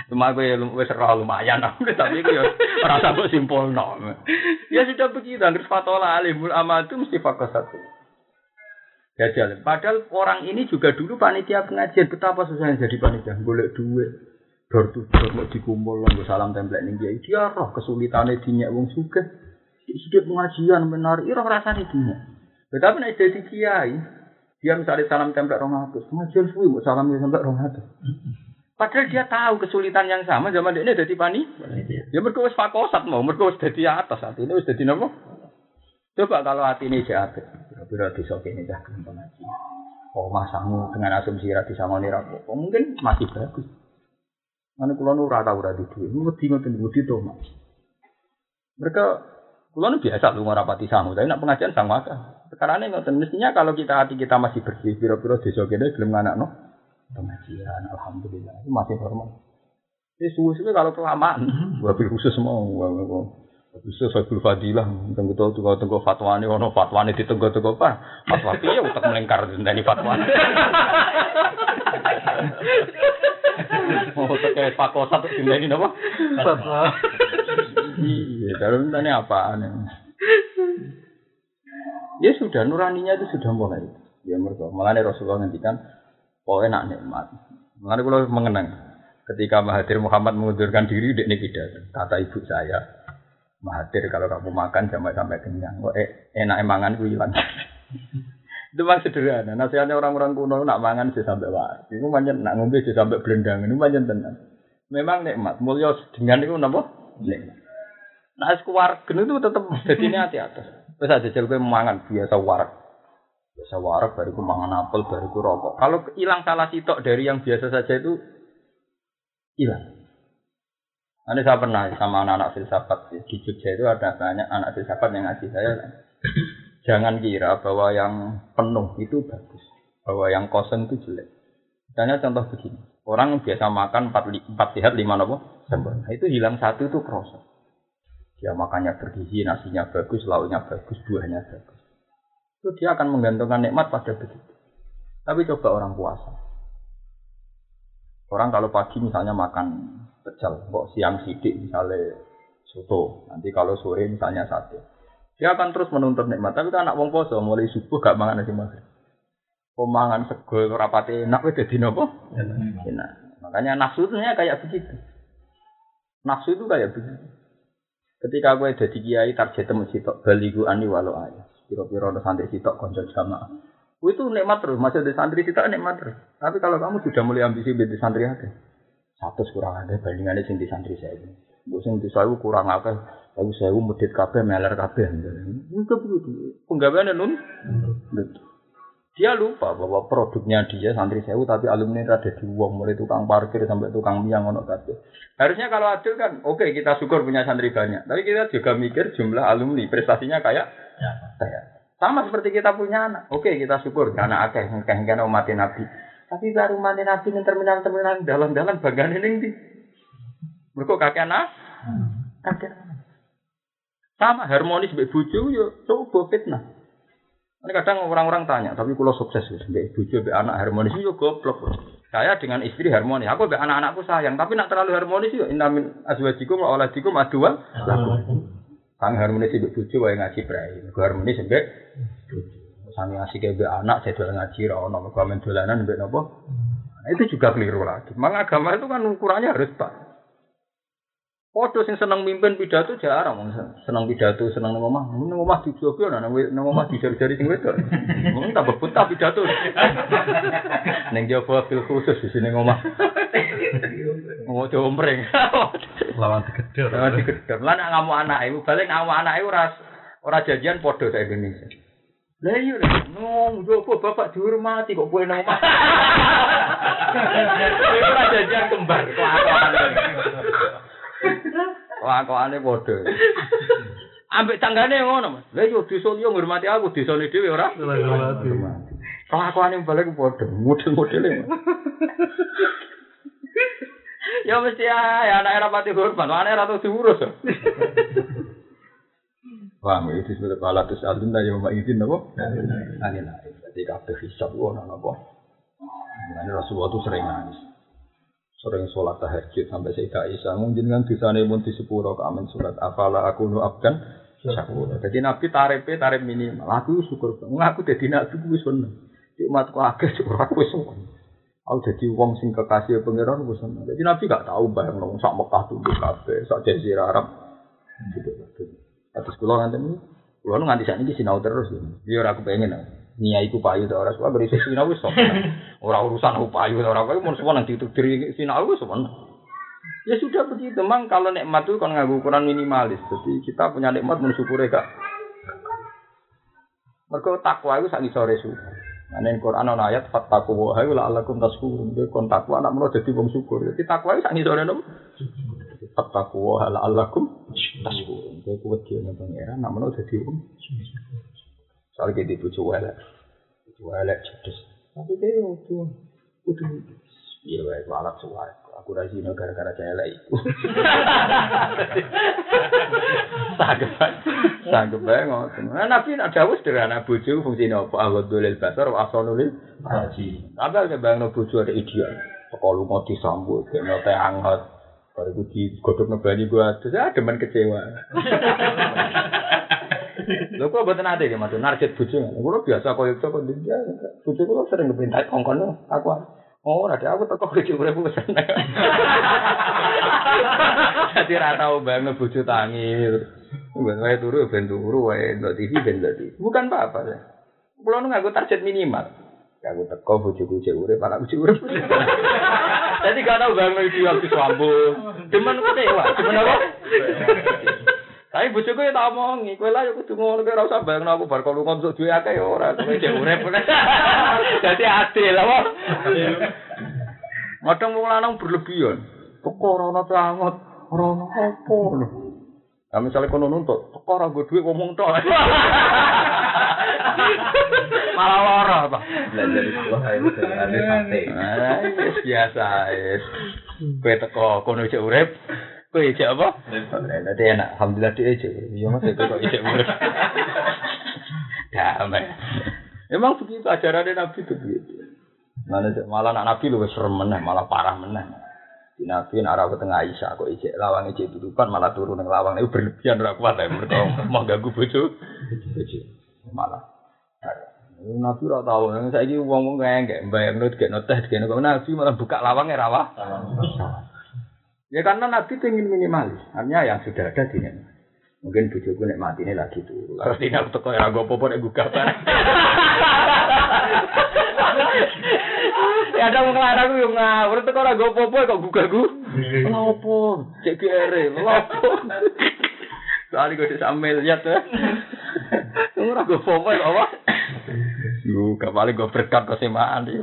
Speaker 1: Cuma gue wis ora lumayan tapi gue ora usah mbok simpulno. Ya sudah begitu, anggere fatola alimul amatu mesti satu. Gajal. Padahal orang ini juga dulu panitia pengajian betapa susahnya jadi panitia, golek duit. Dor tuh dor mau dikumpul lo salam template dia dia roh kesulitannya dinyak wong suka sedikit pengajian benar ira rasanya dinyak tetapi nek jadi kiai, dia misalnya salam tempel rong atus, pengajian suwi mau salam tempel rong atus. Padahal dia tahu kesulitan yang sama zaman ini jadi pani. Ya mereka wis fakosat mau, mereka wis jadi atas hati ini wis jadi nopo. Coba kalau hati ini jahat, kira-kira bisa ini dah gelem pengaji. Oh masamu dengan asumsi rati sama nih rapo, mungkin masih bagus. Mana kulo nu rata ora di duit, wedi ngoten wedi to mas. Mereka kulo nu biasa lu ngorapati sangu, tapi nak pengajian sang maka. Sekarang ini ngoten mestinya kalau kita hati kita masih bersih, piro-piro desa kene gelem anak no pengajian, alhamdulillah itu masih normal. Ini suwe-suwe kalau kelamaan, wabil khusus mau, khusus wabil fadilah, tunggu tahu tunggu tunggu fatwa ini, ono fatwa ini ditunggu tunggu apa? Fatwa ya utak melengkar dari fatwa. Mau kayak pakosa tuh ini apa? Fatwa. Iya, dalam tanya apaan ya? Ya sudah, nuraninya itu sudah mulai. Ya mereka. Malah Rasulullah ngendikan, oh enak nikmat. Malah kalau mengenang, ketika Mahathir Muhammad mengundurkan diri, dia pidato. Kata ibu saya, Mahathir kalau kamu makan sampai sampai kenyang, kok eh, enak emangan gue hilang. itu memang sederhana. Nasihatnya orang-orang kuno nak mangan sih sampai waras. Itu manjen nak ngombe sih sampai belendang. Ini manjen tenang. Memang nikmat. Mulia dengan itu napa? Nikmat. Nah, keluarga itu tetap jadi ini hati-hati. Wis aja jel kowe mangan biasa warak. Biasa warak baru mangan apel baru rokok. Kalau hilang salah sitok dari yang biasa saja itu hilang. Nanti saya pernah sama anak-anak filsafat di Jogja itu ada banyak anak filsafat yang ngasih saya. Jangan kira bahwa yang penuh itu bagus. bahwa yang kosen itu jelek. Misalnya contoh begini, orang biasa makan empat, li- empat sehat lima nopo sempurna, itu hilang satu itu proses. Dia makannya bergizi, nasinya bagus, lauknya bagus, buahnya bagus. Itu dia akan menggantungkan nikmat pada begitu. Tapi coba orang puasa. Orang kalau pagi misalnya makan pecel, kok siang sidik misalnya soto, nanti kalau sore misalnya sate. Dia akan terus menuntut nikmat. Tapi kan anak wong poso mulai subuh gak mangan nasi maghrib. Pemangan sego rapate enak wis dadi napa? Enak. Makanya nafsunya kayak begitu. Nafsu itu kayak begitu. Ketika gue jadi kiai target temu sitok baligu ani walau ayah. Piro-piro ada santri sitok konco jamaah. Itu nikmat terus, masih ada santri sitok nikmat terus. Tapi kalau kamu sudah mulai ambisi di santri ada, satu kurang ada bandingannya sing di santri saya. Bu sing di saya kurang akeh, aku saya medit kabeh meler kabeh. Itu begitu. Penggaweane nun. Betul. Dia lupa bahwa produknya dia santri sewu tapi alumni ada di uang mulai tukang parkir sampai tukang miang ono kabeh. Harusnya kalau adil kan oke kita syukur punya santri banyak. Tapi kita juga mikir jumlah alumni prestasinya kayak kayak sama seperti kita punya anak. Oke kita syukur anak akeh ngekeh ngekeh umat nabi. Tapi baru mati nabi ning terminal-terminal dalan-dalan bagian ini di. Mereka kakek anak, kakek anak. Sama harmonis mbek bojo yo coba fitnah. Ini kadang orang-orang tanya, tapi kalau sukses mbek bojo mbek anak harmonis yo goblok. Saya dengan istri harmonis, aku mbek anak-anakku sayang, tapi nak terlalu harmonis yo inna min azwajikum wa auladikum aduan. Kang harmonis mbek bojo wae ngaji mergo harmonis mbek bojo. Sami asik mbek anak jadwal ngaji ra ono, mergo amen dolanan napa? Nah, itu juga keliru lagi. Memang agama itu kan ukurannya harus pas. Podo sing seneng mimpin pidato jarang wong seneng pidato seneng nang omah. Nang omah dijogo nang nang omah dijari-jari sing wedok. Wong tambah betah pidato. Ning jaba fil khusus di sini omah. Ngono omreng.
Speaker 2: Lawan digedor.
Speaker 1: Lawan digedor. Lah nek ngamuk anak iku balik ngamuk anak iku ora ora janjian podo sak Indonesia. Lah iya no, jopo bapak dihormati kok kowe nang omah. Ora janjian kembar kelakuan. Kelakuane padha. Ambek tanggane ngono, Mas. Lah yo desa liya ngurmati aku, desane dhewe ora. Kelakuane balik padha, model-modele. Ya mesti ya anak era pati hormat, anak era tuh diurus. Paham ya, itu sebenarnya kalau terus alun ya mak izin? Angin angin. Jadi kabeh hisab ono apa? Ini Rasulullah itu sering nangis. Sering sholat tahajud sampai Sayyidah Aisyah mungkin kan disane pun di sepuro kamen surat afala aku nu abdan syakur. Jadi Nabi tarifnya tarif minimal. Aku syukur banget. Aku jadi nabi gue seneng. Di umatku agak syukur aku seneng. Aku jadi wong sing kekasih pangeran gue seneng. Jadi Nabi gak tahu bayang nong sak Mekah tuh kabeh, sak Jazirah Arab. Gitu. Terus kula nganten iki, kula nu nganti sakniki sinau terus. Ya ora kepengin. Niai ku payu ta ora suka beri sinau wis. Ora urusan aku payu ora kowe mun semua nang ditudiri sinau wis. Ya sudah begitu, mang kalau nikmat itu kan nganggo ukuran minimalis. Jadi kita punya nikmat mensyukuri gak. Mergo takwa itu sak sore suku. Nah, ning Quran ana ayat fattaqu wa la'allakum tashkurun. Kowe kon takwa anak menawa dadi wong syukur. Jadi takwa itu sak sore nopo? Fattaqu wa la'allakum tashkurun. Kowe kuwat dene pangeran anak menawa dadi wong Soal kita bojo elek. Bojo elek. Tapi dia itu kudu Iya, baik, alat suara. Aku rajin gara-gara saya elek itu. Sagep Sagep bae ngoten. Nah, Nabi nak dawuh sederhana bojo fungsine apa? Aghadul basar wa asalul haji. Tapi ada bayangno bojo ada ideal. Kalau mau disambut, kena teh hangat. Baru gue digodok ngebani gue, ya demen kecewa. Lho kok mboten ate nggih matur narjet bojo. Kulo biasa koyo itu kok dia. Bojo kulo sering ngepintai kongkon aku. Oh, ada aku teko iki urip wis. Dadi ra tau banget bojo tangi. Ben wae turu ben turu wae ndok TV ben ndok TV. Bukan apa-apa ya. Kulo nganggo target minimal. Ya aku teko bojoku cek urip, anakku cek urip. Jadi gak tau banget iki waktu sambung. Demen kecewa, demen apa? Tapi bojoku ya tak omongi, kowe lah ya kudu ngono kowe ora usah bayangno aku bar kalau ngontok duwe akeh ya ora, kowe cek urip. Dadi adil apa? Madang wong lanang berlebihan. Perkara ana sangat, ora ono apa lho. Nah, misalnya kono nuntut, perkara gue duit ngomong tok. Malah lara apa?
Speaker 2: Belajar di sekolah itu dengan ada sate.
Speaker 1: Ah, wis biasa wis. Kowe teko kono cek urip. Kowe cek apa? Dadi enak, alhamdulillah dia cek. Iya Mas kok cek urip. Damai. Emang begitu ajarannya Nabi itu begitu. Mana malah anak Nabi lu serem meneh, malah parah meneh. Di Nabi arah ke tengah Aisyah kok ijek lawang ijek dudukan malah turun nang lawang itu berlebihan ora kuat ya mereka mau ganggu bojo. Malah. Nabi ora tau, saiki wong-wong kayak bayang nut gak noteh gak kok Nabi malah buka lawangnya rawa. Ya karena Nabi ingin minimalis, artinya yang sudah ada di Mungkin bujuku nek mati ini lagi tuh. Kalau tidak teko ya gue popo nek gugah bareng. Ya ada wong larang yo ngawur teko ora gue popo kok gugah gu. Lopo? Cek kere, lopo? Soalnya gue lihat ya. Ora gue popo kok apa? Gue kembali gue berkat kesemaan dia.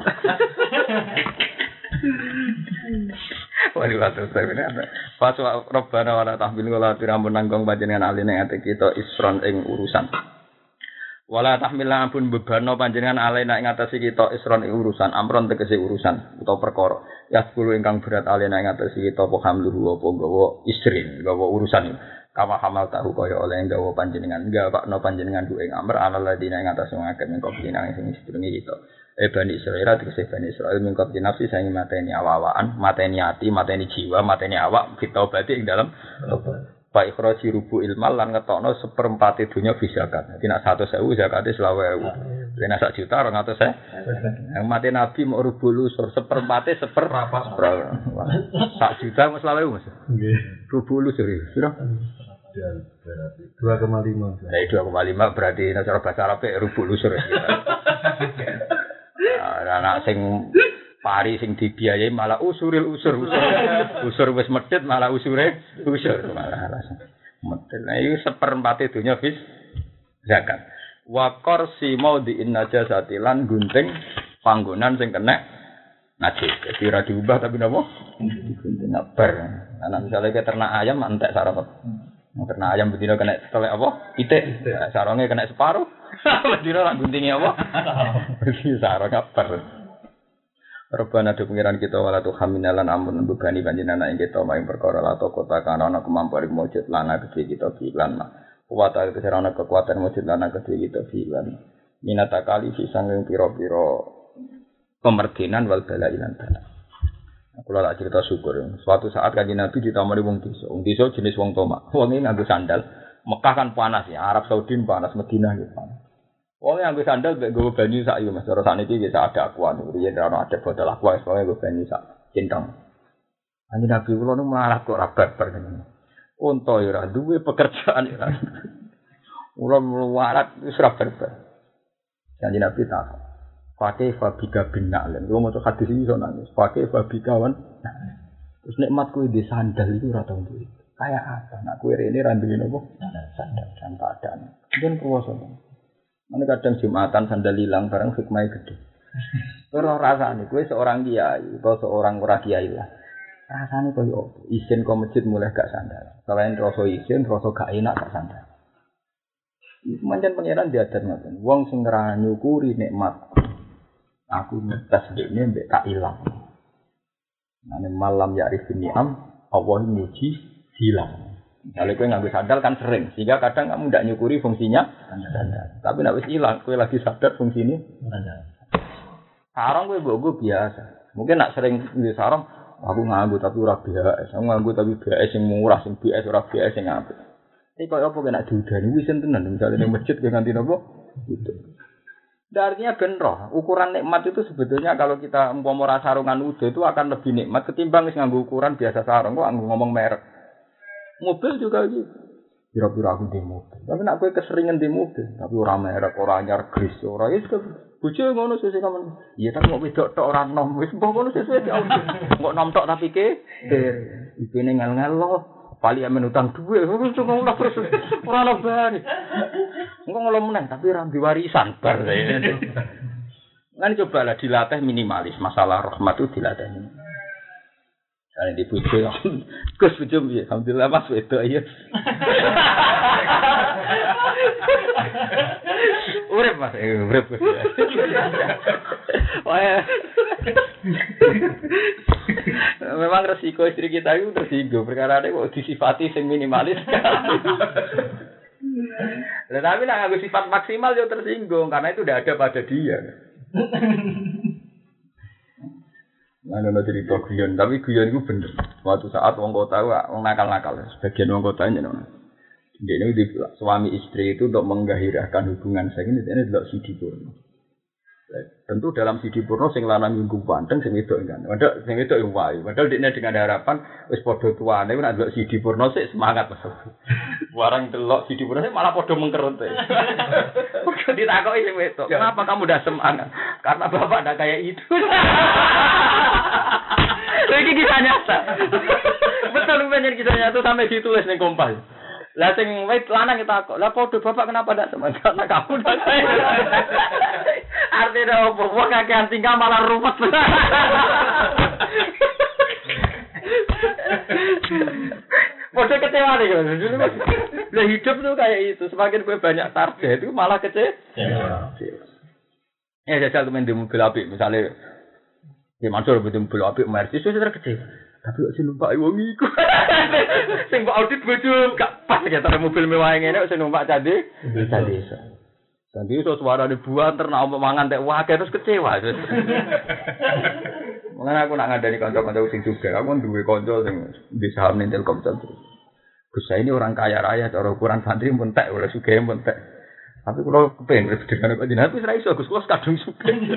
Speaker 1: Wali watu ini apa? Pas robbana wala tahmil wala tirampun nanggung panjenengan aline ate kita isron ing urusan. Wala tahmil ampun bebano panjenengan alena ing atase kita isron ing urusan, amron tegese urusan utawa perkara. Sepuluh ingkang berat alena ing atase kita apa hamluhu apa gawa istrin, gawa urusan. Kama hamal tahu kaya oleh gawa panjenengan, gawa no panjenengan du ing amr ala ladina ing atase ngakeh mengko pinang sing sedurunge kita. Eh Bani Israel tegese Bani Israel mingkot di nafsi saya mateni awawaan, mateni hati, mateni jiwa, mateni awak kita obati ing dalam Pak ikhraji rubu ilmal lan ngetokno seperempat dunya fisakat. Jadi nak satu sewu zakatnya selawe ewu. Jadi nak sak juta orang atau saya. Yang mati Nabi mau rubu lusur seperempatnya seper sak juta mau selawe ewu mas. Rubu lusur ya. Sudah.
Speaker 2: Dua koma lima.
Speaker 1: Dari dua koma lima berarti cara bahasa Arab rubu lusur anak sing pari sing dibiayai malah usuril usur. Usur usur wis medit malah usure usur. Malah alasan medit. Nah itu seperempat dunya fis. Zakat. Wa korsi mau di najasati lan gunting panggonan sing kena najis. Jadi ora diubah tapi napa? Gunting bar. Nah misalnya ke ternak ayam entek sarap ternak ayam betina kena telek apa? Itik. Sarongnya kena separuh betina lah guntingnya apa sarong bar Robana do pengiran kita wala tu haminalan amun bebani panjenengan ing kita maing perkara la to kota kana ana kemampuan mujud lana gede kita mah. Kuwat itu serana kekuatan mujud lana gede kita bilan. Minata kali si sanging piro-piro pemerdinan wal bala ilan bala. Kula tak cerita syukur. Suatu saat kanjeng Nabi ditamani wong desa. Wong desa jenis wong tomak. Wong ini nganggo sandal. Mekah kan panas ya, Arab Saudi panas, Madinah gitu panas. Wong yang gue sandal gue gue banyu sak yo mas. Terus saat ini bisa ada akuan. Jadi ada ada botol aqua. Soalnya gue banyu sak centang. Anjir nabi kulo nu malah kok rapat pergene. Unta yo ora duwe pekerjaan yo ora. Ulo melarat wis ora. Kanjeng Nabi tak. Pakai fabika bin na'len. Gue mau hadis ini so nangis. Pakai fabika wan. Terus nikmat kue di sandal itu ora tau duit. Kayak apa? Nak kue ini randuin apa? Sandal. Dan ada. Mungkin kuasa. Mana kadang jumatan sandal hilang barang hikmahnya gede. Terus rasanya gue seorang kiai atau seorang ora kiai lah. Rasanya kau yo izin kau masjid mulai gak sandal. Selain rasa izin, rasa gak enak gak sandal. Itu mancan pangeran diajar ngoten. Wong sing nyukuri nikmat. Aku ngetes ini mbek tak ilang. Nane malam ya arifin ni'am, Allah nyuci hilang. Kalau kue ngambil sandal kan sering, sehingga kadang kamu tidak nyukuri fungsinya sandal. Tapi nak wis hilang, kue lagi sadar fungsi ini. Sarong kue bogo biasa. Mungkin nak sering di sarong, aku nganggu tapi ora BHS, aku nganggu tapi BHS yang murah, yang BHS ora BHS yang apik. Ini kau apa kena diudani, wisen tenan. Misalnya di masjid kue nganti nopo, itu. artinya benroh. Ukuran nikmat itu sebetulnya kalau kita umpama sarungan udah itu akan lebih nikmat ketimbang nganggu ukuran biasa sarung. Kok ngomong merek. Mobil juga gitu. Kira-kira aku di mobil. Tapi nak gue keseringan di mobil. Tapi orang merek, orang anyar, gris, orang itu. Bucu ngono sesuai kamu. Iya tapi mau wedok tok orang nom. Wis mbok ngono sesuai di auto. Mbok nom tok tapi ke. Iku ini ngel-ngel loh. Pali yang menutang duit. Itu ngono terus. Orang lo bari. Enggak ngelo menang. Tapi orang diwarisan. Bar. Kan coba lah dilatih minimalis. Masalah rahmat itu dilatih minimalis. Karena di bujo, Gus bujo piye? Alhamdulillah Mas wedok iya. Urip Mas, eh, urip. Wah. ya. Memang resiko istri kita itu tersinggung perkara ada kok disifati sing minimalis. Lah tapi nak nganggo sifat maksimal yo tersinggung karena itu udah ada pada dia. Nah, ada cerita guyon, tapi guyon itu bener. Suatu saat wong kota, wong nakal-nakal, sebagian wong kota ini, dia ini suami istri itu untuk menggahirahkan hubungan saya ini, ini adalah CD porno. Tentu dalam CD porno sing lanang minggu panteng sing itu kan. Padahal sing itu yang wae. Padahal dia dengan harapan wis padha tuane nek delok CD porno sih semangat Mas. Warang delok porno sih malah padha mengkerut. Padha ditakoki sing wedok, "Kenapa kamu udah semangat?" Karena bapak ada kayak itu. Lha iki kisah nyata. Betul bener kisah nyata sampai ditulis ning kompas. Lah sing wit lanang kita kok. Lah padha bapak kenapa ndak semangat? Karena kamu udah kayak. Artinya opo? Wong kakean tinggal malah ruwet. Padha kecewa nih kan. Lah hidup tuh kayak itu. Semakin gue banyak target itu malah kecewa. Ya jajal temen di mobil api misalnya di Mansur di mobil api Mercedes kecil. Tapi kok sing numpak wong iku. Sing mbok audit bojo gak pas ya tar mobil mewah ngene sing numpak candi. Candi iso. Candi iso suara di buan ternak ompok mangan tek wah terus kecewa. Mengenai aku nak ngandani kanca-kanca sing juga, aku duwe kanca sing di saham ning Telkomsel terus. Gus ini orang kaya raya, cara ukuran santri pun tek, oleh sugih pun tek. Tapi kalau kepengen dengan apa jenengan, tapi saya iso Gus kalau kadung sugih.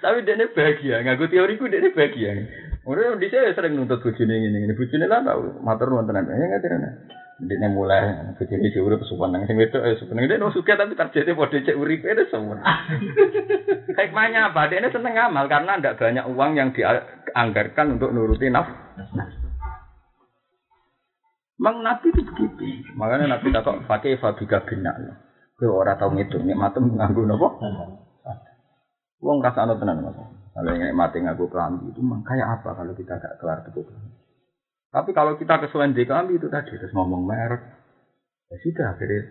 Speaker 1: Tapi dia bahagia, ngaku teoriku dia bahagia. Udah di saya sering nuntut bujune ini, ini bujune lah tau, matur nuwun tenan. Ya nggak tenan. Dia mulai bujune jauh pesuwan nang sing wedok ya dia no suka tapi targetnya pada cek uripe itu semua. Hikmahnya apa? Dia seneng amal karena tidak banyak uang yang dianggarkan untuk nuruti naf. Mang Nabi itu begitu. Makanya Nabi takut pakai fabika bina. Kau orang tahu itu nikmatem nganggu nopo. Wong rasa tenan mas. Kalau yang mati ngaku kelambi itu memang kayak apa kalau kita gak kelar tuh Tapi kalau kita kesuwen di kelambi itu tadi terus ngomong merek, ya sudah akhirnya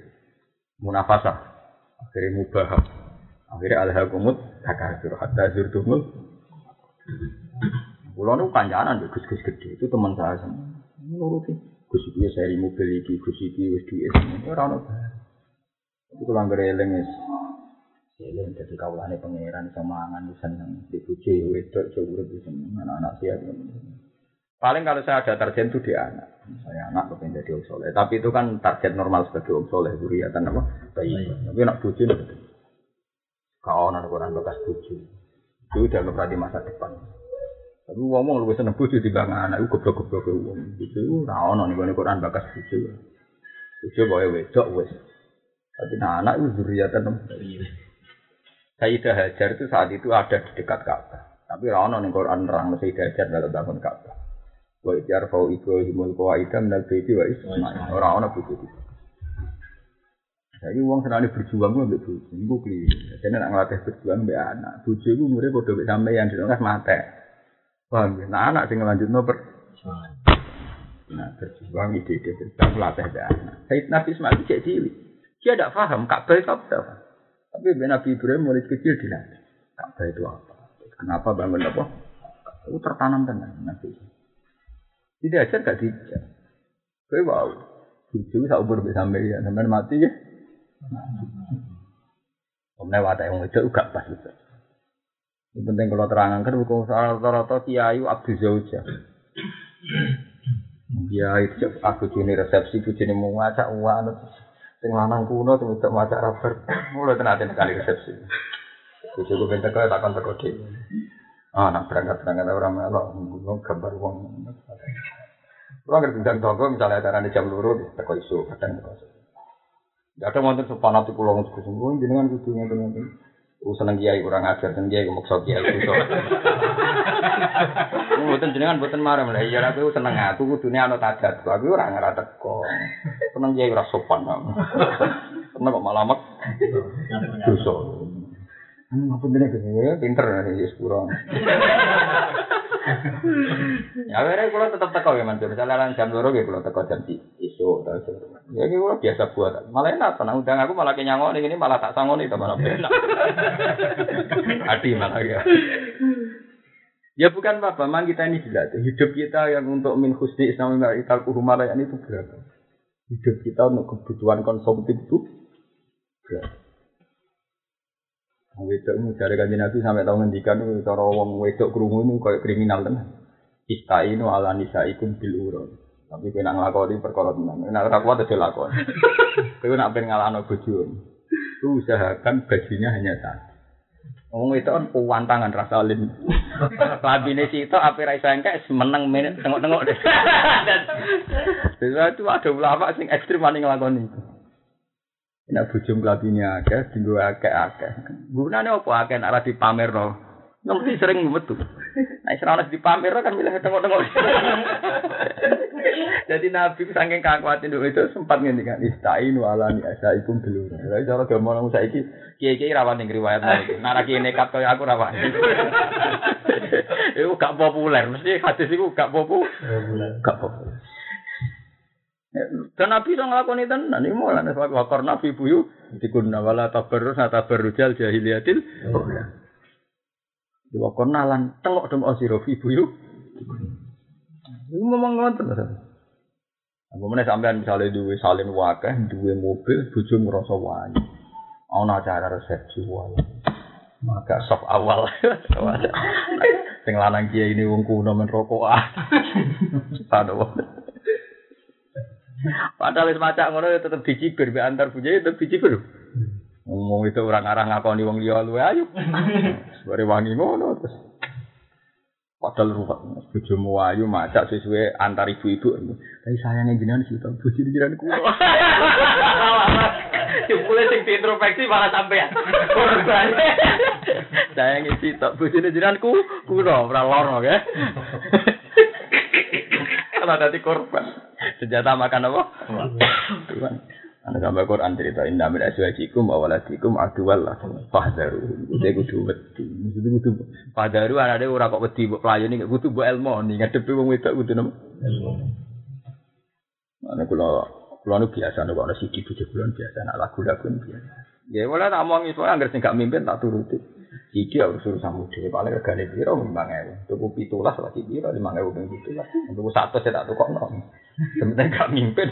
Speaker 1: munafasah, akhirnya mubah, akhirnya alhaqumut takasur hatta zurtumul. Pulau nu kanjanan gus gus gede itu teman saya semua. Nuruti gus iki seri mobil iki gus iki wis duwe ora ono. Itu kalau nggak eling Eling jadi kaulane pangeran sama mangan seneng dipuji wedok jauh lebih seneng anak-anak siap. Paling kalau saya ada target itu di anak. Saya anak kepengen jadi orang soleh. Tapi itu kan target normal sebagai orang soleh. Duriatan apa? Bayi. Tapi nak buji nih. Kau nak orang bekas buji. Itu udah nggak di masa depan. Tapi ngomong lu seneng buji di bang anak. Itu goblok-goblok ke uang. Nah, ono nih Quran bekas buji. Buji boleh wedok wes. Tapi nah anak itu duriatan bayi. Sayyidah Hajar itu saat itu ada di dekat Ka'bah. Tapi rano ning Quran nerang Sayyidah Hajar dalam bangun Ka'bah. Wa idyar fau Ibrahimul qawaida minal baiti wa Ismail. Ora ana buku itu. Jadi uang senang berjuang gue ambil bojo, gue beli. Jadi nak ngelatih berjuang ambil anak. Bojo gue umurnya bodoh sampai sampai yang di nggak mate. Paham ya? Nah anak sing ngelanjut no Nah berjuang ide-ide berjuang melatih anak. Sayyid Nabi Ismail cek cilik. Dia tidak paham Ka'bah itu apa. Tapi Nabi Ibrahim mulai kecil dilatih. Ka'bah itu apa? Kenapa bangun apa? Itu tertanam tenan Nabi. Tidak ajar gak dijak. Kowe wow. Cucu sak umur sampai ya, sampai mati ya. Omne watak yang itu gak pas itu. Yang penting kalau terangkan buku soal rata-rata kiai abdu zauja. Kiai itu aku juni resepsi, aku juni mau ngacak uang sing lanang kuno sing untuk maca rapper mulai tenatin kali resepsi Jadi gue bentar kau takkan teko dhewe. Ah, nak berangkat berangkat orang melok ngomong gambar wong. Kurang ngerti tentang toko misalnya acara di jam luru teko isu kadang teko. Ya ada wonten sepanat pulau ngomong sungguh jenengan kudu ngene Oh seneng kiai kurang ajar, seneng kiai maksa kiai iso. Mboten jenengan mboten marah lah. Iya aku seneng aku kudune ana tadat. Aku ora ngara teko. Seneng kiai ora sopan. Seneng kok malah mek. Dosa. Apa bener ya, pinter ya sepuro. Ya, akhirnya kalau tetap teko ya, mantu. Misalnya jam loro ya, kalau teko jam ta sing. Ya iki ora biasa buat. Malah enak tenang undang aku malah kenyangoni ini malah tak sangoni ta malah enak. Adi malah ya. Ya bukan apa, memang kita ini dilatih. Hidup kita yang untuk min husni islami ma'ikal kuhumalayan itu berapa? Hidup kita untuk kebutuhan konsumtif itu berapa? Wong wedok mu jare kanjeng Nabi sampai tau ngendikan itu cara wong wedok krungu ini kayak kriminal tenan. Istainu ala nisaikum bil urun. Tapi kowe nak nglakoni perkara tenan. Nek ora kuat aja lakoni. Kowe nak pengen ngalahno usahakan bajunya hanya satu. Ngomong itu kan puwantangan rasa alim. Labine situ ape ra iso engkek meneng menit tengok-tengok deh. Dan itu ada ulama sing ekstrim wani nglakoni itu. Nek bojo mlabine akeh, dinggo akeh-akeh. Gunane apa akeh nek ora dipamerno. Mesti sering metu. Nek ora ana dipamerno kan milih tengok-tengok. Jadi Nabi saking kakuatin itu sempat ngendikan istainu ala ni asaikum dulu. Lah cara gampang saiki kiai-kiai rawan ning riwayat iki. Nek kiai nekat kaya aku rawan. Iku gak populer, mesti hadis iku gak populer. Gak populer. Dan Nabi iso nglakoni tenan iki malah nek wakor Nabi buyu dikunna wala tabarrus na tabarrujal jahiliyatil Di wakor nalan tengok dem osiro fi buyu. Iku memang ngoten to. Apa meneh sampean misalnya duwe salin wakeh, duwe mobil, bojo ngrasa wani. Ana acara resepsi wae. Maka sop awal. Sing lanang kiai ini wong kuno men rokokan. Padahal Padahal wis macak ngono ya tetep dicibir be antar bujaya tetep dicibir. Ngomong itu orang arah ngakoni wong liya luwe ayu. Bare wangi ngono terus. Padahal ruwet bojomu ayu macak sesuai antar ibu-ibu. Tapi sayangnya jenengan sih tau bojo jenengan kulo. Jebule sing diintrospeksi malah sampean. Korban. Sayangnya sih tau bojo jenengan ku kulo ora loro ya. Kalau dadi korban. Senjata makan apa? Tuhan. Ana gambar Quran cerita inna min azwajikum wa waladikum aduwal lakum fahdaru. Kudu kudu wedi. Kudu kudu fahdaru anake ora kok wedi mbok playoni kudu mbok elmoni ngadepi wong wedok kudu napa? Elmoni. Ana kula kula nu biasa nek ana siji bojo kula biasa nak lagu-lagu biasa. Ya wala tak omong iso anggere sing gak mimpin tak turuti. Iki harus suruh samu dhewe paling regane piro 5000. Tuku 17 lagi piro 5000 ping 17. Tuku 100 ya tak tukokno. Sebenarnya gak mimpin.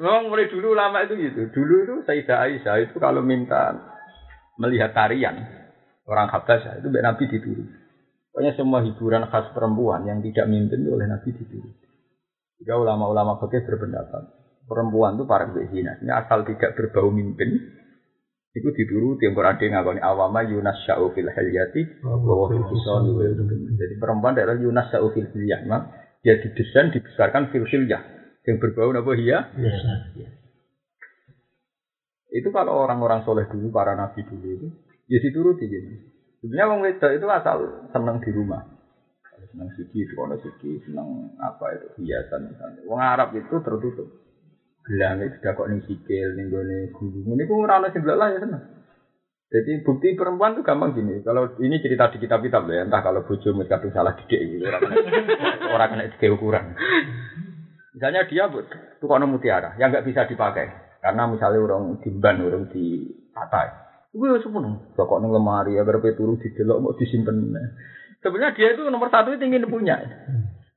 Speaker 1: Memang mulai dulu lama itu gitu. Dulu itu Sayyidah Aisyah itu kalau minta melihat tarian orang Habasyah itu Mbak Nabi dituruti. Pokoknya semua hiburan khas perempuan yang tidak mimpin oleh Nabi dituruti. Jika ulama-ulama fakih berpendapat perempuan itu para zina, asal tidak berbau mimpin, itu dituruti yang berada ngakoni awama Yunas Sya'u fil halyati bahwa fil kisoni Jadi perempuan adalah Yunas Sya'u fil hilyah. Dia didesain, dibesarkan fil hilyah. Yang berbau apa hiya? Itu kalau orang-orang soleh dulu, para nabi dulu itu, ya dituruti gitu. Sebenarnya wong wedok itu asal seneng di rumah. Seneng siki, kono siki, seneng apa itu hiasan misalnya. Wong Arab itu tertutup. Gelang itu sudah kok ning sikil, ning gone gulu. Ini pun ora ono sing lah ya seneng. Jadi bukti perempuan itu gampang gini. Kalau ini cerita di kitab-kitab ya, entah kalau bojo kadung salah didik gitu, orang orang kena didik ukuran. Misalnya dia tukang mutiara yang nggak bisa dipakai karena misalnya orang dimban, orang di patai. Gue sepenuh, pokok neng lemari agar turu didelok mau disimpan. Sebenarnya dia itu nomor satu itu ingin punya.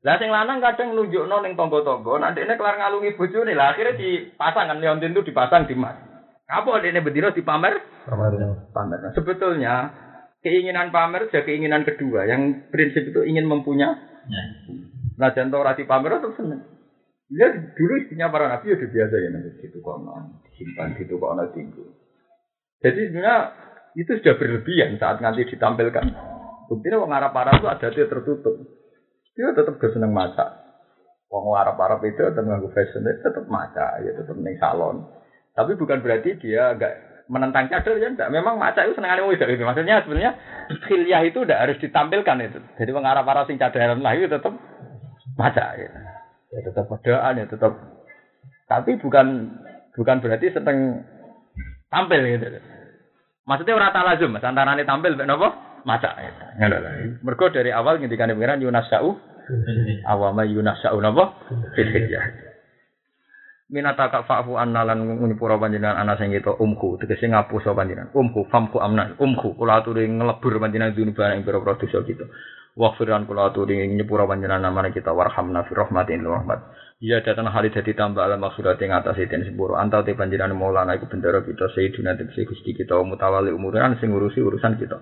Speaker 1: Lah sing lanang kadang nunjukno ning tonggo-tonggo, nanti ini kelar ngalungi bojone lah akhirnya dipasang kan leontin itu dipasang di mas. Apa ini bedino dipamer? Pamer. Pamer. Nah, sebetulnya keinginan pamer sudah keinginan kedua yang prinsip itu ingin mempunyai. Nah jantung rasi pamer terus seneng. Ya dulu istrinya para nabi udah biasa ya nanti gitu kono disimpan gitu kono tinggu. Jadi sebenarnya itu sudah berlebihan saat nanti ditampilkan. Buktinya orang Arab Arab itu ada dia tertutup. Dia tetap keseneng masak. Orang Arab Arab itu tetap nganggu fashion itu tetap masak, ya tetap neng salon. Tapi bukan berarti dia agak menentang cadar ya enggak. Memang maca itu senengannya wis itu. Maksudnya sebenarnya khilyah itu udah harus ditampilkan itu. Jadi mengarah para sing cadaran lah itu tetap maca ya. ya tetap padaan ya tetap tapi bukan bukan berarti seneng tampil gitu. Maksudnya ora talazum, Mas, antarane tampil mek? Maca. Ya. Mergo dari awal ngendikane Yunus Sa'u awama Yunus Sa'u napa? Fil minataka fa'fu anna lan nyepura panjenengan ana sing kita umku. Tegese ngapus panjenengan. Umku famku amna umku kula aturi ngelebur panjenengan barang ing pira-pira dosa kita. Waghfiran kula aturi nyepura panjenengan namanya kita. Warhamna fi rahmatin rahmat. Iya datang hari jadi tambah alam maksudat yang atas itu sepuro. Antau te panjenengan maulana iku bendera kita sayyidina tegese gusti kita mutawali umuran sing ngurusi urusan kita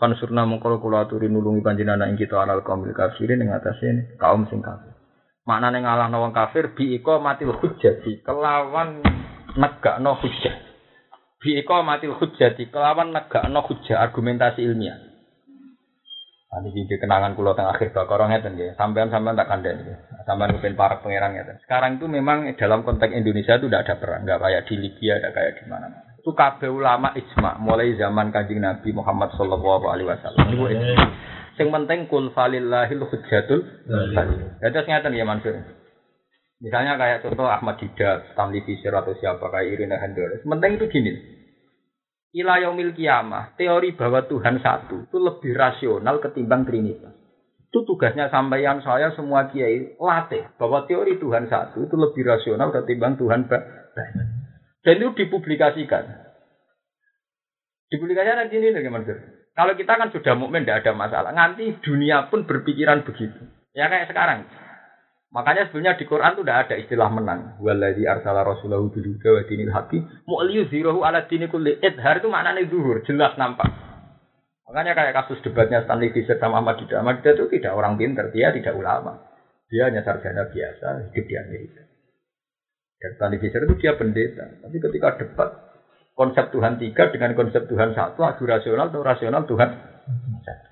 Speaker 1: Fansurna mengkolo kula aturi nulungi panjenengan ing kita alal kaumil kafirin ing atase kaum sing kafir maknane ngalahno wong kafir bi iko matil hujjati kelawan negakno hujjah bi iko matil hujjati kelawan negakno hujjah argumentasi ilmiah Nanti jadi kenangan kulo tengah akhir bakoro ngeten ya. Sampean-sampean tak kandani ya. Sampean kepen para pangeran ngeten. Sekarang itu memang dalam konteks Indonesia itu tidak ada perang, nggak kayak di Libya, tidak kayak di mana-mana. Itu kabeh ulama ijma mulai zaman kanjeng Nabi Muhammad Shallallahu Alaihi Wasallam. Itu ijma. Sing penting kul falillahil hujjatul Ya terus ngeten ya Mansur. Misalnya kayak contoh Ahmad Didat, Stanley Fisher atau siapa kayak Irina Hendores. Penting itu gini. Ila yaumil kiamah, teori bahwa Tuhan satu itu lebih rasional ketimbang Trinitas. Itu tugasnya sampaian saya semua kiai latih bahwa teori Tuhan satu itu lebih rasional ketimbang Tuhan banyak. Dan itu dipublikasikan. Dipublikasikan gini nih Mansur. Kalau kita kan sudah mukmin tidak ada masalah. Nanti dunia pun berpikiran begitu. Ya kayak sekarang. Makanya sebenarnya di Quran itu tidak ada istilah menang. Waladhi arsala rasulahu bil huda wa dinil haqi mu'liyuzhirahu ala dini kulli. Idhar itu maknanya zuhur, jelas nampak. Makanya kayak kasus debatnya Stanley Fisher sama Ahmad Didah. Ahmad Didah itu tidak orang pintar, dia tidak ulama. Dia hanya sarjana biasa, hidup di Amerika. Dan Stanley Fisher itu dia pendeta. Tapi ketika debat konsep Tuhan tiga dengan konsep Tuhan satu, adu rasional atau rasional Tuhan satu.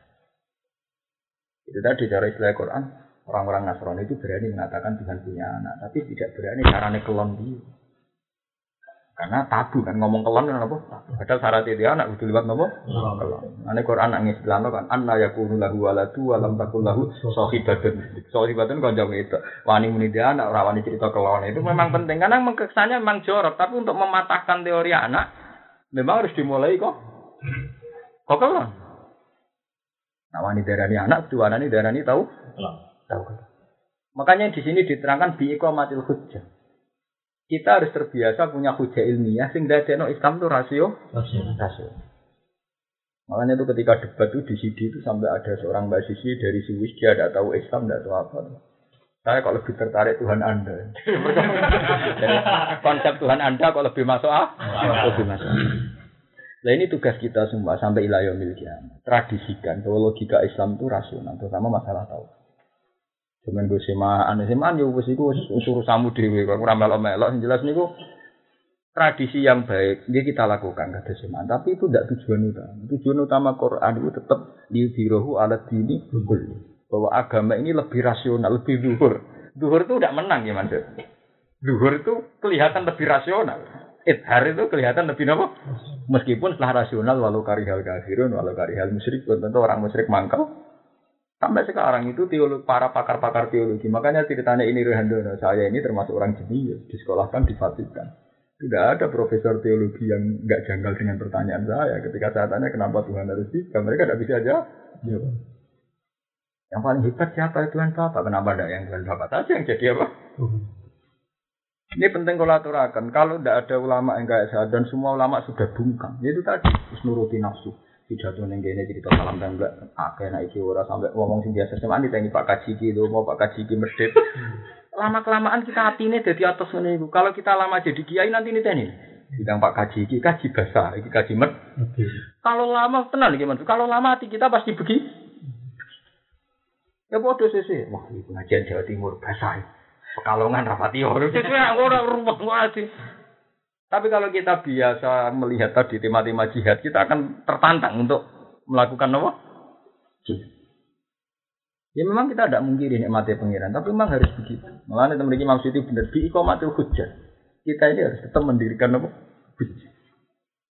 Speaker 1: Itu tadi cara istilah Quran. Orang-orang Nasrani itu berani mengatakan Tuhan punya anak, tapi tidak berani caranya kelon. Karena tabu kan ngomong kelon kan apa? Padahal syarat itu anak itu lewat nopo? Kelon. Ane Quran nang istilah kan anna yakunu lahu waladu wa lam takul lahu sahibatun. Sahibatun kan jauh itu. Wani muni dia anak ora wani cerita kelon itu memang penting karena kesannya memang jorok, tapi untuk mematahkan teori anak memang harus dimulai kok. Kok kelon? Nah, wani darani anak, dua darani tahu? Tahu. Makanya di sini diterangkan bi hujjah. Kita harus terbiasa punya hujah ilmiah sehingga no Islam itu rasio rasio. Makanya itu ketika debat itu di CD itu sampai ada seorang mbak Sisi dari Swiss dia tidak tahu Islam tidak tahu apa. Saya kok lebih tertarik Tuhan Anda. Konsep Tuhan Anda kok lebih masuk ah? Lebih masuk. Nah ini tugas kita semua sampai ilayah miliknya. Tradisikan bahwa logika Islam itu rasional, terutama masalah tahu. Cuman gue semaan, semaan yo wis iku unsur samu dhewe. Kok ora melok-melok sing jelas niku tradisi yang baik. Dia kita lakukan kata semaan tapi itu tidak tujuan utama. Tujuan utama Quran itu tetap di dirohu alat dini bahwa agama ini lebih rasional lebih duhur duhur itu tidak menang ya mas. Duhur itu kelihatan lebih rasional. Ithar itu kelihatan lebih apa? Meskipun setelah rasional walau karihal kafirun walau karihal musyrik tentu orang musyrik mangkal Sampai sekarang itu teologi, para pakar-pakar teologi. Makanya ceritanya ini Rehandono. Saya ini termasuk orang jenius. Disekolahkan di Vatikan. Tidak ada profesor teologi yang nggak janggal dengan pertanyaan saya. Ketika saya tanya kenapa Tuhan harus tiga, mereka tidak bisa aja. Yang paling hebat siapa Tuhan Bapak? Kenapa tidak yang Tuhan Bapak saja yang jadi apa? Ini penting kalau aturakan. Kalau tidak ada ulama yang kayak saya dan semua ulama sudah bungkam, itu tadi harus nuruti nafsu pidato neng kene cerita salam tangga akeh nek iki ora sampai ngomong sing biasa. Sama ditangi Pak Kaji iki lho mau Pak Kaji iki medhit lama kelamaan kita atine dadi atas ngene iku. Kalau kita lama jadi kiai nanti niteni. Bidang Pak Kaji iki kaji basah iki kaji med. Kalau lama tenang iki Mas. Kalau lama hati kita pasti begitu ya bodoh sih wah ini pengajian Jawa Timur basah Pekalongan rapati ora ora rumah ngaji tapi kalau kita biasa melihat tadi tema-tema jihad, kita akan tertantang untuk melakukan apa? Jihad. Ya memang kita tidak mungkin mati pengiran, tapi memang harus begitu. Malah teman maksud itu benar di ikomatil hujah. Kita ini harus tetap mendirikan apa? Hujah.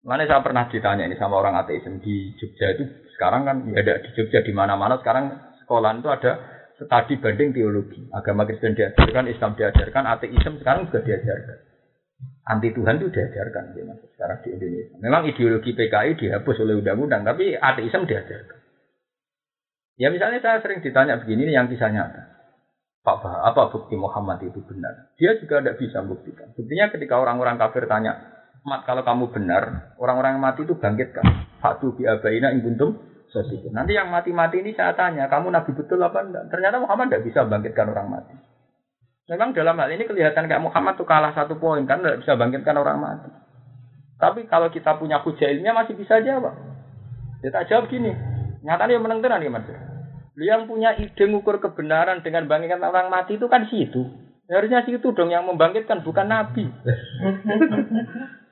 Speaker 1: Mana saya pernah ditanya ini sama orang ateisme di Jogja itu sekarang kan ya ada di Jogja di mana-mana sekarang sekolah itu ada studi banding teologi. Agama Kristen diajarkan, Islam diajarkan, ateisme sekarang juga diajarkan anti Tuhan itu diajarkan ya, mas, sekarang di Indonesia. Memang ideologi PKI dihapus oleh undang-undang, tapi ateisme diajarkan. Ya misalnya saya sering ditanya begini yang kisah nyata. Pak Bah, apa bukti Muhammad itu benar? Dia juga tidak bisa buktikan. Buktinya ketika orang-orang kafir tanya, Mat kalau kamu benar, orang-orang yang mati itu bangkitkan. Fatu bi abaina sadiqin. Nanti yang mati-mati ini saya tanya, kamu nabi betul apa enggak? Ternyata Muhammad tidak bisa bangkitkan orang mati. Memang dalam hal ini kelihatan kayak Muhammad tuh kalah satu poin kan tidak bisa bangkitkan orang mati. Tapi kalau kita punya hujah ilmiah masih bisa jawab. Kita jawab gini, nyatanya menang tenan ya mas. Yang punya ide mengukur kebenaran dengan bangkitkan orang mati itu kan situ. Harusnya situ dong yang membangkitkan bukan nabi.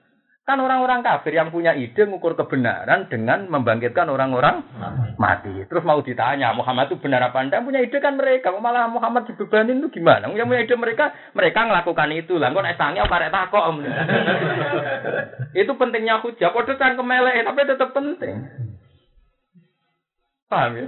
Speaker 1: kan orang-orang kafir yang punya ide mengukur kebenaran dengan membangkitkan orang-orang mati. Terus mau ditanya Muhammad itu benar apa enggak? Punya ide kan mereka. Malah Muhammad dibebanin itu gimana? Yang punya ide mereka, mereka melakukan itu. Lah kok esange karek takok. itu pentingnya hujah. Padha kan kemelek tapi tetap penting. Paham ya?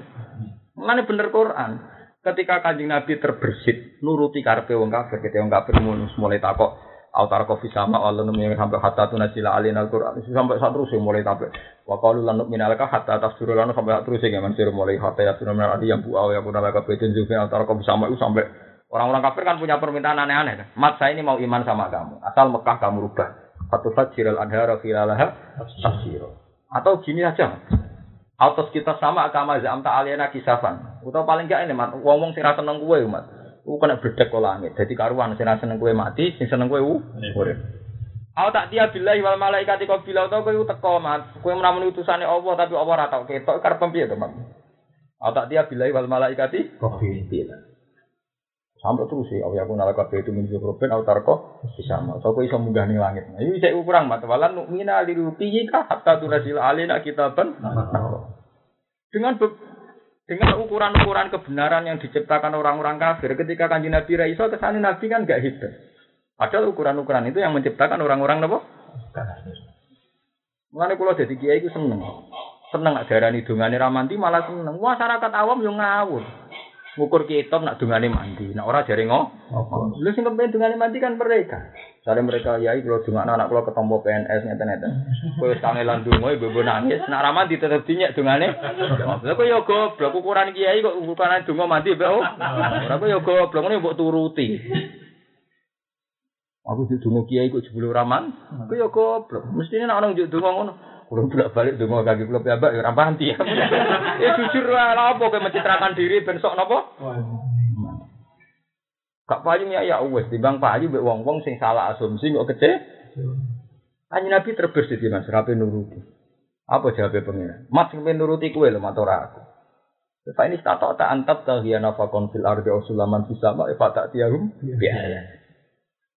Speaker 1: Mana bener Quran. Ketika kanjeng Nabi terbersit, nuruti karpe wong kafir, ketika wong kafir mulai takok, autar kofi sama Allah yang sampai hatta tu nasila alin al Quran sampai saat terus mulai tabe. Wa qalu lan minalaka hatta tafsir lan sampai terus yang mansir mulai hatta ya sunan adi yang buau ya pun alaka beten juga autar kofi sama itu sampai orang-orang kafir kan punya permintaan aneh-aneh. Mat saya ini mau iman sama kamu. Asal Mekah kamu rubah. Fatu fajirul adhara filalaha tafsiro. Atau gini aja. Autos kita sama agama zamta aliena kisafan. Atau paling gak ini mat, wong-wong sing ra seneng kowe mat. Ku kena bledek kok langit. Dadi karuan sing seneng kowe mati, sing seneng kowe urip. Aw tak dia billahi wal malaikati kau bilau tau kowe teko mat. Kowe menawa utusane Allah tapi Allah ora tau ketok karep piye to mat. Aw tak dia billahi wal malaikati kau bilau. Sampai terus sih, aku nalaka itu minjuk roben, au tarko bisa mau. So, iso munggah ning langit. Nah, ini saya ukuran mat. Walan nu'mina lirupihi ka hatta alina kitaban. Dengan be- dengan ukuran-ukuran kebenaran yang diciptakan orang-orang kafir, ketika kanji Nabi Raiso ke sana Nabi kan gak hidup. Padahal ukuran-ukuran itu yang menciptakan orang-orang apa? Mengenai kalau jadi kiai itu seneng, seneng darani dungane ramanti malah seneng. Masyarakat awam yang ngawur ngukur kitab nak dungane mandi. Nak ora jare ngo. Lu sing kepen dungane mandi kan mereka. Sare mereka yai kalau dungane anak kula ketompo PNS ngeten-ngeten. Kowe wis kangelan donga ibu nangis, nak ra mandi tetep dinyek dungane. Lha kok ya goblok ukuran kiai kok ukuran donga mandi mbek oh. Ora kok ya goblok ngene mbok turuti. Aku di donga kiai kok jebule raman. Kok ya goblok. Mestine nek ana njuk donga ngono. Kulo bolak balik donga kaki kula piyambak ya ora panti. Ya jujur lah apa kowe mencitrakan diri ben sok napa? Kak payu ya ya wis timbang payu mbek wong-wong sing salah asumsi kok kece. Kanjeng Nabi terbesit di Mas rapi nuruti. Apa jawabnya pengira? Mat sing pengen nuruti kowe lho mat ora aku. Fa ini tato tak antap tahiyana fakon fil ardi usulaman fisama fa tak tiahum biaya.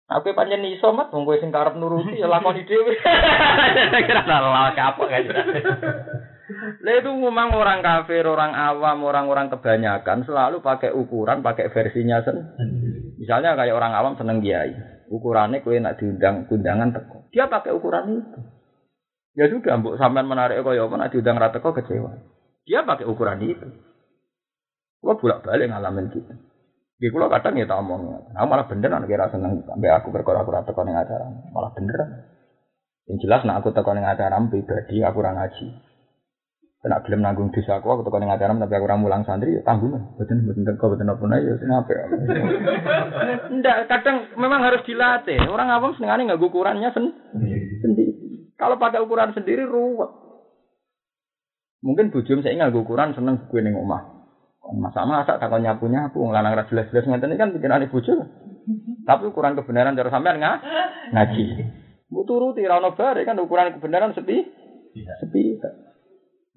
Speaker 1: Aku pancen iso mat wong kowe sing karep nuruti ya lakoni dhewe. Kira salah kapok kan. Lah itu memang orang kafir, orang awam, orang-orang kebanyakan selalu pakai ukuran, pakai versinya sendiri. Misalnya kayak orang awam seneng kiai, ukurannya kue nak diundang undangan teko. Dia pakai ukuran itu. Ya sudah, mbok sampean menarik kaya apa nak diundang ra teko kecewa. Dia pakai ukuran itu. Gua bolak-balik ngalamin gitu. Di kulo kadang ya tak omong, aku malah bener nek kira seneng sampai aku berkora aku teko ning acara. Malah bener. Yang jelas nak aku teko ning acara pribadi aku ora ngaji. Kena gelem nanggung dosa aku, aku tekan ning acara tapi aku ora mulang santri ya tanggung. Boten boten teko boten apa ya sing apik. Ndak, kadang memang harus dilatih. Orang awam senengane nggak ukurannya sen sendiri. Kalau pakai ukuran sendiri ruwet. Mungkin bujum saya nggak ukuran seneng gue ning omah. Masa masa takon nyapu nyapu lanang ra jelas-jelas ngeten iki kan pikirane bojo. Tapi ukuran kebenaran cara sampean nggak ngaji. Mbok turuti ra ono bare kan ukuran kebenaran sepi. Sepi.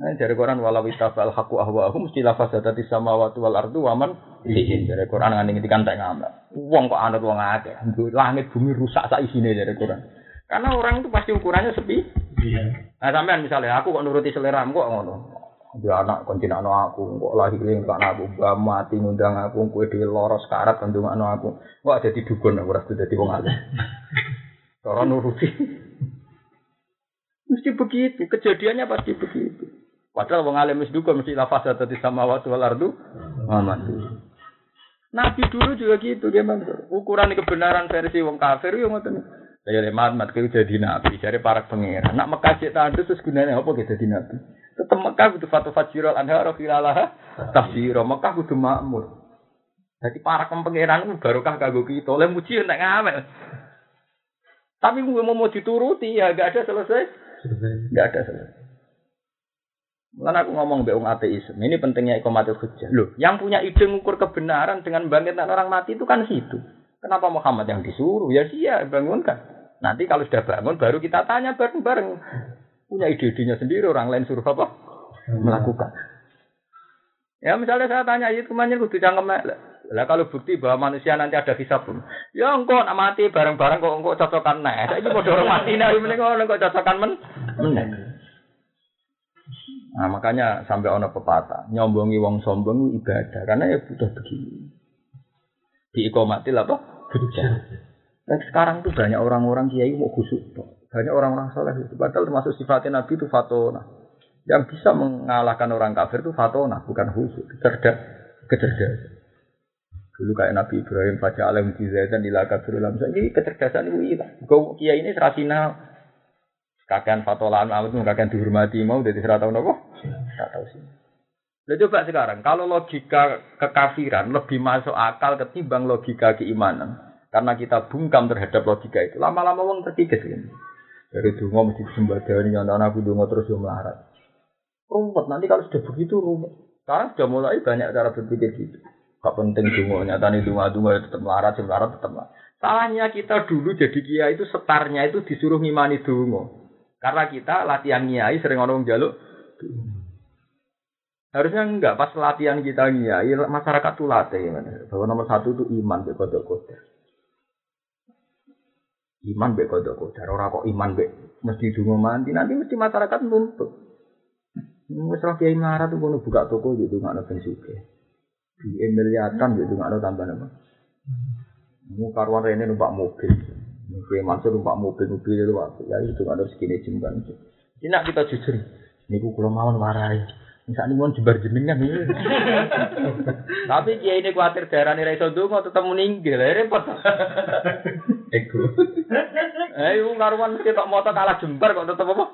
Speaker 1: Nah, dari Quran walau itafal haku ahwahum mesti lafaz dadi samawati wal ardu waman fihin. Dari Quran ngene ngendikan tak ngamak. Wong kok anut wong akeh. Langit bumi rusak sak isine dari Quran. Karena orang itu pasti ukurannya sepi. Iya. Nah, sampean misalnya aku kok nuruti selera kok ngono. Dia anak kontin anak aku, kok lahir ning kan aku, mbak mati ngundang aku, kue di loros karat kandung anak aku. Kok ada di dukun aku rasa dadi wong alim. Cara nuruti. Mesti begitu, kejadiannya pasti begitu. Padahal wong alim wis duka mesti lafaz dadi samawati wal ardu. Muhammad. Nabi dulu juga gitu, gimana? Ukuran kebenaran versi wong kafir yo ngoten. Saya lemat mat kau jadi nabi dari para pangeran. Nak Mekah cek tandus terus gunanya apa kita jadi nabi? Tetap Mekah butuh fatu fajirul anhar filalah tafsir. Mekah butuh makmur. Jadi para itu barokah kanggo kita. Oleh muji nek ngamel. Tapi gue mau mau dituruti ya gak ada selesai. Gak ada selesai. Mulai aku ngomong be ateisme. Ini pentingnya ikomatul hujjah. Loh, yang punya ide ngukur kebenaran dengan bangkitan orang mati itu kan situ. Kenapa Muhammad yang disuruh? Ya ya bangunkan. Nanti kalau sudah bangun baru kita tanya bareng-bareng. Punya ide-idenya sendiri orang lain suruh apa? Melakukan. Ya misalnya saya tanya itu ke mana kudu cangkem lah kalau bukti bahwa manusia nanti ada hisab pun. Ya engkau nak mati bareng-bareng kok engkau cocokan nah. Saya ini mau dorong mati nah ini kok cocokan men. Nah makanya sampai ono pepatah nyombongi wong sombong ibadah karena ya butuh begini. Ikomatil apa? Hujah. Dan sekarang tuh banyak orang-orang kiai mau khusuk. Banyak orang-orang soleh itu. Padahal termasuk sifatnya Nabi itu fatona. Yang bisa mengalahkan orang kafir itu fatona, bukan khusyuk. Kecerdas, kecerdasan. Dulu kayak Nabi Ibrahim baca alam dan ila kafirulam. Ini kecerdasan itu hilang. Kiai ini serasina. Kakek fatolan amat kakek dihormati mau dari serata tahun apa? Tidak tahu sih. Nah, coba sekarang, kalau logika kekafiran lebih masuk akal ketimbang logika keimanan. Karena kita bungkam terhadap logika itu. Lama-lama wong terkikis ini. Dari dungo mesti disembadani, anak aku dungo terus yang melarat. Rumput, nanti kalau sudah begitu rumput. Sekarang sudah mulai banyak cara berpikir gitu. Gak penting dungo, nyata nih dungo dungo ya tetap melarat, sih melarat tetap melarat. Salahnya kita dulu jadi kia itu setarnya itu disuruh ngimani dungo. Karena kita latihan kiai sering orang jaluk. Harusnya enggak pas latihan kita kiai masyarakat tuh latih bahwa nomor satu itu iman be kodok. Iman be kodok kodok. Orang kok iman be mesti dungo mandi nanti mesti masyarakat nuntut. Mesra kiai melarat tuh buka toko gitu nggak ada pensuke di miliatan gitu nggak ada tambah apa mau karuan ini numpak mobil Oke, masuk numpak mobil mobil itu waktu ya itu ada segini jemban ini kita jujur ini ku kalau mau warai Misalnya mau jebar jenengan nih. Tapi kiai ini khawatir daerah nih raiso mau tetap meninggal, repot. Ego. Eh, ibu karuan mesti tak motor kalah jembar kok tetap apa?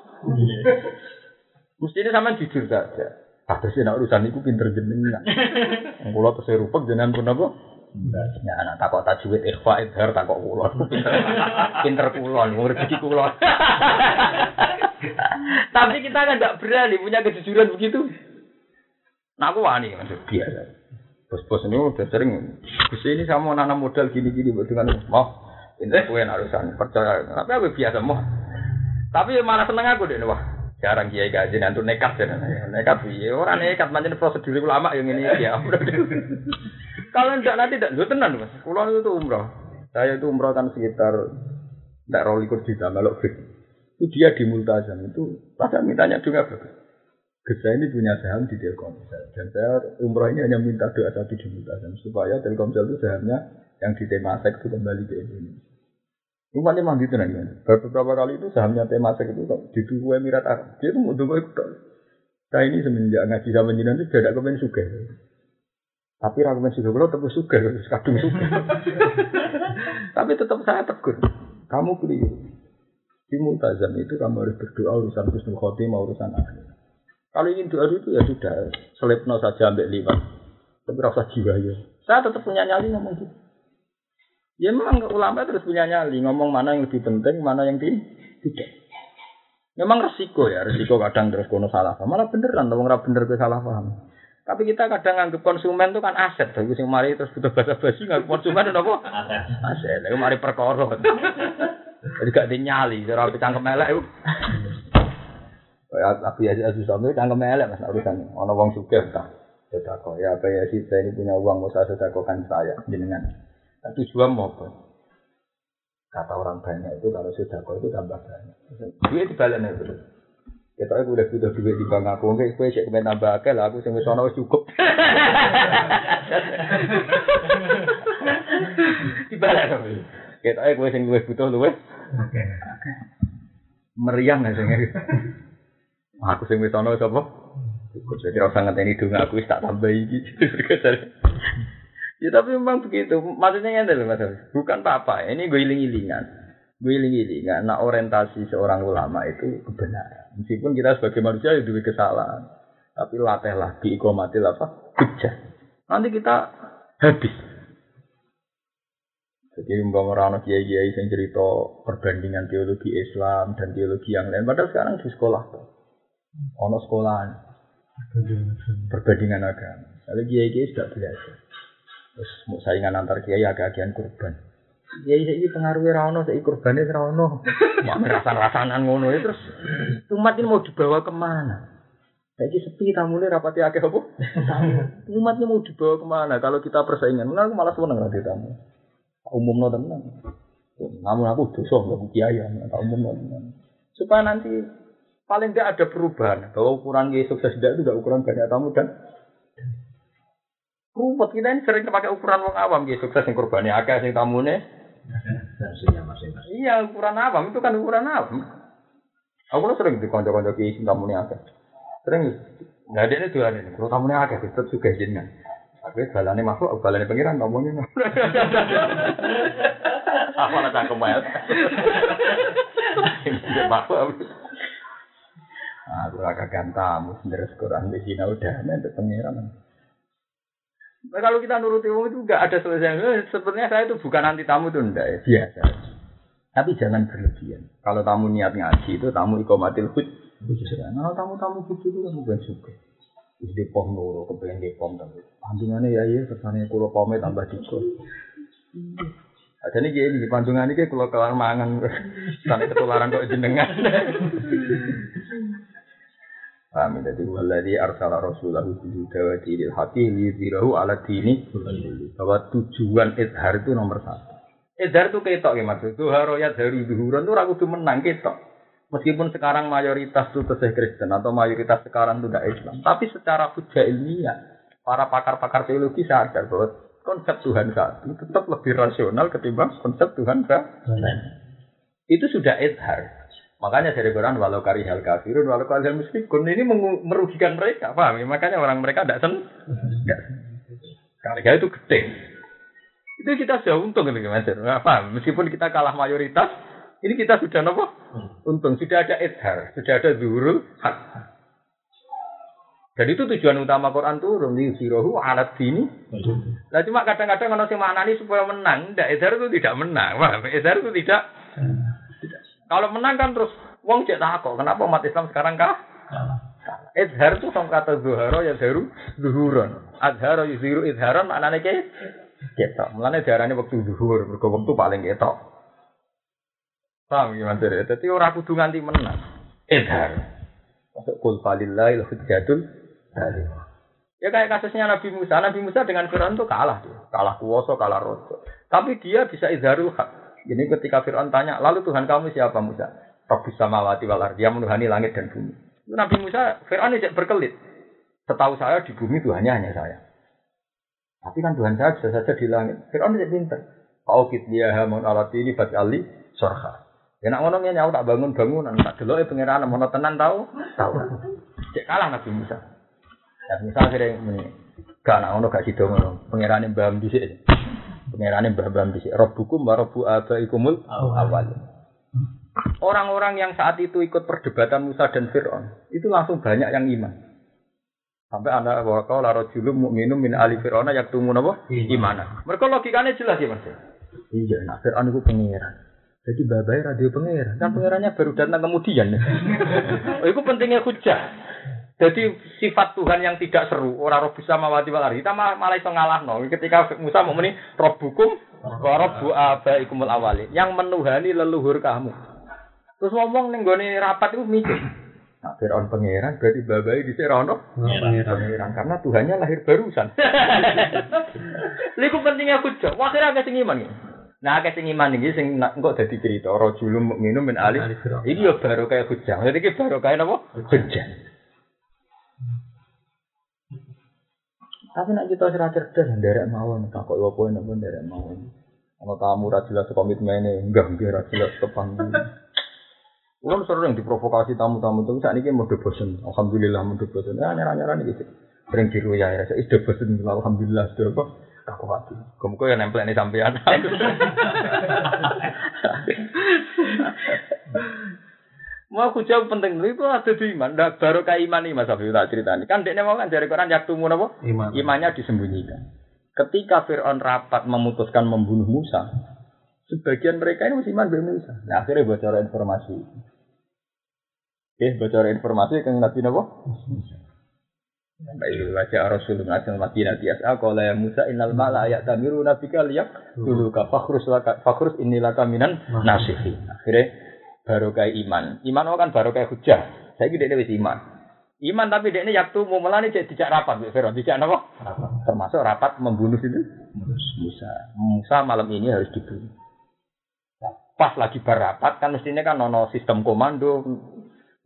Speaker 1: Mesti ini sama jujur saja. Kata sih nak urusan itu pinter jenengan. Kulo terus rupek jenengan pun apa? Ya anak takut tajwid ikhfa idhar takut kulo. Pinter pinter kulo, rezeki kulo. Tapi kita kan tidak berani punya kejujuran begitu. Nah aku wani maksud biasa. Bos-bos ini udah sering. Gus ini sama nanam modal gini-gini dengan mau pinter kue urusan percaya. Tapi aku biasa mau. Tapi mana seneng aku deh wah Jarang kiai gaji nanti nekat ya, nekat iya orang nekat macam prosedur ulama yang ini ya. Kalau tidak nanti tidak, lu tenan mas. Pulau itu umroh. Saya itu umroh kan sekitar tidak rolikur juta melok fit. Itu dia di Multazam itu pada mintanya juga bagus. Ini punya saham di Telkomsel dan saya umroh ini hanya minta doa satu di Multazam supaya Telkomsel itu sahamnya yang di Temasek itu kembali ke Indonesia. Umatnya mandi tenan kan. Beberapa kali itu sahamnya Temasek itu di dua Emirat Arab. Dia itu mau dua ikut. Saya ini semenjak ngaji sama jinan itu tidak kemen suka. Tapi rakyat suka kalau tetap suka, kadung suka. Tapi tetap saya tegur. Kamu keliru. Di multazam itu kamu harus berdoa urusan husnul khotimah, urusan akhir. Kalau ingin doa itu ya sudah, selepno saja ambil lima. Tapi rasa jiwa ya. Saya tetap punya nyali ngomong gitu. Ya memang ulama terus punya nyali ngomong mana yang lebih penting, mana yang tidak. Memang resiko ya, resiko kadang terus kono salah paham. Malah beneran, dong nggak bener ke salah paham. Tapi kita kadang anggap konsumen itu kan aset. Tapi sing mari terus butuh bahasa basi nggak konsumen itu apa? Aset. Aset. Lalu mari perkara. Jadi gak dinyali, cara api cangkem elek itu. Kayak api aja asus sampai cangkem elek mas urusan. Ono wong tak. Sedekah ya apa ya sih saya ini punya uang mau saya sedekahkan saya jenengan. Tujuan mau apa? Kata orang banyak itu kalau sudah kau itu tambah banyak. Duit dibalik nih terus. Kita aku udah butuh duit di bank aku, enggak kue cek kemen tambah akeh lah, aku sing sono cukup. Dibalik nih. Kita aku sing gue butuh luwe. Oke. Meriang nggak sih? Aku sing wis ana sapa? Cukup jadi ora sangat ini dong aku tak tambah iki. Ya tapi memang begitu. Maksudnya ini adalah mas. Bukan apa-apa. Ini gue iling-ilingan. Gue iling-ilingan. Nah orientasi seorang ulama itu kebenaran. Meskipun kita sebagai manusia itu kesalahan. Tapi latihlah ikomatil apa? Hujah. Nanti kita habis. Jadi umpama orang kiai-kiai yang cerita perbandingan teologi Islam dan teologi yang lain, padahal sekarang di sekolah ono sekolahan perbandingan agama. Kalau kiai-kiai sudah belajar, terus mau saingan antar kiai agak-agian kurban. Kiai ini pengaruhnya rano, saya kurbannya rano, mau merasa-rasanan ngono ya terus umat ini mau dibawa ke mana? Saiki sepi tamunya rapati akeh apa? Umatnya mau dibawa ke mana? Kalau kita persaingan, nah, aku malah seneng nanti tamu. Umum no tenan. Namun aku dosa nggak kiai ya, umum no tenan. Supaya nanti paling tidak ada perubahan bahwa ukuran kiai sukses tidak itu tidak ukuran banyak tamu dan rumput kita ini sering pakai ukuran wong awam kiai sukses yang kurbannya akeh sing tamune. Iya ukuran awam itu kan ukuran awam. Aku kan sering di konco-konco kiai sing tamune akeh. Sering nggak ada ini tuh ini. Kalau tamunya akeh tetap juga jenengan. Aku balane makhluk, balane pengiran ngomongnya. Apa lah cangkem ya? Makhluk. Aku raka gantamu sendiri Quran di sini udah nanti pengiran. Nah, kalau kita nuruti umum itu enggak ada selesai. Eh, Sebenarnya saya itu bukan anti tamu itu enggak ya, biasa. Tapi jangan berlebihan. Kalau tamu niat ngaji itu tamu ikomatil hud. Nah, tamu-tamu hud itu kan bukan suka. Wis di pom loro kepengen di pom tapi panjungannya ya iya kesannya kulo pomnya tambah dikit. Ada nih di panjungan ini kulo kelar mangan sampai ketularan kok jenengan. Paham ya? jadi waladhi arsala rasulahu bihuda wa dinil haqi liyudhirahu ala dini bahwa tujuan idhar itu nomor satu. Idhar itu ketok ya maksud. Duharo ya dari duhuran itu ragu menang ketok. Meskipun sekarang mayoritas itu tesih Kristen atau mayoritas sekarang itu tidak Islam, tapi secara hujah ilmiah, para pakar-pakar teologi sadar bahwa konsep Tuhan satu tetap lebih rasional ketimbang konsep Tuhan satu. Itu sudah idhar. Makanya dari Quran walau kari hal kafirun walau kari hal musyrikun ini merugikan mereka, paham? ya? Makanya orang mereka tidak sen. Harga itu gede. Itu kita sudah untung gitu mas. Nah? Meskipun kita kalah mayoritas, ini kita sudah nopo untung. Sudah ada idhar, sudah ada zuhurul hak. Dan itu tujuan utama Quran turun di sirohu alat dini. Nah cuma kadang-kadang kalau sing maknani supaya menang, tidak idhar itu tidak menang. Paham? Itu tidak. Kalau menang kan terus wong cek takok, kenapa umat Islam sekarang kah? Idhar itu sama kata zuharo ya zaru zuhuron. Adharo yuziru idharon maknanya ke ketok. Mulane diarani waktu zuhur, mergo waktu paling ketok. Paham gimana sih? Jadi orang kudu nganti menang. Idhar. Masuk kul falillahil hujjatul. Ya kayak kasusnya Nabi Musa. Nabi Musa dengan Fir'aun itu kalah dia. Kalah kuoso, kalah rojo. Tapi dia bisa idharul hak. Jadi ketika Fir'aun tanya, lalu Tuhan kamu siapa Musa? Rabbus samawati wal ardi. Dia menuhani langit dan bumi. Nabi Musa, Fir'aun tidak berkelit. Setahu saya di bumi Tuhannya hanya saya. Tapi kan Tuhan saya bisa saja di langit. Fir'aun tidak pintar. Kau dia hamun alat ini ali sorha. Ya nak ngono nyawa tak bangun bangunan, tak delok e pangeran mono tenan tahu, tahu. Cek kalah Nabi Musa. Ya Musa sering muni, gak nak ngono gak sido ngono. Pangerane mbah dhisik. Pangerane mbah-mbah dhisik. Rabbukum wa rabbu abaikumul awal. Orang-orang yang saat itu ikut perdebatan Musa dan Fir'aun, itu langsung banyak yang iman. Sampai anda bahwa kau laro julum mukminum min ali Fir'aun yang tumu apa? Iman. Mereka logikanya jelas ya mas. Iya, nah Fir'aun itu pangeran. Jadi babai radio pangeran. Kan pangerannya baru datang kemudian. oh, itu pentingnya hujah. Jadi sifat Tuhan yang tidak seru, orang roh bisa mawati walari. Kita malah, malah iso ngalahno. Ketika Musa mau muni robbukum wa robbu abaikumul awali. Yang menuhani leluhur kamu. Terus ngomong ning gone rapat itu mikir. Nah, Fir'aun pangeran berarti babai di Serono pangeran karena Tuhannya lahir barusan. Liku pentingnya hujah. Wah, kira agak sing iman ya. Nah, akeh sing iman iki sing engko dadi cerita rajulun mukminun min ali. Iki yo baru kayak hujah. Jadi iki baru kayak napa? Hujah. Tapi nak kita serah cerdas, nderek mawon, tak kok apa enak pun nderek mawon. Kalau kamu ra jelas komitmennya, enggak enggak ra jelas kepan. Ulang sering diprovokasi tamu-tamu itu saat ini mau bosen. Alhamdulillah mau bosen. Ya nyerah-nyerah nih gitu. Sering jiru ya ya. Saya sudah bosen. Alhamdulillah sudah apa? Aku. Kamu kok yang nempel ini sampean. Mau aku jawab penting itu ada di iman. Ndak baru kayak iman nih Mas Abi tak ceritani. Kan dekne mau kan dari Quran yak tumu apa?
Speaker 2: Iman.
Speaker 1: Imannya disembunyikan. Ketika Fir'aun rapat memutuskan membunuh Musa, Sebagian mereka ini musliman be Musa. Nah, akhirnya bocor informasi. Oke, bocor informasi kan Nabi Nabi. Baik, wajah Rasulullah Nabi Madinah tiasa kalau ya Musa innal mala ayat tamiru nabika liyak dulu ka fakhrus laka fakhrus inilah kaminan nasihin. Akhirnya baru kayak iman. Iman kan baru kayak hujah. Saya gede wis iman. Iman tapi dia ini yaktu mau melani cek tidak rapat, Bu Fero. Tidak apa? Termasuk rapat membunuh itu Musa. Musa malam ini harus dibunuh. Nah, pas lagi berapat kan mestinya kan nono sistem komando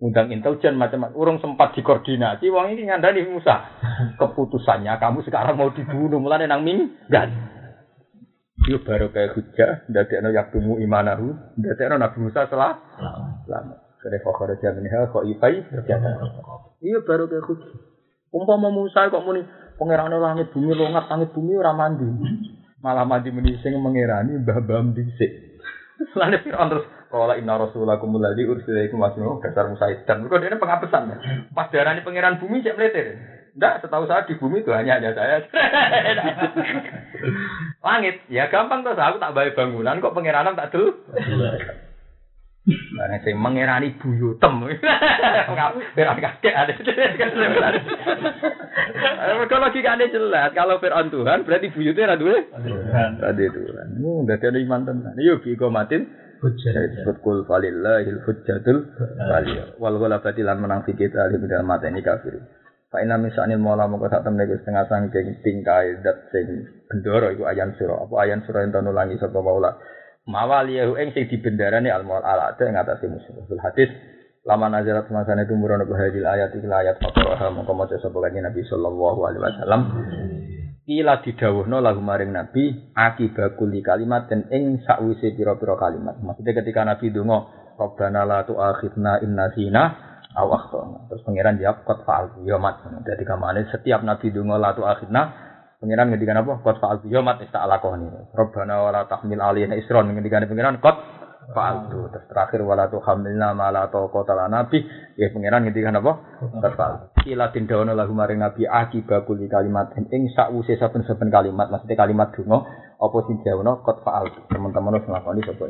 Speaker 1: undang intelijen macam-macam. Urung sempat dikoordinasi, wong ini ngandani Musa. Keputusannya kamu sekarang mau dibunuh, mulai nang minggat. Yo baru kayak hujah, dadekno yaktumu imanahu, dadekno Nabi Musa salah. Selamat. Kare fakir jamin ha kok ifai Iya baru kayak hujah. Umpama Musa kok muni pangerane langit bumi longat langit bumi ora mandi. Malah mandi meni sing mengerani mbah-mbah dhisik. Fir'aun terus Kala inna rasulakum alladzi ursila ikum wasmu dasar Musa dan dia pengapesan ya. Pas darani pangeran bumi cek meletir. Enggak, setahu saya di bumi itu hanya ada saya. Langit, ya gampang tuh aku tak bayar bangunan kok pengiranan tak dulu. Nah, sing mengerani buyutem. Fir'aun kakek ada. Kalau logikanya jelas, kalau Fir'aun Tuhan berarti buyutnya ada duwe. Ada Tuhan. Hmm, berarti ada iman tenan. Yuk, iko matin. Disebut kul falillahil hujjatul waliyah. Wal ghalabati lan menang fi kita alim dalam mata ini kafir. Fa inna misalnya mola mongko sak temne setengah sangking tingkai dat sing bendoro iku ayan sura. Apa ayan sura ento nulangi sapa maula. Mawaliyahu ing sing dibendarani al maul ala ing atase musuh. Fil hadis lama nazarat semasane tumurun apa hadil ayat iki ayat fakroha mongko maca sapa kanjeng Nabi sallallahu alaihi wasallam. Kila didawuhno lagu maring Nabi akibakuli kalimat dan ing sakwise pira-pira kalimat. Maksudnya ketika Nabi donga Rabbana la tu'akhidna in nasina aw akhtana. Terus pangeran jawab qad fa'altu ya mat. Jadi kamane setiap Nabi donga la tu'akhidna pangeran ngendikan apa? Qad fa'altu ya mat tak lakoni. Rabbana wa la tahmil alaina isron ngendikan pangeran qad fa'altu. Terus terakhir wala tuhamilna ma la taqata lana bi. Ya pangeran ngendikan apa? Qad fa'altu. Kila tindawono lagu maring Nabi akiba kuli kalimat ing sakwise saben-saben kalimat maksudnya kalimat donga apa sing diawono qad fa'altu. Teman-teman harus nglakoni sapa.